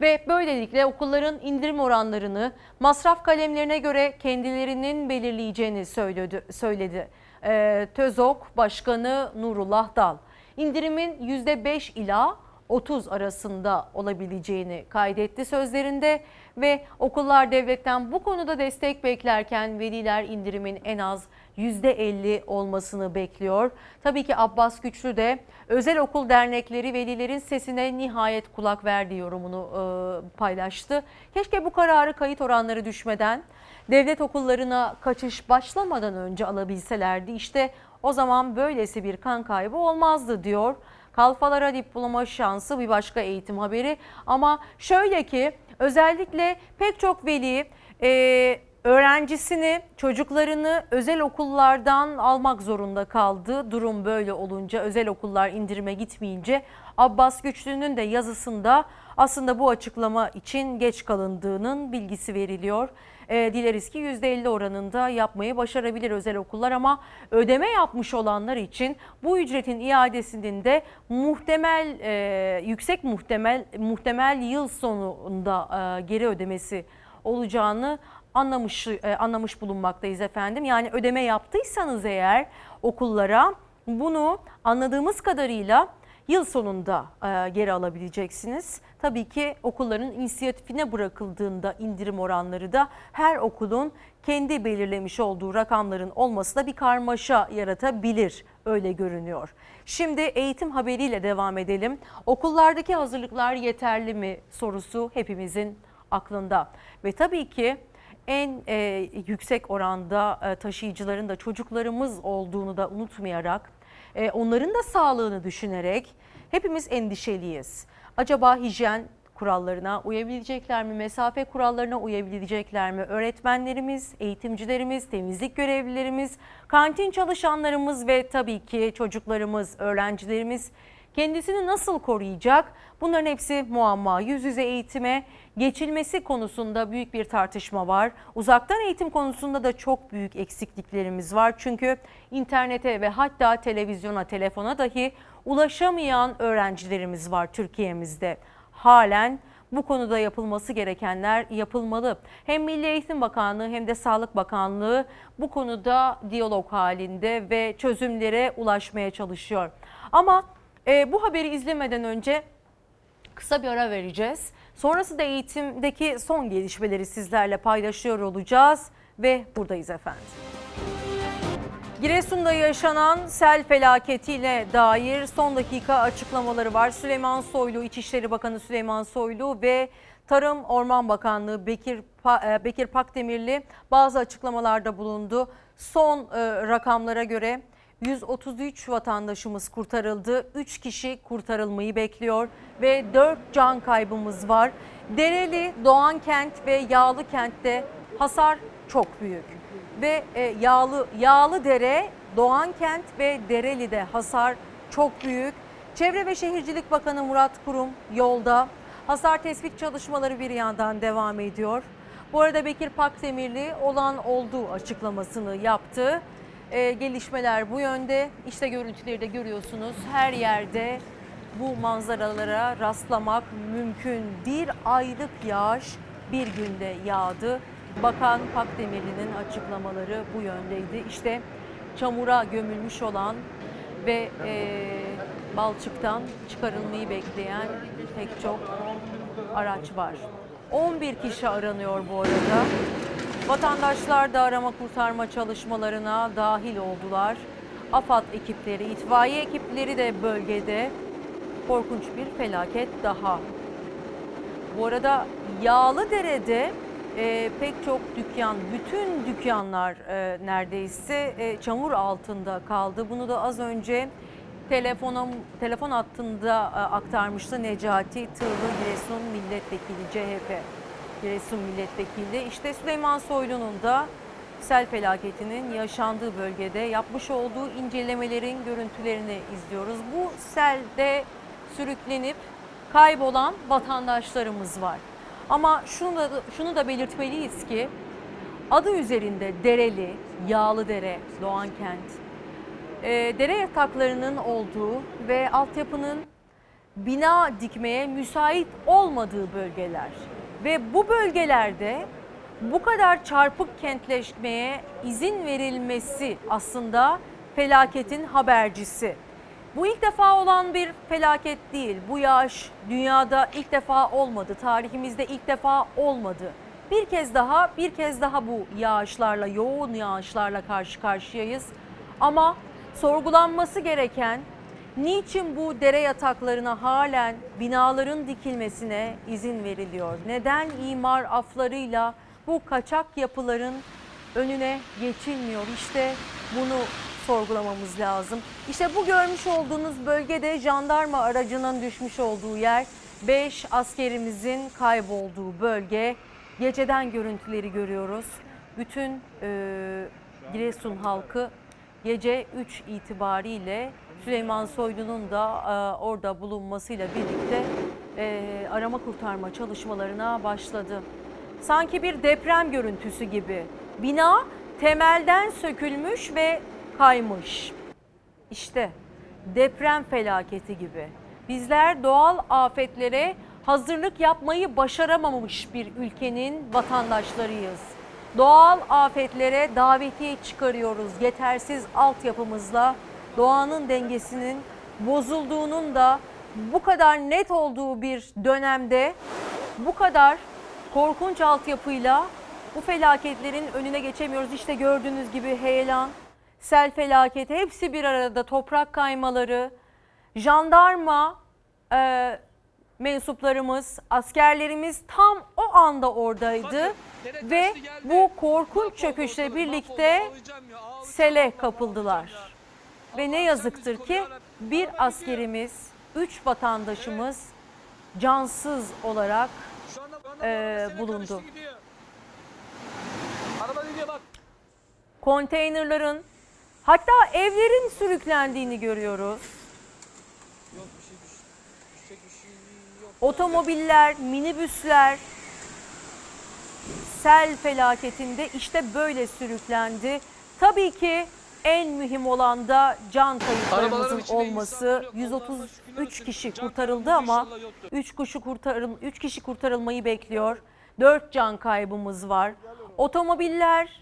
ve böylelikle okulların indirim oranlarını masraf kalemlerine göre kendilerinin belirleyeceğini söyledi. söyledi. Ee, TÖZOK Başkanı Nurullah Dal. İndirimin %5 ila 30 arasında olabileceğini kaydetti sözlerinde ve okullar devletten bu konuda destek beklerken veliler indirimin en az %50 olmasını bekliyor. Tabii ki Abbas Güçlü de özel okul dernekleri velilerin sesine nihayet kulak verdi yorumunu e, paylaştı. Keşke bu kararı kayıt oranları düşmeden devlet okullarına kaçış başlamadan önce alabilselerdi. İşte o zaman böylesi bir kan kaybı olmazdı diyor. Kalfalara diploma şansı bir başka eğitim haberi ama şöyle ki özellikle pek çok veli e, öğrencisini, çocuklarını özel okullardan almak zorunda kaldı. Durum böyle olunca özel okullar indirime gitmeyince Abbas Güçlü'nün de yazısında aslında bu açıklama için geç kalındığının bilgisi veriliyor. E, dileriz ki %50 oranında yapmayı başarabilir özel okullar ama ödeme yapmış olanlar için bu ücretin iadesinin de muhtemel e, yüksek muhtemel muhtemel yıl sonunda e, geri ödemesi olacağını anlamış e, anlamış bulunmaktayız efendim. Yani ödeme yaptıysanız eğer okullara bunu anladığımız kadarıyla yıl sonunda e, geri alabileceksiniz. Tabii ki okulların inisiyatifine bırakıldığında indirim oranları da her okulun kendi belirlemiş olduğu rakamların olması da bir karmaşa yaratabilir öyle görünüyor. Şimdi eğitim haberiyle devam edelim. Okullardaki hazırlıklar yeterli mi sorusu hepimizin aklında. Ve tabii ki en e, yüksek oranda e, taşıyıcıların da çocuklarımız olduğunu da unutmayarak e, onların da sağlığını düşünerek hepimiz endişeliyiz. Acaba hijyen kurallarına uyabilecekler mi? Mesafe kurallarına uyabilecekler mi? Öğretmenlerimiz, eğitimcilerimiz, temizlik görevlilerimiz, kantin çalışanlarımız ve tabii ki çocuklarımız, öğrencilerimiz kendisini nasıl koruyacak? Bunların hepsi muamma. Yüz yüze eğitime geçilmesi konusunda büyük bir tartışma var. Uzaktan eğitim konusunda da çok büyük eksikliklerimiz var. Çünkü internete ve hatta televizyona, telefona dahi ulaşamayan öğrencilerimiz var Türkiye'mizde. Halen bu konuda yapılması gerekenler yapılmalı. Hem Milli Eğitim Bakanlığı hem de Sağlık Bakanlığı bu konuda diyalog halinde ve çözümlere ulaşmaya çalışıyor. Ama E, bu haberi izlemeden önce kısa bir ara vereceğiz. Sonrasında eğitimdeki son gelişmeleri sizlerle paylaşıyor olacağız ve buradayız efendim. Giresun'da yaşanan sel felaketiyle dair son dakika açıklamaları var. Süleyman Soylu, İçişleri Bakanı Süleyman Soylu ve Tarım Orman Bakanlığı Bekir e, Bekir Pakdemirli bazı açıklamalarda bulundu. Son e, rakamlara göre 133 vatandaşımız kurtarıldı. 3 kişi kurtarılmayı bekliyor ve 4 can kaybımız var. Dereli, Doğan Kent ve Yağlı Kent'te hasar çok büyük. Ve e, Yağlı Yağlı Dere, Doğan Kent ve Dereli'de hasar çok büyük. Çevre ve Şehircilik Bakanı Murat Kurum yolda. Hasar tespit çalışmaları bir yandan devam ediyor. Bu arada Bekir Pakdemirli olan olduğu açıklamasını yaptı. Ee, gelişmeler bu yönde. İşte görüntüleri de görüyorsunuz. Her yerde bu manzaralara rastlamak mümkün. Bir aylık yağış bir günde yağdı. Bakan Pakdemirli'nin açıklamaları bu yöndeydi. İşte çamura gömülmüş olan ve e, balçıktan çıkarılmayı bekleyen pek çok araç var. 11 kişi aranıyor bu arada. Vatandaşlar da arama kurtarma çalışmalarına dahil oldular. AFAD ekipleri, itfaiye ekipleri de bölgede korkunç bir felaket daha. Bu arada Yağlıdere'de e, pek çok dükkan, bütün dükkanlar e, neredeyse e, çamur altında kaldı. Bunu da az önce telefonum, telefon hattında e, aktarmıştı Necati Tığlı Giresun Milletvekili CHP. Giresun Milletvekili. İşte Süleyman Soylu'nun da sel felaketinin yaşandığı bölgede yapmış olduğu incelemelerin görüntülerini izliyoruz. Bu selde sürüklenip kaybolan vatandaşlarımız var. Ama şunu da, şunu da belirtmeliyiz ki adı üzerinde Dereli, Yağlıdere, Doğankent, e, dere yataklarının olduğu ve altyapının bina dikmeye müsait olmadığı bölgeler. Ve bu bölgelerde bu kadar çarpık kentleşmeye izin verilmesi aslında felaketin habercisi. Bu ilk defa olan bir felaket değil. Bu yağış dünyada ilk defa olmadı. Tarihimizde ilk defa olmadı. Bir kez daha, bir kez daha bu yağışlarla, yoğun yağışlarla karşı karşıyayız. Ama sorgulanması gereken niçin bu dere yataklarına halen binaların dikilmesine izin veriliyor? Neden imar aflarıyla bu kaçak yapıların önüne geçilmiyor? İşte bunu sorgulamamız lazım. İşte bu görmüş olduğunuz bölgede jandarma aracının düşmüş olduğu yer. 5 askerimizin kaybolduğu bölge. Geceden görüntüleri görüyoruz. Bütün e, Giresun halkı gece 3 itibariyle Süleyman Soylu'nun da e, orada bulunmasıyla birlikte e, arama kurtarma çalışmalarına başladı. Sanki bir deprem görüntüsü gibi. Bina temelden sökülmüş ve kaymış. İşte deprem felaketi gibi. Bizler doğal afetlere hazırlık yapmayı başaramamış bir ülkenin vatandaşlarıyız. Doğal afetlere davetiye çıkarıyoruz yetersiz altyapımızla. Doğanın dengesinin bozulduğunun da bu kadar net olduğu bir dönemde bu kadar korkunç altyapıyla bu felaketlerin önüne geçemiyoruz. İşte gördüğünüz gibi heyelan, sel felaketi hepsi bir arada toprak kaymaları, jandarma e, mensuplarımız, askerlerimiz tam o anda oradaydı ve bu korkunç çöküşle birlikte sele kapıldılar. Ve ne yazıktır ki bir askerimiz, üç vatandaşımız cansız olarak e, bulundu. Konteynerların hatta evlerin sürüklendiğini görüyoruz. Otomobiller, minibüsler sel felaketinde işte böyle sürüklendi. Tabii ki en mühim olan da can kayıplarımızın olması. 133 kişi kurtarıldı ama 3 kişi kurtarıl 3 kişi kurtarılmayı bekliyor. 4 can kaybımız var. Otomobiller,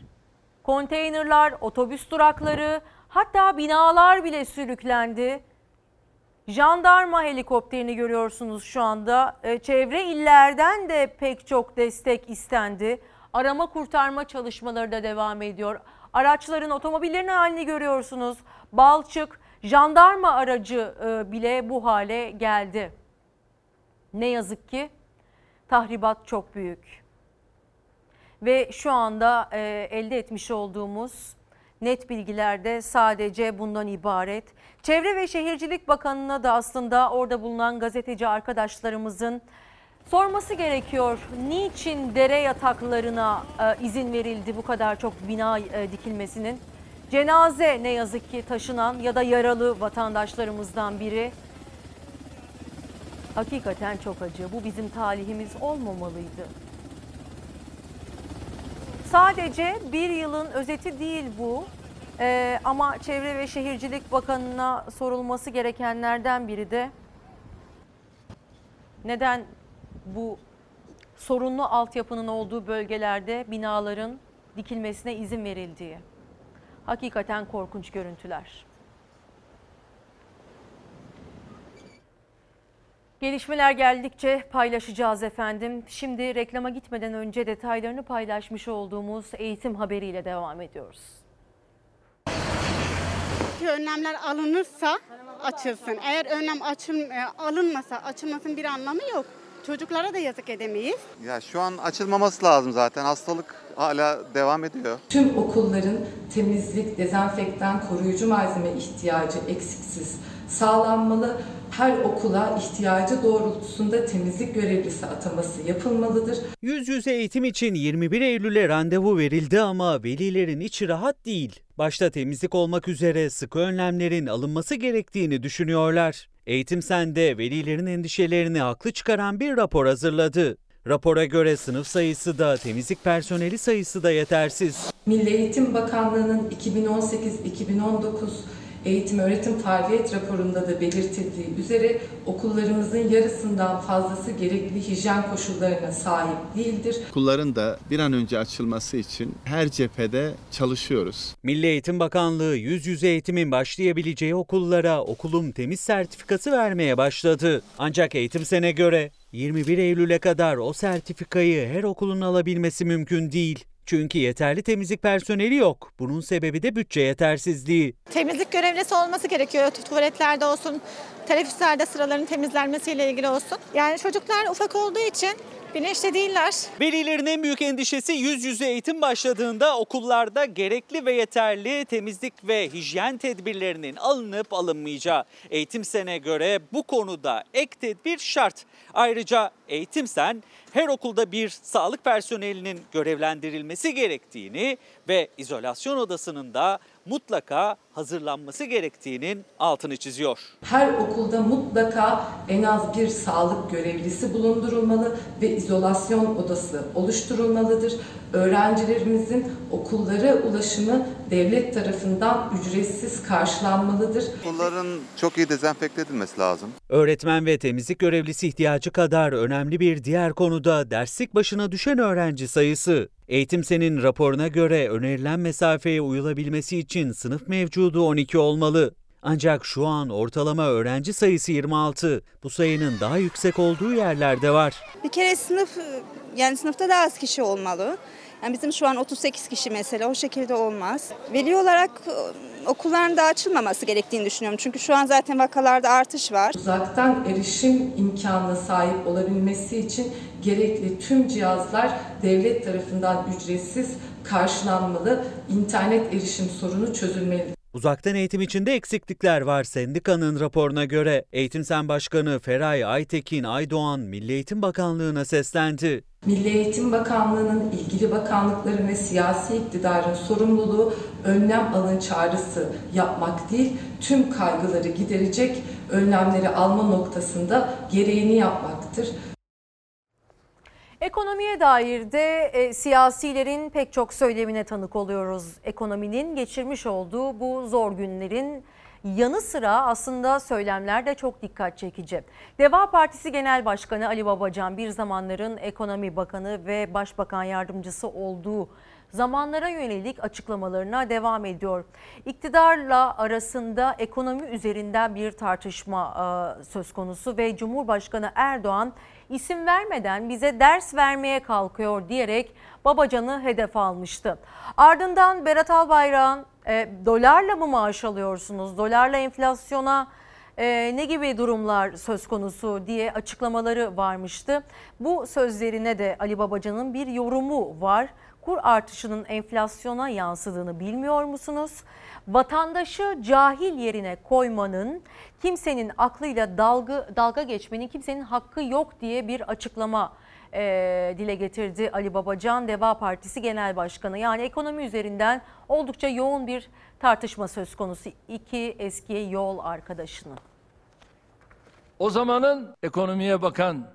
konteynerlar, otobüs durakları, hatta binalar bile sürüklendi. Jandarma helikopterini görüyorsunuz şu anda. E, çevre illerden de pek çok destek istendi. Arama kurtarma çalışmaları da devam ediyor. Araçların, otomobillerin halini görüyorsunuz. Balçık, jandarma aracı e, bile bu hale geldi. Ne yazık ki tahribat çok büyük. Ve şu anda e, elde etmiş olduğumuz net bilgiler de sadece bundan ibaret. Çevre ve Şehircilik Bakanı'na da aslında orada bulunan gazeteci arkadaşlarımızın sorması gerekiyor. Niçin dere yataklarına e, izin verildi bu kadar çok bina e, dikilmesinin? Cenaze ne yazık ki taşınan ya da yaralı vatandaşlarımızdan biri. Hakikaten çok acı. Bu bizim talihimiz olmamalıydı. Sadece bir yılın özeti değil bu. Ee, ama Çevre ve Şehircilik Bakanı'na sorulması gerekenlerden biri de neden bu sorunlu altyapının olduğu bölgelerde binaların dikilmesine izin verildiği. Hakikaten korkunç görüntüler. Gelişmeler geldikçe paylaşacağız efendim. Şimdi reklama gitmeden önce detaylarını paylaşmış olduğumuz eğitim haberiyle devam ediyoruz. Önlemler alınırsa açılsın. Eğer önlem açıl, e, alınmasa açılmasının bir anlamı yok. Çocuklara da yazık edemeyiz. Ya şu an açılmaması lazım zaten. Hastalık hala devam ediyor. Tüm okulların temizlik, dezenfektan, koruyucu malzeme ihtiyacı eksiksiz sağlanmalı. Her okula ihtiyacı doğrultusunda temizlik görevlisi ataması yapılmalıdır. Yüz yüze eğitim için 21 Eylül'e randevu verildi ama velilerin içi rahat değil. Başta temizlik olmak üzere sıkı önlemlerin alınması gerektiğini düşünüyorlar. Eğitim Sen'de velilerin endişelerini haklı çıkaran bir rapor hazırladı. Rapora göre sınıf sayısı da temizlik personeli sayısı da yetersiz. Milli Eğitim Bakanlığı'nın 2018-2019 eğitim öğretim faaliyet raporunda da belirtildiği üzere okullarımızın yarısından fazlası gerekli hijyen koşullarına sahip değildir. Okulların da bir an önce açılması için her cephede çalışıyoruz. Milli Eğitim Bakanlığı yüz yüze eğitimin başlayabileceği okullara okulum temiz sertifikası vermeye başladı. Ancak eğitim sene göre 21 Eylül'e kadar o sertifikayı her okulun alabilmesi mümkün değil. Çünkü yeterli temizlik personeli yok. Bunun sebebi de bütçe yetersizliği. Temizlik görevlisi olması gerekiyor. Tuvaletlerde olsun, teneffüslerde sıraların temizlenmesiyle ilgili olsun. Yani çocuklar ufak olduğu için bilinçli değiller. Velilerin en büyük endişesi yüz yüze eğitim başladığında okullarda gerekli ve yeterli temizlik ve hijyen tedbirlerinin alınıp alınmayacağı. Eğitim sene göre bu konuda ek tedbir şart. Ayrıca eğitim sen her okulda bir sağlık personelinin görevlendirilmesi gerektiğini ve izolasyon odasının da mutlaka hazırlanması gerektiğinin altını çiziyor. Her okulda mutlaka en az bir sağlık görevlisi bulundurulmalı ve izolasyon odası oluşturulmalıdır. Öğrencilerimizin okullara ulaşımı devlet tarafından ücretsiz karşılanmalıdır. Okulların çok iyi dezenfekte edilmesi lazım. Öğretmen ve temizlik görevlisi ihtiyacı kadar önemli bir diğer konu da derslik başına düşen öğrenci sayısı. Eğitim Sen'in raporuna göre önerilen mesafeye uyulabilmesi için sınıf mevcudu 12 olmalı. Ancak şu an ortalama öğrenci sayısı 26. Bu sayının daha yüksek olduğu yerlerde var. Bir kere sınıf yani sınıfta daha az kişi olmalı. Yani bizim şu an 38 kişi mesela o şekilde olmaz. Veli olarak okulların da açılmaması gerektiğini düşünüyorum. Çünkü şu an zaten vakalarda artış var. Uzaktan erişim imkanına sahip olabilmesi için gerekli tüm cihazlar devlet tarafından ücretsiz karşılanmalı. İnternet erişim sorunu çözülmeli. Uzaktan eğitim içinde eksiklikler var sendikanın raporuna göre. Eğitim Sen Başkanı Feray Aytekin Aydoğan Milli Eğitim Bakanlığı'na seslendi. Milli Eğitim Bakanlığı'nın ilgili bakanlıkların ve siyasi iktidarın sorumluluğu önlem alın çağrısı yapmak değil, tüm kaygıları giderecek önlemleri alma noktasında gereğini yapmaktır. Ekonomiye dair de e, siyasilerin pek çok söylemine tanık oluyoruz. Ekonominin geçirmiş olduğu bu zor günlerin yanı sıra aslında söylemler de çok dikkat çekici. Deva Partisi Genel Başkanı Ali Babacan bir zamanların ekonomi bakanı ve başbakan yardımcısı olduğu zamanlara yönelik açıklamalarına devam ediyor. İktidarla arasında ekonomi üzerinden bir tartışma e, söz konusu ve Cumhurbaşkanı Erdoğan isim vermeden bize ders vermeye kalkıyor diyerek Babacan'ı hedef almıştı. Ardından Berat Albayrak'ın e, dolarla mı maaş alıyorsunuz? Dolarla enflasyona e, ne gibi durumlar söz konusu diye açıklamaları varmıştı. Bu sözlerine de Ali Babacan'ın bir yorumu var. Kur artışının enflasyona yansıdığını bilmiyor musunuz? Vatandaşı cahil yerine koymanın, kimsenin aklıyla dalga, dalga geçmenin kimsenin hakkı yok diye bir açıklama e, dile getirdi Ali Babacan Deva Partisi Genel Başkanı. Yani ekonomi üzerinden oldukça yoğun bir tartışma söz konusu iki eski yol arkadaşının. O zamanın ekonomiye bakan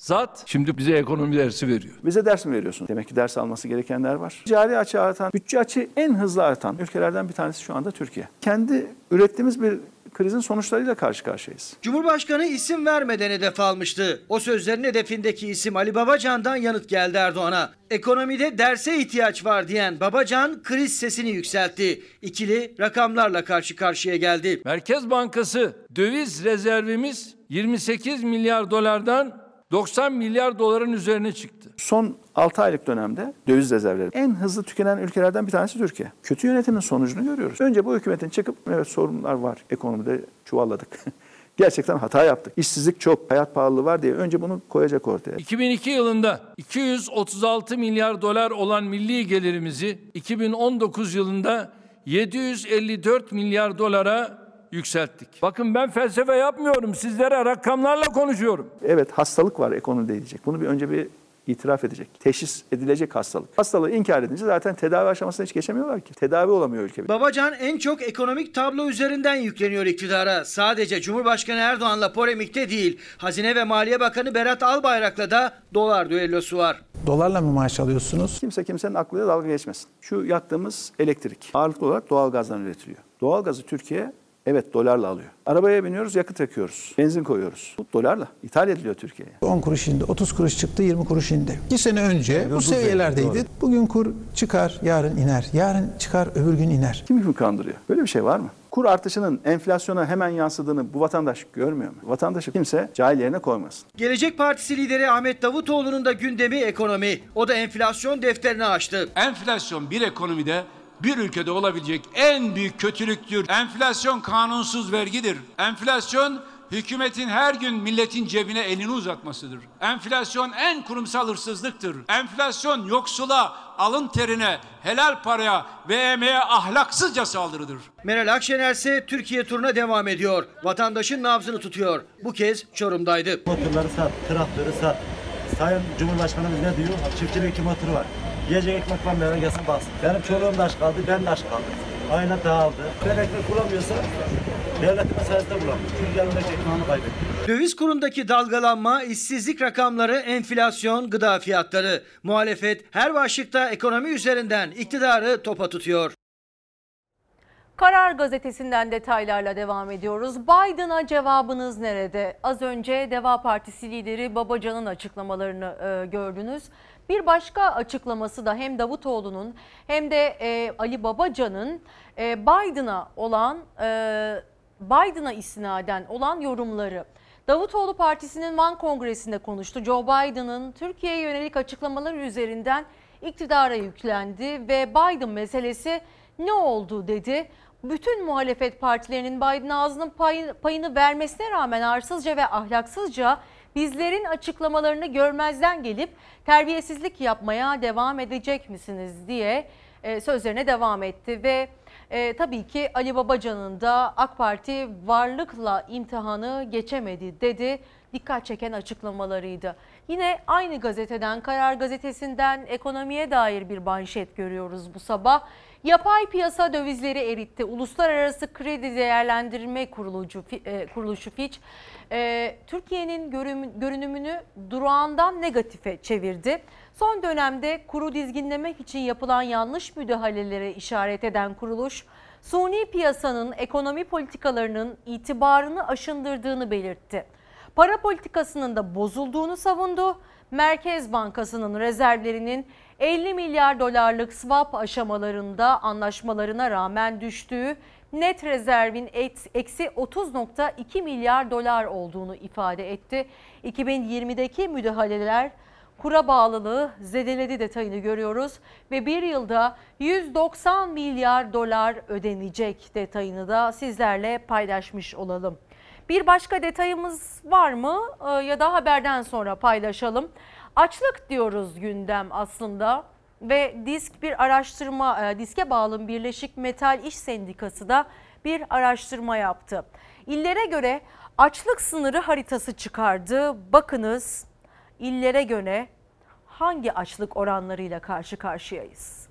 zat şimdi bize ekonomi dersi veriyor. Bize ders mi veriyorsun? Demek ki ders alması gerekenler var. Cari açığı artan, bütçe açığı en hızlı artan ülkelerden bir tanesi şu anda Türkiye. Kendi ürettiğimiz bir krizin sonuçlarıyla karşı karşıyayız. Cumhurbaşkanı isim vermeden hedef almıştı. O sözlerin hedefindeki isim Ali Babacan'dan yanıt geldi Erdoğan'a. Ekonomide derse ihtiyaç var diyen Babacan kriz sesini yükseltti. İkili rakamlarla karşı karşıya geldi. Merkez Bankası döviz rezervimiz 28 milyar dolardan 90 milyar doların üzerine çıktı. Son 6 aylık dönemde döviz rezervleri en hızlı tükenen ülkelerden bir tanesi Türkiye. Kötü yönetimin sonucunu görüyoruz. Önce bu hükümetin çıkıp evet sorunlar var ekonomide çuvalladık. Gerçekten hata yaptık. İşsizlik çok, hayat pahalılığı var diye önce bunu koyacak ortaya. 2002 yılında 236 milyar dolar olan milli gelirimizi 2019 yılında 754 milyar dolara yükselttik. Bakın ben felsefe yapmıyorum. Sizlere rakamlarla konuşuyorum. Evet hastalık var ekonomide diyecek. Bunu bir önce bir itiraf edecek. Teşhis edilecek hastalık. Hastalığı inkar edince zaten tedavi aşamasına hiç geçemiyorlar ki. Tedavi olamıyor ülke. Babacan en çok ekonomik tablo üzerinden yükleniyor iktidara. Sadece Cumhurbaşkanı Erdoğan'la polemikte değil. Hazine ve Maliye Bakanı Berat Albayrak'la da dolar düellosu var. Dolarla mı maaş alıyorsunuz? Kimse kimsenin aklıyla dalga geçmesin. Şu yaktığımız elektrik ağırlıklı olarak doğalgazdan üretiliyor. Doğalgazı Türkiye Evet dolarla alıyor. Arabaya biniyoruz yakıt yakıyoruz. Benzin koyuyoruz. Bu dolarla ithal ediliyor Türkiye'ye. 10 kuruş indi, 30 kuruş çıktı, 20 kuruş indi. 2 sene önce bu seviyelerdeydi. Bugün kur çıkar, yarın iner. Yarın çıkar, öbür gün iner. Kim kimi kandırıyor? Böyle bir şey var mı? Kur artışının enflasyona hemen yansıdığını bu vatandaş görmüyor mu? Vatandaşı kimse cahil yerine koymasın. Gelecek Partisi lideri Ahmet Davutoğlu'nun da gündemi ekonomi. O da enflasyon defterini açtı. Enflasyon bir ekonomide bir ülkede olabilecek en büyük kötülüktür. Enflasyon kanunsuz vergidir. Enflasyon hükümetin her gün milletin cebine elini uzatmasıdır. Enflasyon en kurumsal hırsızlıktır. Enflasyon yoksula, alın terine, helal paraya ve emeğe ahlaksızca saldırıdır. Meral Akşener ise Türkiye turuna devam ediyor. Vatandaşın nabzını tutuyor. Bu kez Çorum'daydı. Motorları sat, traktörü sat. Sayın Cumhurbaşkanımız ne diyor? Çiftçinin iki motoru var. Yiyecek ekmek var gelsin baksın. Benim çoluğum da aç kaldı, ben de aç kaldım. Aile dağıldı. Ben ekmek bulamıyorsa devletimin sayesinde bulamıyor. Çünkü yanındaki ekmeğini kaybetti. Döviz kurundaki dalgalanma, işsizlik rakamları, enflasyon, gıda fiyatları. Muhalefet her başlıkta ekonomi üzerinden iktidarı topa tutuyor. Karar gazetesinden detaylarla devam ediyoruz. Biden'a cevabınız nerede? Az önce Deva Partisi lideri Babacan'ın açıklamalarını e, gördünüz. Bir başka açıklaması da hem Davutoğlu'nun hem de e, Ali Babacan'ın e, Biden'a olan e, Biden'a istinaden olan yorumları. Davutoğlu Partisi'nin Van Kongresi'nde konuştu. Joe Biden'ın Türkiye'ye yönelik açıklamaları üzerinden iktidara yüklendi ve Biden meselesi ne oldu dedi. Bütün muhalefet partilerinin Biden ağzının payını, vermesine rağmen arsızca ve ahlaksızca bizlerin açıklamalarını görmezden gelip terbiyesizlik yapmaya devam edecek misiniz diye e, sözlerine devam etti ve e, tabii ki Ali Babacan'ın da AK Parti varlıkla imtihanı geçemedi dedi. Dikkat çeken açıklamalarıydı. Yine aynı gazeteden Karar Gazetesi'nden ekonomiye dair bir manşet görüyoruz bu sabah. Yapay piyasa dövizleri eritti. Uluslararası Kredi Değerlendirme Kuruluşu, e, Kuruluşu Fitch e, Türkiye'nin görünümünü durağından negatife çevirdi. Son dönemde kuru dizginlemek için yapılan yanlış müdahalelere işaret eden kuruluş, suni piyasanın ekonomi politikalarının itibarını aşındırdığını belirtti. Para politikasının da bozulduğunu savundu. Merkez Bankası'nın rezervlerinin 50 milyar dolarlık swap aşamalarında anlaşmalarına rağmen düştüğü net rezervin eksi 30.2 milyar dolar olduğunu ifade etti. 2020'deki müdahaleler kura bağlılığı zedeledi detayını görüyoruz ve bir yılda 190 milyar dolar ödenecek detayını da sizlerle paylaşmış olalım. Bir başka detayımız var mı Ee, ya da haberden sonra paylaşalım. Açlık diyoruz gündem aslında ve disk bir araştırma e, diske bağlı Birleşik Metal İş Sendikası da bir araştırma yaptı. İllere göre açlık sınırı haritası çıkardı. Bakınız illere göre hangi açlık oranlarıyla karşı karşıyayız?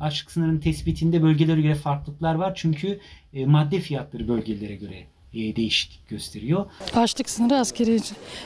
Açlık sınırının tespitinde bölgelere göre farklılıklar var. Çünkü e, madde fiyatları bölgelere göre değişiklik gösteriyor. Açlık sınırı askeri.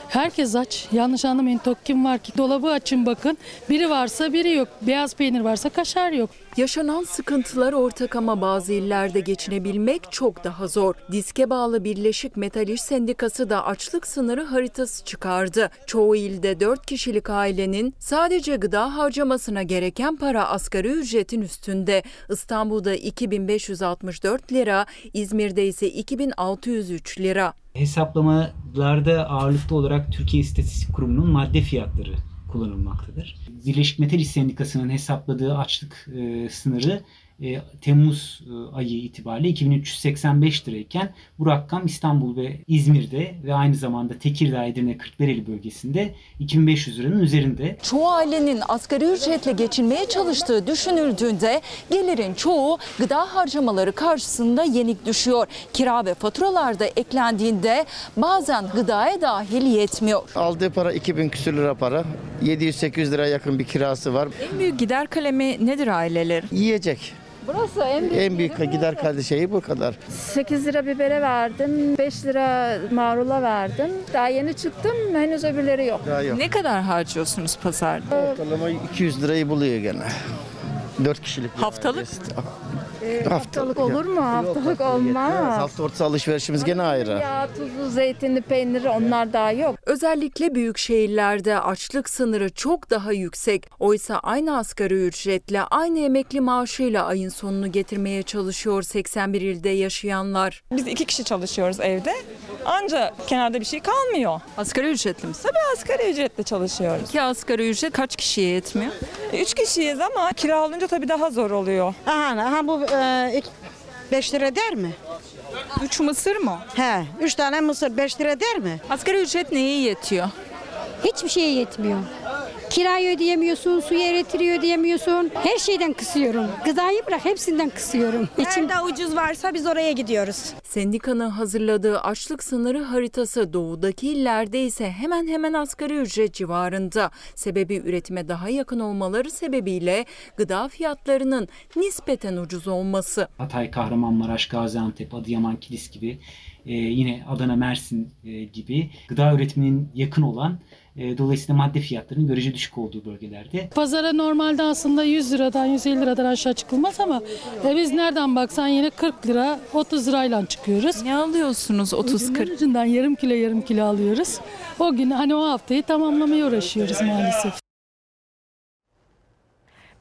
Herkes aç. Yanlış anlamayın tok kim var ki? Dolabı açın bakın. Biri varsa biri yok. Beyaz peynir varsa kaşar yok. Yaşanan sıkıntılar ortak ama bazı illerde geçinebilmek çok daha zor. Diske bağlı Birleşik Metal İş Sendikası da açlık sınırı haritası çıkardı. Çoğu ilde 4 kişilik ailenin sadece gıda harcamasına gereken para asgari ücretin üstünde. İstanbul'da 2564 lira, İzmir'de ise 2603 lira. Hesaplamalarda ağırlıklı olarak Türkiye İstatistik Kurumu'nun madde fiyatları kullanılmaktadır. Birleşik Metal İş Sendikası'nın hesapladığı açlık e, sınırı e, Temmuz e, ayı itibariyle 2385 lirayken bu rakam İstanbul ve İzmir'de ve aynı zamanda Tekirdağ, Edirne, Kırklareli bölgesinde 2500 liranın üzerinde. Çoğu ailenin asgari ücretle geçinmeye çalıştığı düşünüldüğünde gelirin çoğu gıda harcamaları karşısında yenik düşüyor. Kira ve faturalar da eklendiğinde bazen gıdaya dahil yetmiyor. Aldığı para 2000 küsür lira para. 700-800 lira yakın bir kirası var. En büyük gider kalemi nedir aileler? Yiyecek. Burası en büyük, En büyük gider kardeşeyi bu kadar. 8 lira bibere verdim, 5 lira marula verdim. Daha yeni çıktım, henüz öbürleri yok. Daha yok. Ne kadar harcıyorsunuz pazarda? Ortalama 200 lirayı buluyor gene. 4 kişilik. Haftalık? ailesi. Ee, Hafta- haftalık olur mu? Haftalık olmaz. Hafta ortası alışverişimiz gene ayrı. Ya tuzlu, zeytinli, peyniri onlar daha yok. Özellikle büyük şehirlerde açlık sınırı çok daha yüksek. Oysa aynı asgari ücretle, aynı emekli maaşıyla ayın sonunu getirmeye çalışıyor 81 ilde yaşayanlar. Biz iki kişi çalışıyoruz evde. Anca kenarda bir şey kalmıyor. Asgari ücretli misin? Tabii asgari ücretle çalışıyoruz. Ki asgari ücret kaç kişiye yetmiyor? Üç kişiyiz ama kira olunca tabii daha zor oluyor. Aha, aha bu 5 lira der mi? Üç mısır mı? He, 3 tane mısır 5 lira der mi? Asgari ücret neye yetiyor? Hiçbir şeye yetmiyor. Kirayı ödeyemiyorsun, suyu elektriği ödeyemiyorsun. Her şeyden kısıyorum. Gıdayı bırak hepsinden kısıyorum. Nerede ucuz varsa biz oraya gidiyoruz. Sendikanın hazırladığı açlık sınırı haritası doğudaki illerde ise hemen hemen asgari ücret civarında. Sebebi üretime daha yakın olmaları sebebiyle gıda fiyatlarının nispeten ucuz olması. Hatay, Kahramanmaraş, Gaziantep, Adıyaman, Kilis gibi e, yine Adana, Mersin e, gibi gıda üretiminin yakın olan dolayısıyla madde fiyatlarının görece düşük olduğu bölgelerde. Pazara normalde aslında 100 liradan 150 liradan aşağı çıkılmaz ama e, biz nereden baksan yine 40 lira 30 lirayla çıkıyoruz. Ne alıyorsunuz 30-40? ucundan yarım kilo yarım kilo alıyoruz. O gün hani o haftayı tamamlamaya uğraşıyoruz maalesef.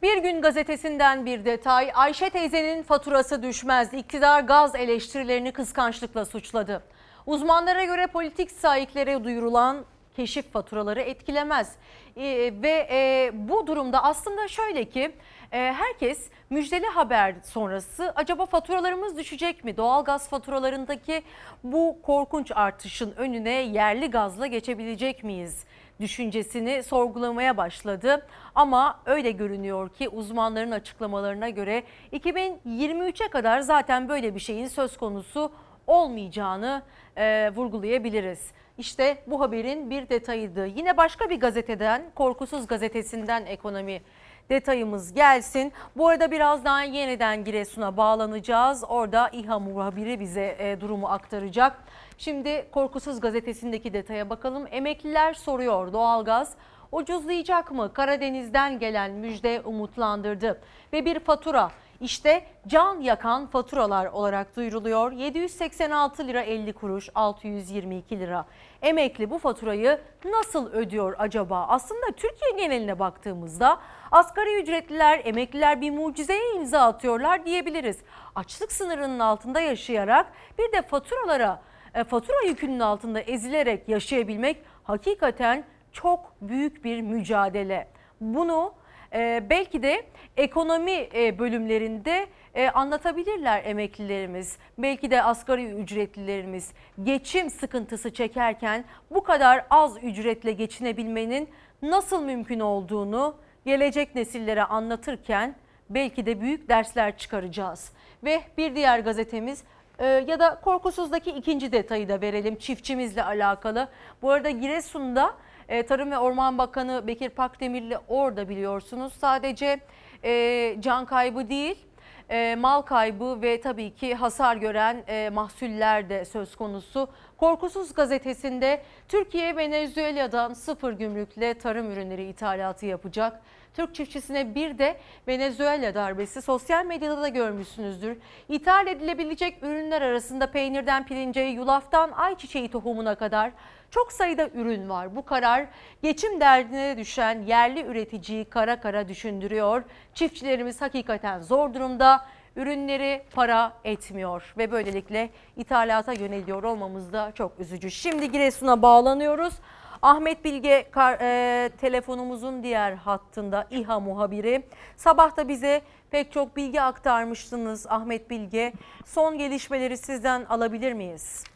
Bir gün gazetesinden bir detay. Ayşe teyzenin faturası düşmez. İktidar gaz eleştirilerini kıskançlıkla suçladı. Uzmanlara göre politik sahiklere duyurulan keşif faturaları etkilemez. Ee, ve e, bu durumda aslında şöyle ki e, herkes müjdeli haber sonrası acaba faturalarımız düşecek mi? Doğalgaz faturalarındaki bu korkunç artışın önüne yerli gazla geçebilecek miyiz? düşüncesini sorgulamaya başladı. Ama öyle görünüyor ki uzmanların açıklamalarına göre 2023'e kadar zaten böyle bir şeyin söz konusu olmayacağını e, vurgulayabiliriz. İşte bu haberin bir detayıydı. Yine başka bir gazeteden, Korkusuz Gazetesi'nden ekonomi detayımız gelsin. Bu arada birazdan yeniden Giresun'a bağlanacağız. Orada İHA muhabiri bize e, durumu aktaracak. Şimdi Korkusuz Gazetesi'ndeki detaya bakalım. Emekliler soruyor doğalgaz ucuzlayacak mı? Karadeniz'den gelen müjde umutlandırdı. Ve bir fatura İşte can yakan faturalar olarak duyuruluyor. 786 lira 50 kuruş, 622 lira. Emekli bu faturayı nasıl ödüyor acaba? Aslında Türkiye geneline baktığımızda asgari ücretliler, emekliler bir mucizeye imza atıyorlar diyebiliriz. Açlık sınırının altında yaşayarak bir de faturalara, e, fatura yükünün altında ezilerek yaşayabilmek hakikaten çok büyük bir mücadele. Bunu e, belki de ekonomi e, bölümlerinde e, anlatabilirler emeklilerimiz. Belki de asgari ücretlilerimiz geçim sıkıntısı çekerken bu kadar az ücretle geçinebilmenin nasıl mümkün olduğunu gelecek nesillere anlatırken belki de büyük dersler çıkaracağız. Ve bir diğer gazetemiz e, ya da Korkusuz'daki ikinci detayı da verelim çiftçimizle alakalı. Bu arada Giresun'da e, Tarım ve Orman Bakanı Bekir Pakdemirli orada biliyorsunuz. Sadece e, can kaybı değil e, mal kaybı ve tabii ki hasar gören e, mahsuller de söz konusu. Korkusuz gazetesinde Türkiye Venezuela'dan sıfır gümrükle tarım ürünleri ithalatı yapacak. Türk çiftçisine bir de Venezuela darbesi sosyal medyada da görmüşsünüzdür. İthal edilebilecek ürünler arasında peynirden pirince, yulaftan ayçiçeği tohumuna kadar çok sayıda ürün var. Bu karar geçim derdine düşen yerli üreticiyi kara kara düşündürüyor. Çiftçilerimiz hakikaten zor durumda. Ürünleri para etmiyor ve böylelikle ithalata yöneliyor olmamız da çok üzücü. Şimdi Giresun'a bağlanıyoruz. Ahmet Bilge e, telefonumuzun diğer hattında İHA muhabiri. Sabah da bize pek çok bilgi aktarmıştınız Ahmet Bilge. Son gelişmeleri sizden alabilir miyiz?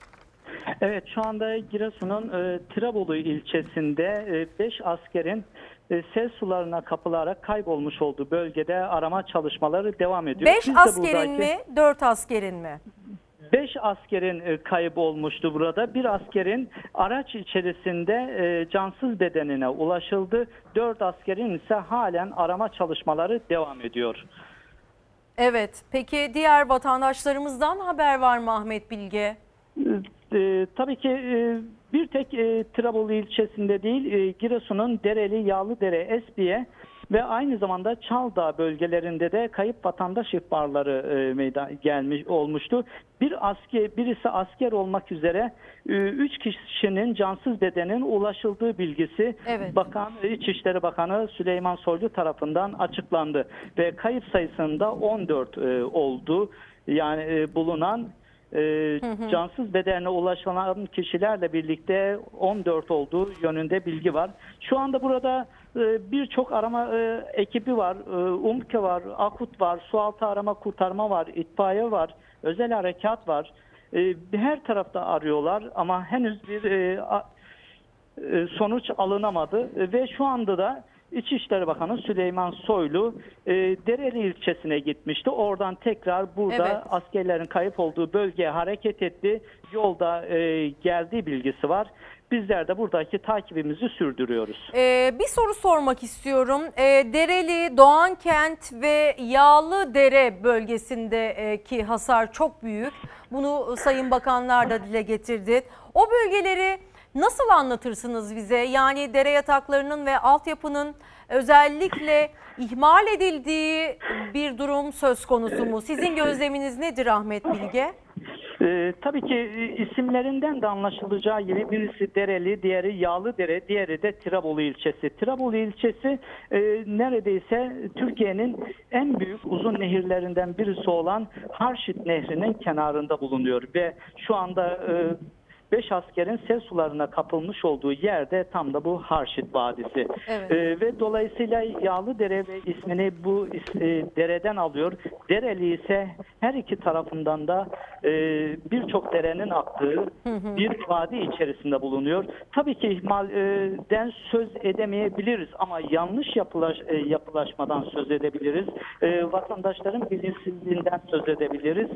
Evet şu anda Giresun'un e, Tirebolu ilçesinde 5 e, askerin e, sel sularına kapılarak kaybolmuş olduğu bölgede arama çalışmaları devam ediyor. 5 askerin buradaki... mi 4 askerin mi? 5 askerin e, kaybı olmuştu burada. Bir askerin araç içerisinde e, cansız bedenine ulaşıldı. 4 askerin ise halen arama çalışmaları devam ediyor. Evet. Peki diğer vatandaşlarımızdan haber var mı Ahmet Bilge? E, tabii ki e, bir tek e, Trabolu ilçesinde değil e, Giresun'un Dereli, Yağlıdere, Esbiye ve aynı zamanda Çaldağ bölgelerinde de kayıp vatandaş ihbarları e, meydan gelmiş olmuştu. Bir asker, birisi asker olmak üzere e, üç kişinin cansız bedenin ulaşıldığı bilgisi evet. Bakan İçişleri Bakanı Süleyman Soylu tarafından açıklandı ve kayıp sayısında 14 e, oldu. Yani e, bulunan e, hı hı. cansız bedenine ulaşılan kişilerle birlikte 14 olduğu yönünde bilgi var. Şu anda burada e, birçok arama e, ekibi var. E, UMKE var, AKUT var, sualtı arama kurtarma var, itfaiye var, özel harekat var. E, her tarafta arıyorlar ama henüz bir e, a, e, sonuç alınamadı ve şu anda da İçişleri Bakanı Süleyman Soylu e, Dereli ilçesine gitmişti. Oradan tekrar burada evet. askerlerin kayıp olduğu bölgeye hareket etti. Yolda e, geldiği bilgisi var. Bizler de buradaki takibimizi sürdürüyoruz. Ee, bir soru sormak istiyorum. Ee, Dereli, Doğankent ve Yağlı Dere bölgesindeki hasar çok büyük. Bunu Sayın Bakanlar da dile getirdi. O bölgeleri Nasıl anlatırsınız bize? Yani dere yataklarının ve altyapının özellikle ihmal edildiği bir durum söz konusu mu? Sizin gözleminiz nedir Ahmet Bilge? Ee, tabii ki e, isimlerinden de anlaşılacağı gibi birisi Dereli, diğeri Yağlıdere, diğeri de Tirebolu ilçesi. Tirebolu ilçesi e, neredeyse Türkiye'nin en büyük uzun nehirlerinden birisi olan Harşit Nehri'nin kenarında bulunuyor ve şu anda e, 5 askerin sel sularına kapılmış olduğu yerde tam da bu Harşit Vadisi. Evet. E, ve dolayısıyla Yağlı Dere ve ismini bu e, dereden alıyor. Dereli ise her iki tarafından da e, birçok derenin aktığı hı hı. bir vadi içerisinde bulunuyor. Tabii ki ihmalden söz edemeyebiliriz ama yanlış yapılaş, e, yapılaşmadan söz edebiliriz. E, vatandaşların bilinçsizliğinden söz edebiliriz.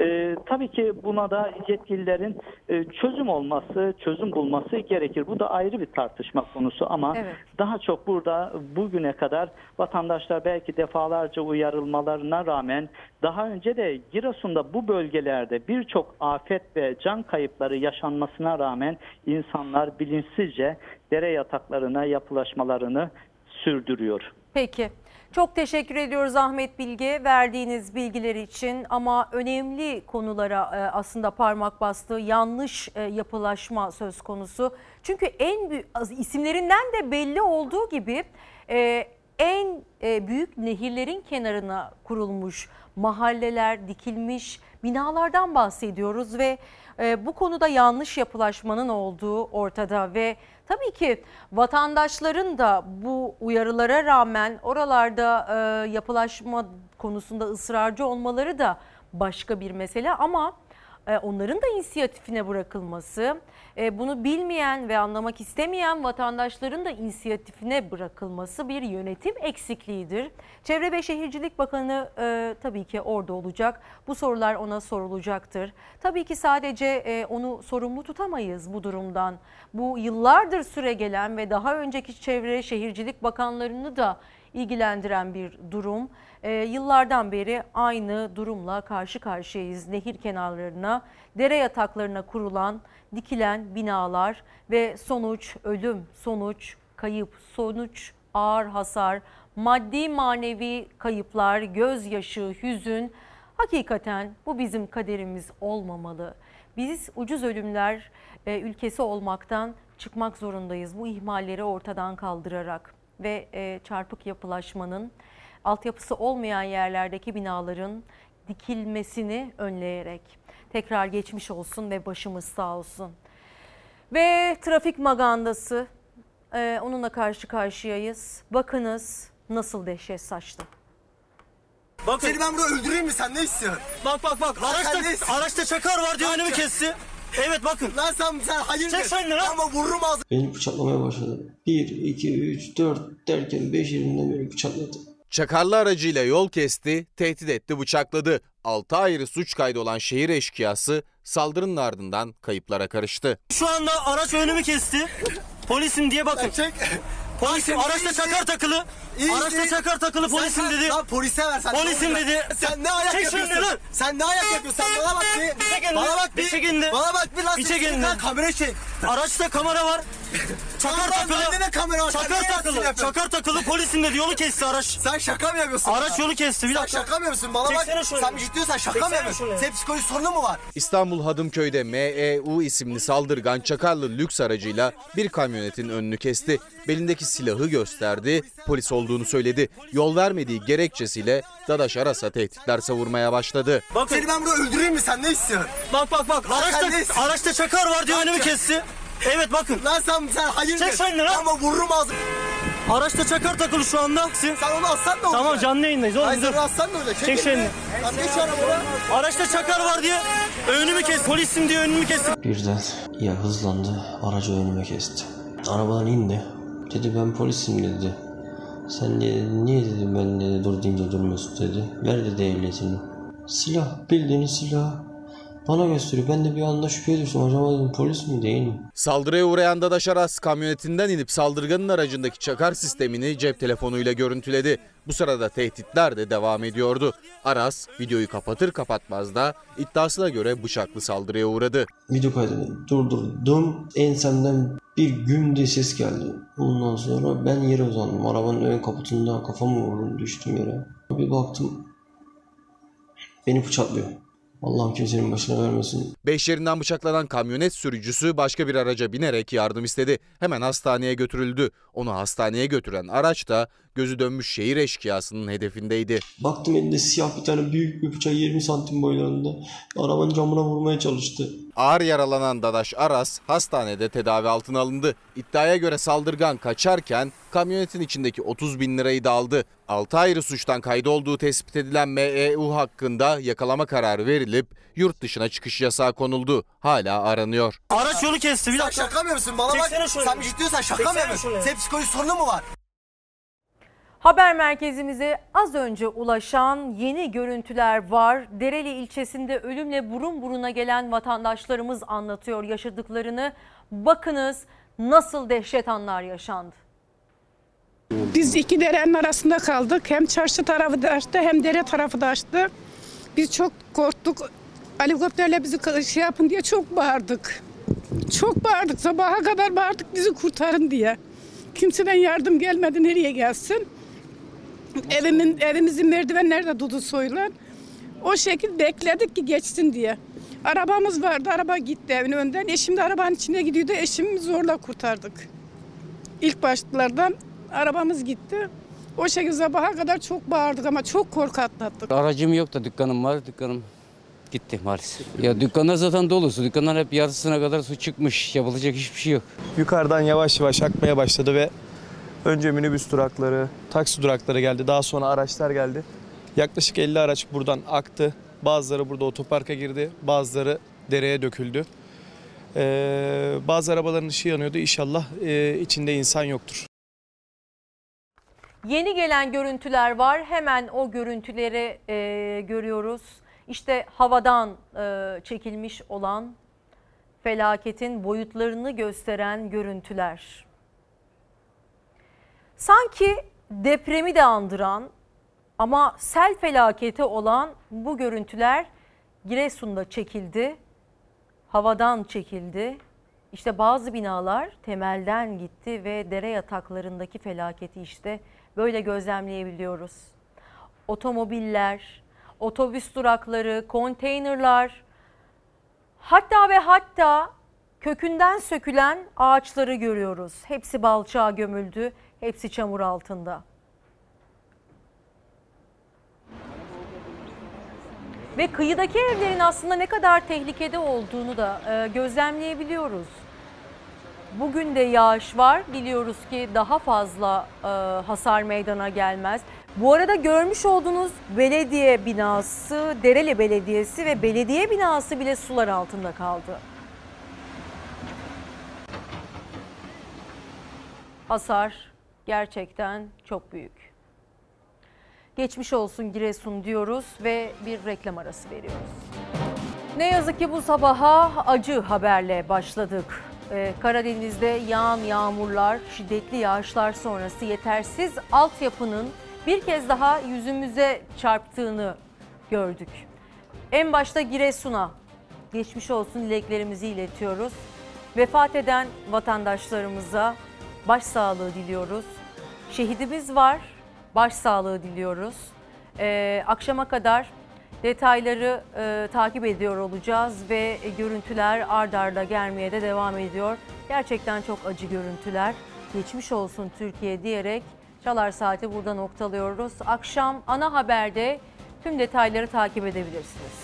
E, tabii ki buna da yetkililerin e, çöz çözüm olması, çözüm bulması gerekir. Bu da ayrı bir tartışma konusu ama evet. daha çok burada bugüne kadar vatandaşlar belki defalarca uyarılmalarına rağmen daha önce de Giresun'da bu bölgelerde birçok afet ve can kayıpları yaşanmasına rağmen insanlar bilinçsizce dere yataklarına yapılaşmalarını sürdürüyor. Peki. Çok teşekkür ediyoruz Ahmet Bilge verdiğiniz bilgiler için ama önemli konulara e, aslında parmak bastı. Yanlış e, yapılaşma söz konusu. Çünkü en büyük isimlerinden de belli olduğu gibi e, en e, büyük nehirlerin kenarına kurulmuş mahalleler, dikilmiş binalardan bahsediyoruz ve e, bu konuda yanlış yapılaşmanın olduğu ortada ve tabii ki vatandaşların da bu uyarılara rağmen oralarda e, yapılaşma konusunda ısrarcı olmaları da başka bir mesele ama onların da inisiyatifine bırakılması, e, bunu bilmeyen ve anlamak istemeyen vatandaşların da inisiyatifine bırakılması bir yönetim eksikliğidir. Çevre ve Şehircilik Bakanı e, tabii ki orada olacak. Bu sorular ona sorulacaktır. Tabii ki sadece onu sorumlu tutamayız bu durumdan. Bu yıllardır süre gelen ve daha önceki Çevre Şehircilik Bakanlarını da ilgilendiren bir durum. E, yıllardan beri aynı durumla karşı karşıyayız. Nehir kenarlarına, dere yataklarına kurulan, dikilen binalar ve sonuç ölüm, sonuç kayıp, sonuç ağır hasar, maddi manevi kayıplar, gözyaşı, hüzün. Hakikaten bu bizim kaderimiz olmamalı. Biz ucuz ölümler e, ülkesi olmaktan çıkmak zorundayız bu ihmalleri ortadan kaldırarak ve e, çarpık yapılaşmanın altyapısı olmayan yerlerdeki binaların dikilmesini önleyerek tekrar geçmiş olsun ve başımız sağ olsun. Ve trafik magandası e, onunla karşı karşıyayız. Bakınız nasıl dehşet saçtı. Bakın. Seni ben burada öldüreyim mi sen ne istiyorsun? Bak bak bak araçta, araçta çakar var diye önümü kesti. Evet bakın. Lan sen sen hayır Çek sen lan. Ama vururum ağzını. Beni bıçaklamaya başladı. 1, 2, 3, 4 derken 5 elimden beni bıçakladı. Çakarlı aracıyla yol kesti, tehdit etti, bıçakladı. 6 ayrı suç kaydı olan şehir eşkıyası saldırının ardından kayıplara karıştı. Şu anda araç önümü kesti. Polisim diye bakın. Polisim araçta çakar takılı. Araçta çakar takılı polisim dedi. Lan polise ver sen. Polisim dedi. Sen ne ayak Çek yapıyorsun? Lan. Sen ne ayak yapıyorsun? Sen bana bak bir. Bir çek Bana bak bir. Bir çek Bana bak bir lan. Bir çek elini. Kamera çek. Araçta kamera var. Çakar takılı. Bende de kamera var. Çakar takılı. Çakar takılı polisim dedi. Yolu kesti araç. Sen şaka mı yapıyorsun? Araç yolu kesti. Bir dakika. Sen şaka mı yapıyorsun? Bana bak. Sen ciddiyorsan şaka mı yapıyorsun? Senin psikolojik sorunu mu var? İstanbul Hadımköy'de MEU isimli saldırgan çakarlı lüks aracıyla bir kamyonetin önünü kesti. Belindeki silahı gösterdi, polis olduğunu söyledi. Yol vermediği gerekçesiyle Dadaş Aras'a tehditler savurmaya başladı. Bakın. Seni ben burada öldüreyim mi sen ne istiyorsun? Bak bak bak araçta, araçta çakar var diye önümü kesti. Evet bakın. Lan sen sen hayır Çek sen lan. Ama vururum ağzını. Araçta çakar takılı şu anda. Sen, sen onu alsan ne olacak? Tamam canlı yayındayız oğlum. Hayır sen alsan ne olacak? Çek, şeyini. Lan geç arabaya. Araçta çakar var diye önümü kes. Polisim diye önümü kesti. Birden ya hızlandı. Aracı önüme kesti. Arabadan indi. Dedi ben polisim dedi. Sen dedi, niye dedim ben dedi dur deyince durmuyorsun dedi. Ver dedi ehliyetini. Silah bildiğiniz silah. Bana gösteriyor. Ben de bir anda şüpheye düştüm. Acaba dedim polis mi değil mi? Saldırıya uğrayan Dadaş Aras kamyonetinden inip saldırganın aracındaki çakar sistemini cep telefonuyla görüntüledi. Bu sırada tehditler de devam ediyordu. Aras videoyu kapatır kapatmaz da iddiasına göre bıçaklı saldırıya uğradı. Video kaydını durdurdum. Ensemden bir güm diye ses geldi. Ondan sonra ben yere uzandım. Arabanın ön kaputunda kafamı vurdum düştüm yere. Bir baktım beni bıçaklıyor. Allah'ım kimsenin başına vermesin. Beş yerinden bıçaklanan kamyonet sürücüsü başka bir araca binerek yardım istedi. Hemen hastaneye götürüldü. Onu hastaneye götüren araç da gözü dönmüş şehir eşkıyasının hedefindeydi. Baktım elinde siyah bir tane büyük bir bıçak 20 santim boylarında. Arabanın camına vurmaya çalıştı. Ağır yaralanan Dadaş Aras hastanede tedavi altına alındı. İddiaya göre saldırgan kaçarken kamyonetin içindeki 30 bin lirayı da aldı. 6 ayrı suçtan kaydı olduğu tespit edilen MEU hakkında yakalama kararı verilip yurt dışına çıkış yasağı konuldu. Hala aranıyor. Araç yolu kesti bir dakika. Sen şaka mı yapıyorsun? Bana bak. Sen ciddiyorsan şaka mı yapıyorsun? Psikolojik sorunu mu var? Haber merkezimize az önce ulaşan yeni görüntüler var. Dereli ilçesinde ölümle burun buruna gelen vatandaşlarımız anlatıyor yaşadıklarını. Bakınız nasıl dehşet anlar yaşandı. Biz iki derenin arasında kaldık. Hem çarşı tarafı da açtı hem dere tarafı da açtı. Biz çok korktuk. Helikopterle bizi şey yapın diye çok bağırdık. Çok bağırdık. Sabaha kadar bağırdık bizi kurtarın diye. Kimseden yardım gelmedi nereye gelsin. Evimin, evimizin merdivenleri de dudu soyulan. O şekil bekledik ki geçsin diye. Arabamız vardı, araba gitti evin önden. Eşim de arabanın içine gidiyordu, eşimi zorla kurtardık. İlk başlardan arabamız gitti. O şekilde sabaha kadar çok bağırdık ama çok korku atlattık. Aracım yok da dükkanım var. Dükkanım gitti maalesef. Ya dükkanlar zaten dolu su. Dükkanlar hep yarısına kadar su çıkmış. Yapılacak hiçbir şey yok. yukarıdan yavaş yavaş akmaya başladı ve önce minibüs durakları, taksi durakları geldi. Daha sonra araçlar geldi. Yaklaşık 50 araç buradan aktı. Bazıları burada otoparka girdi, bazıları dereye döküldü. Ee, bazı arabaların ışığı yanıyordu. İnşallah e, içinde insan yoktur. Yeni gelen görüntüler var. Hemen o görüntüleri e, görüyoruz. İşte havadan e, çekilmiş olan felaketin boyutlarını gösteren görüntüler. Sanki depremi de andıran ama sel felaketi olan bu görüntüler Giresun'da çekildi. Havadan çekildi. İşte bazı binalar temelden gitti ve dere yataklarındaki felaketi işte böyle gözlemleyebiliyoruz. Otomobiller, otobüs durakları, konteynerlar, hatta ve hatta kökünden sökülen ağaçları görüyoruz. Hepsi balçağa gömüldü, hepsi çamur altında. Ve kıyıdaki evlerin aslında ne kadar tehlikede olduğunu da e, gözlemleyebiliyoruz. Bugün de yağış var. Biliyoruz ki daha fazla e, hasar meydana gelmez. Bu arada görmüş olduğunuz belediye binası, Dereli Belediyesi ve belediye binası bile sular altında kaldı. Hasar gerçekten çok büyük. Geçmiş olsun Giresun diyoruz ve bir reklam arası veriyoruz. Ne yazık ki bu sabaha acı haberle başladık. Ee, Karadeniz'de yağan yağmurlar, şiddetli yağışlar sonrası yetersiz altyapının bir kez daha yüzümüze çarptığını gördük. En başta Giresun'a geçmiş olsun dileklerimizi iletiyoruz. Vefat eden vatandaşlarımıza başsağlığı diliyoruz. Şehidimiz var, başsağlığı diliyoruz. Ee, akşama kadar detayları e, takip ediyor olacağız ve görüntüler ard arda gelmeye de devam ediyor. Gerçekten çok acı görüntüler. Geçmiş olsun Türkiye diyerek Çalar Saati burada noktalıyoruz. Akşam ana haberde tüm detayları takip edebilirsiniz.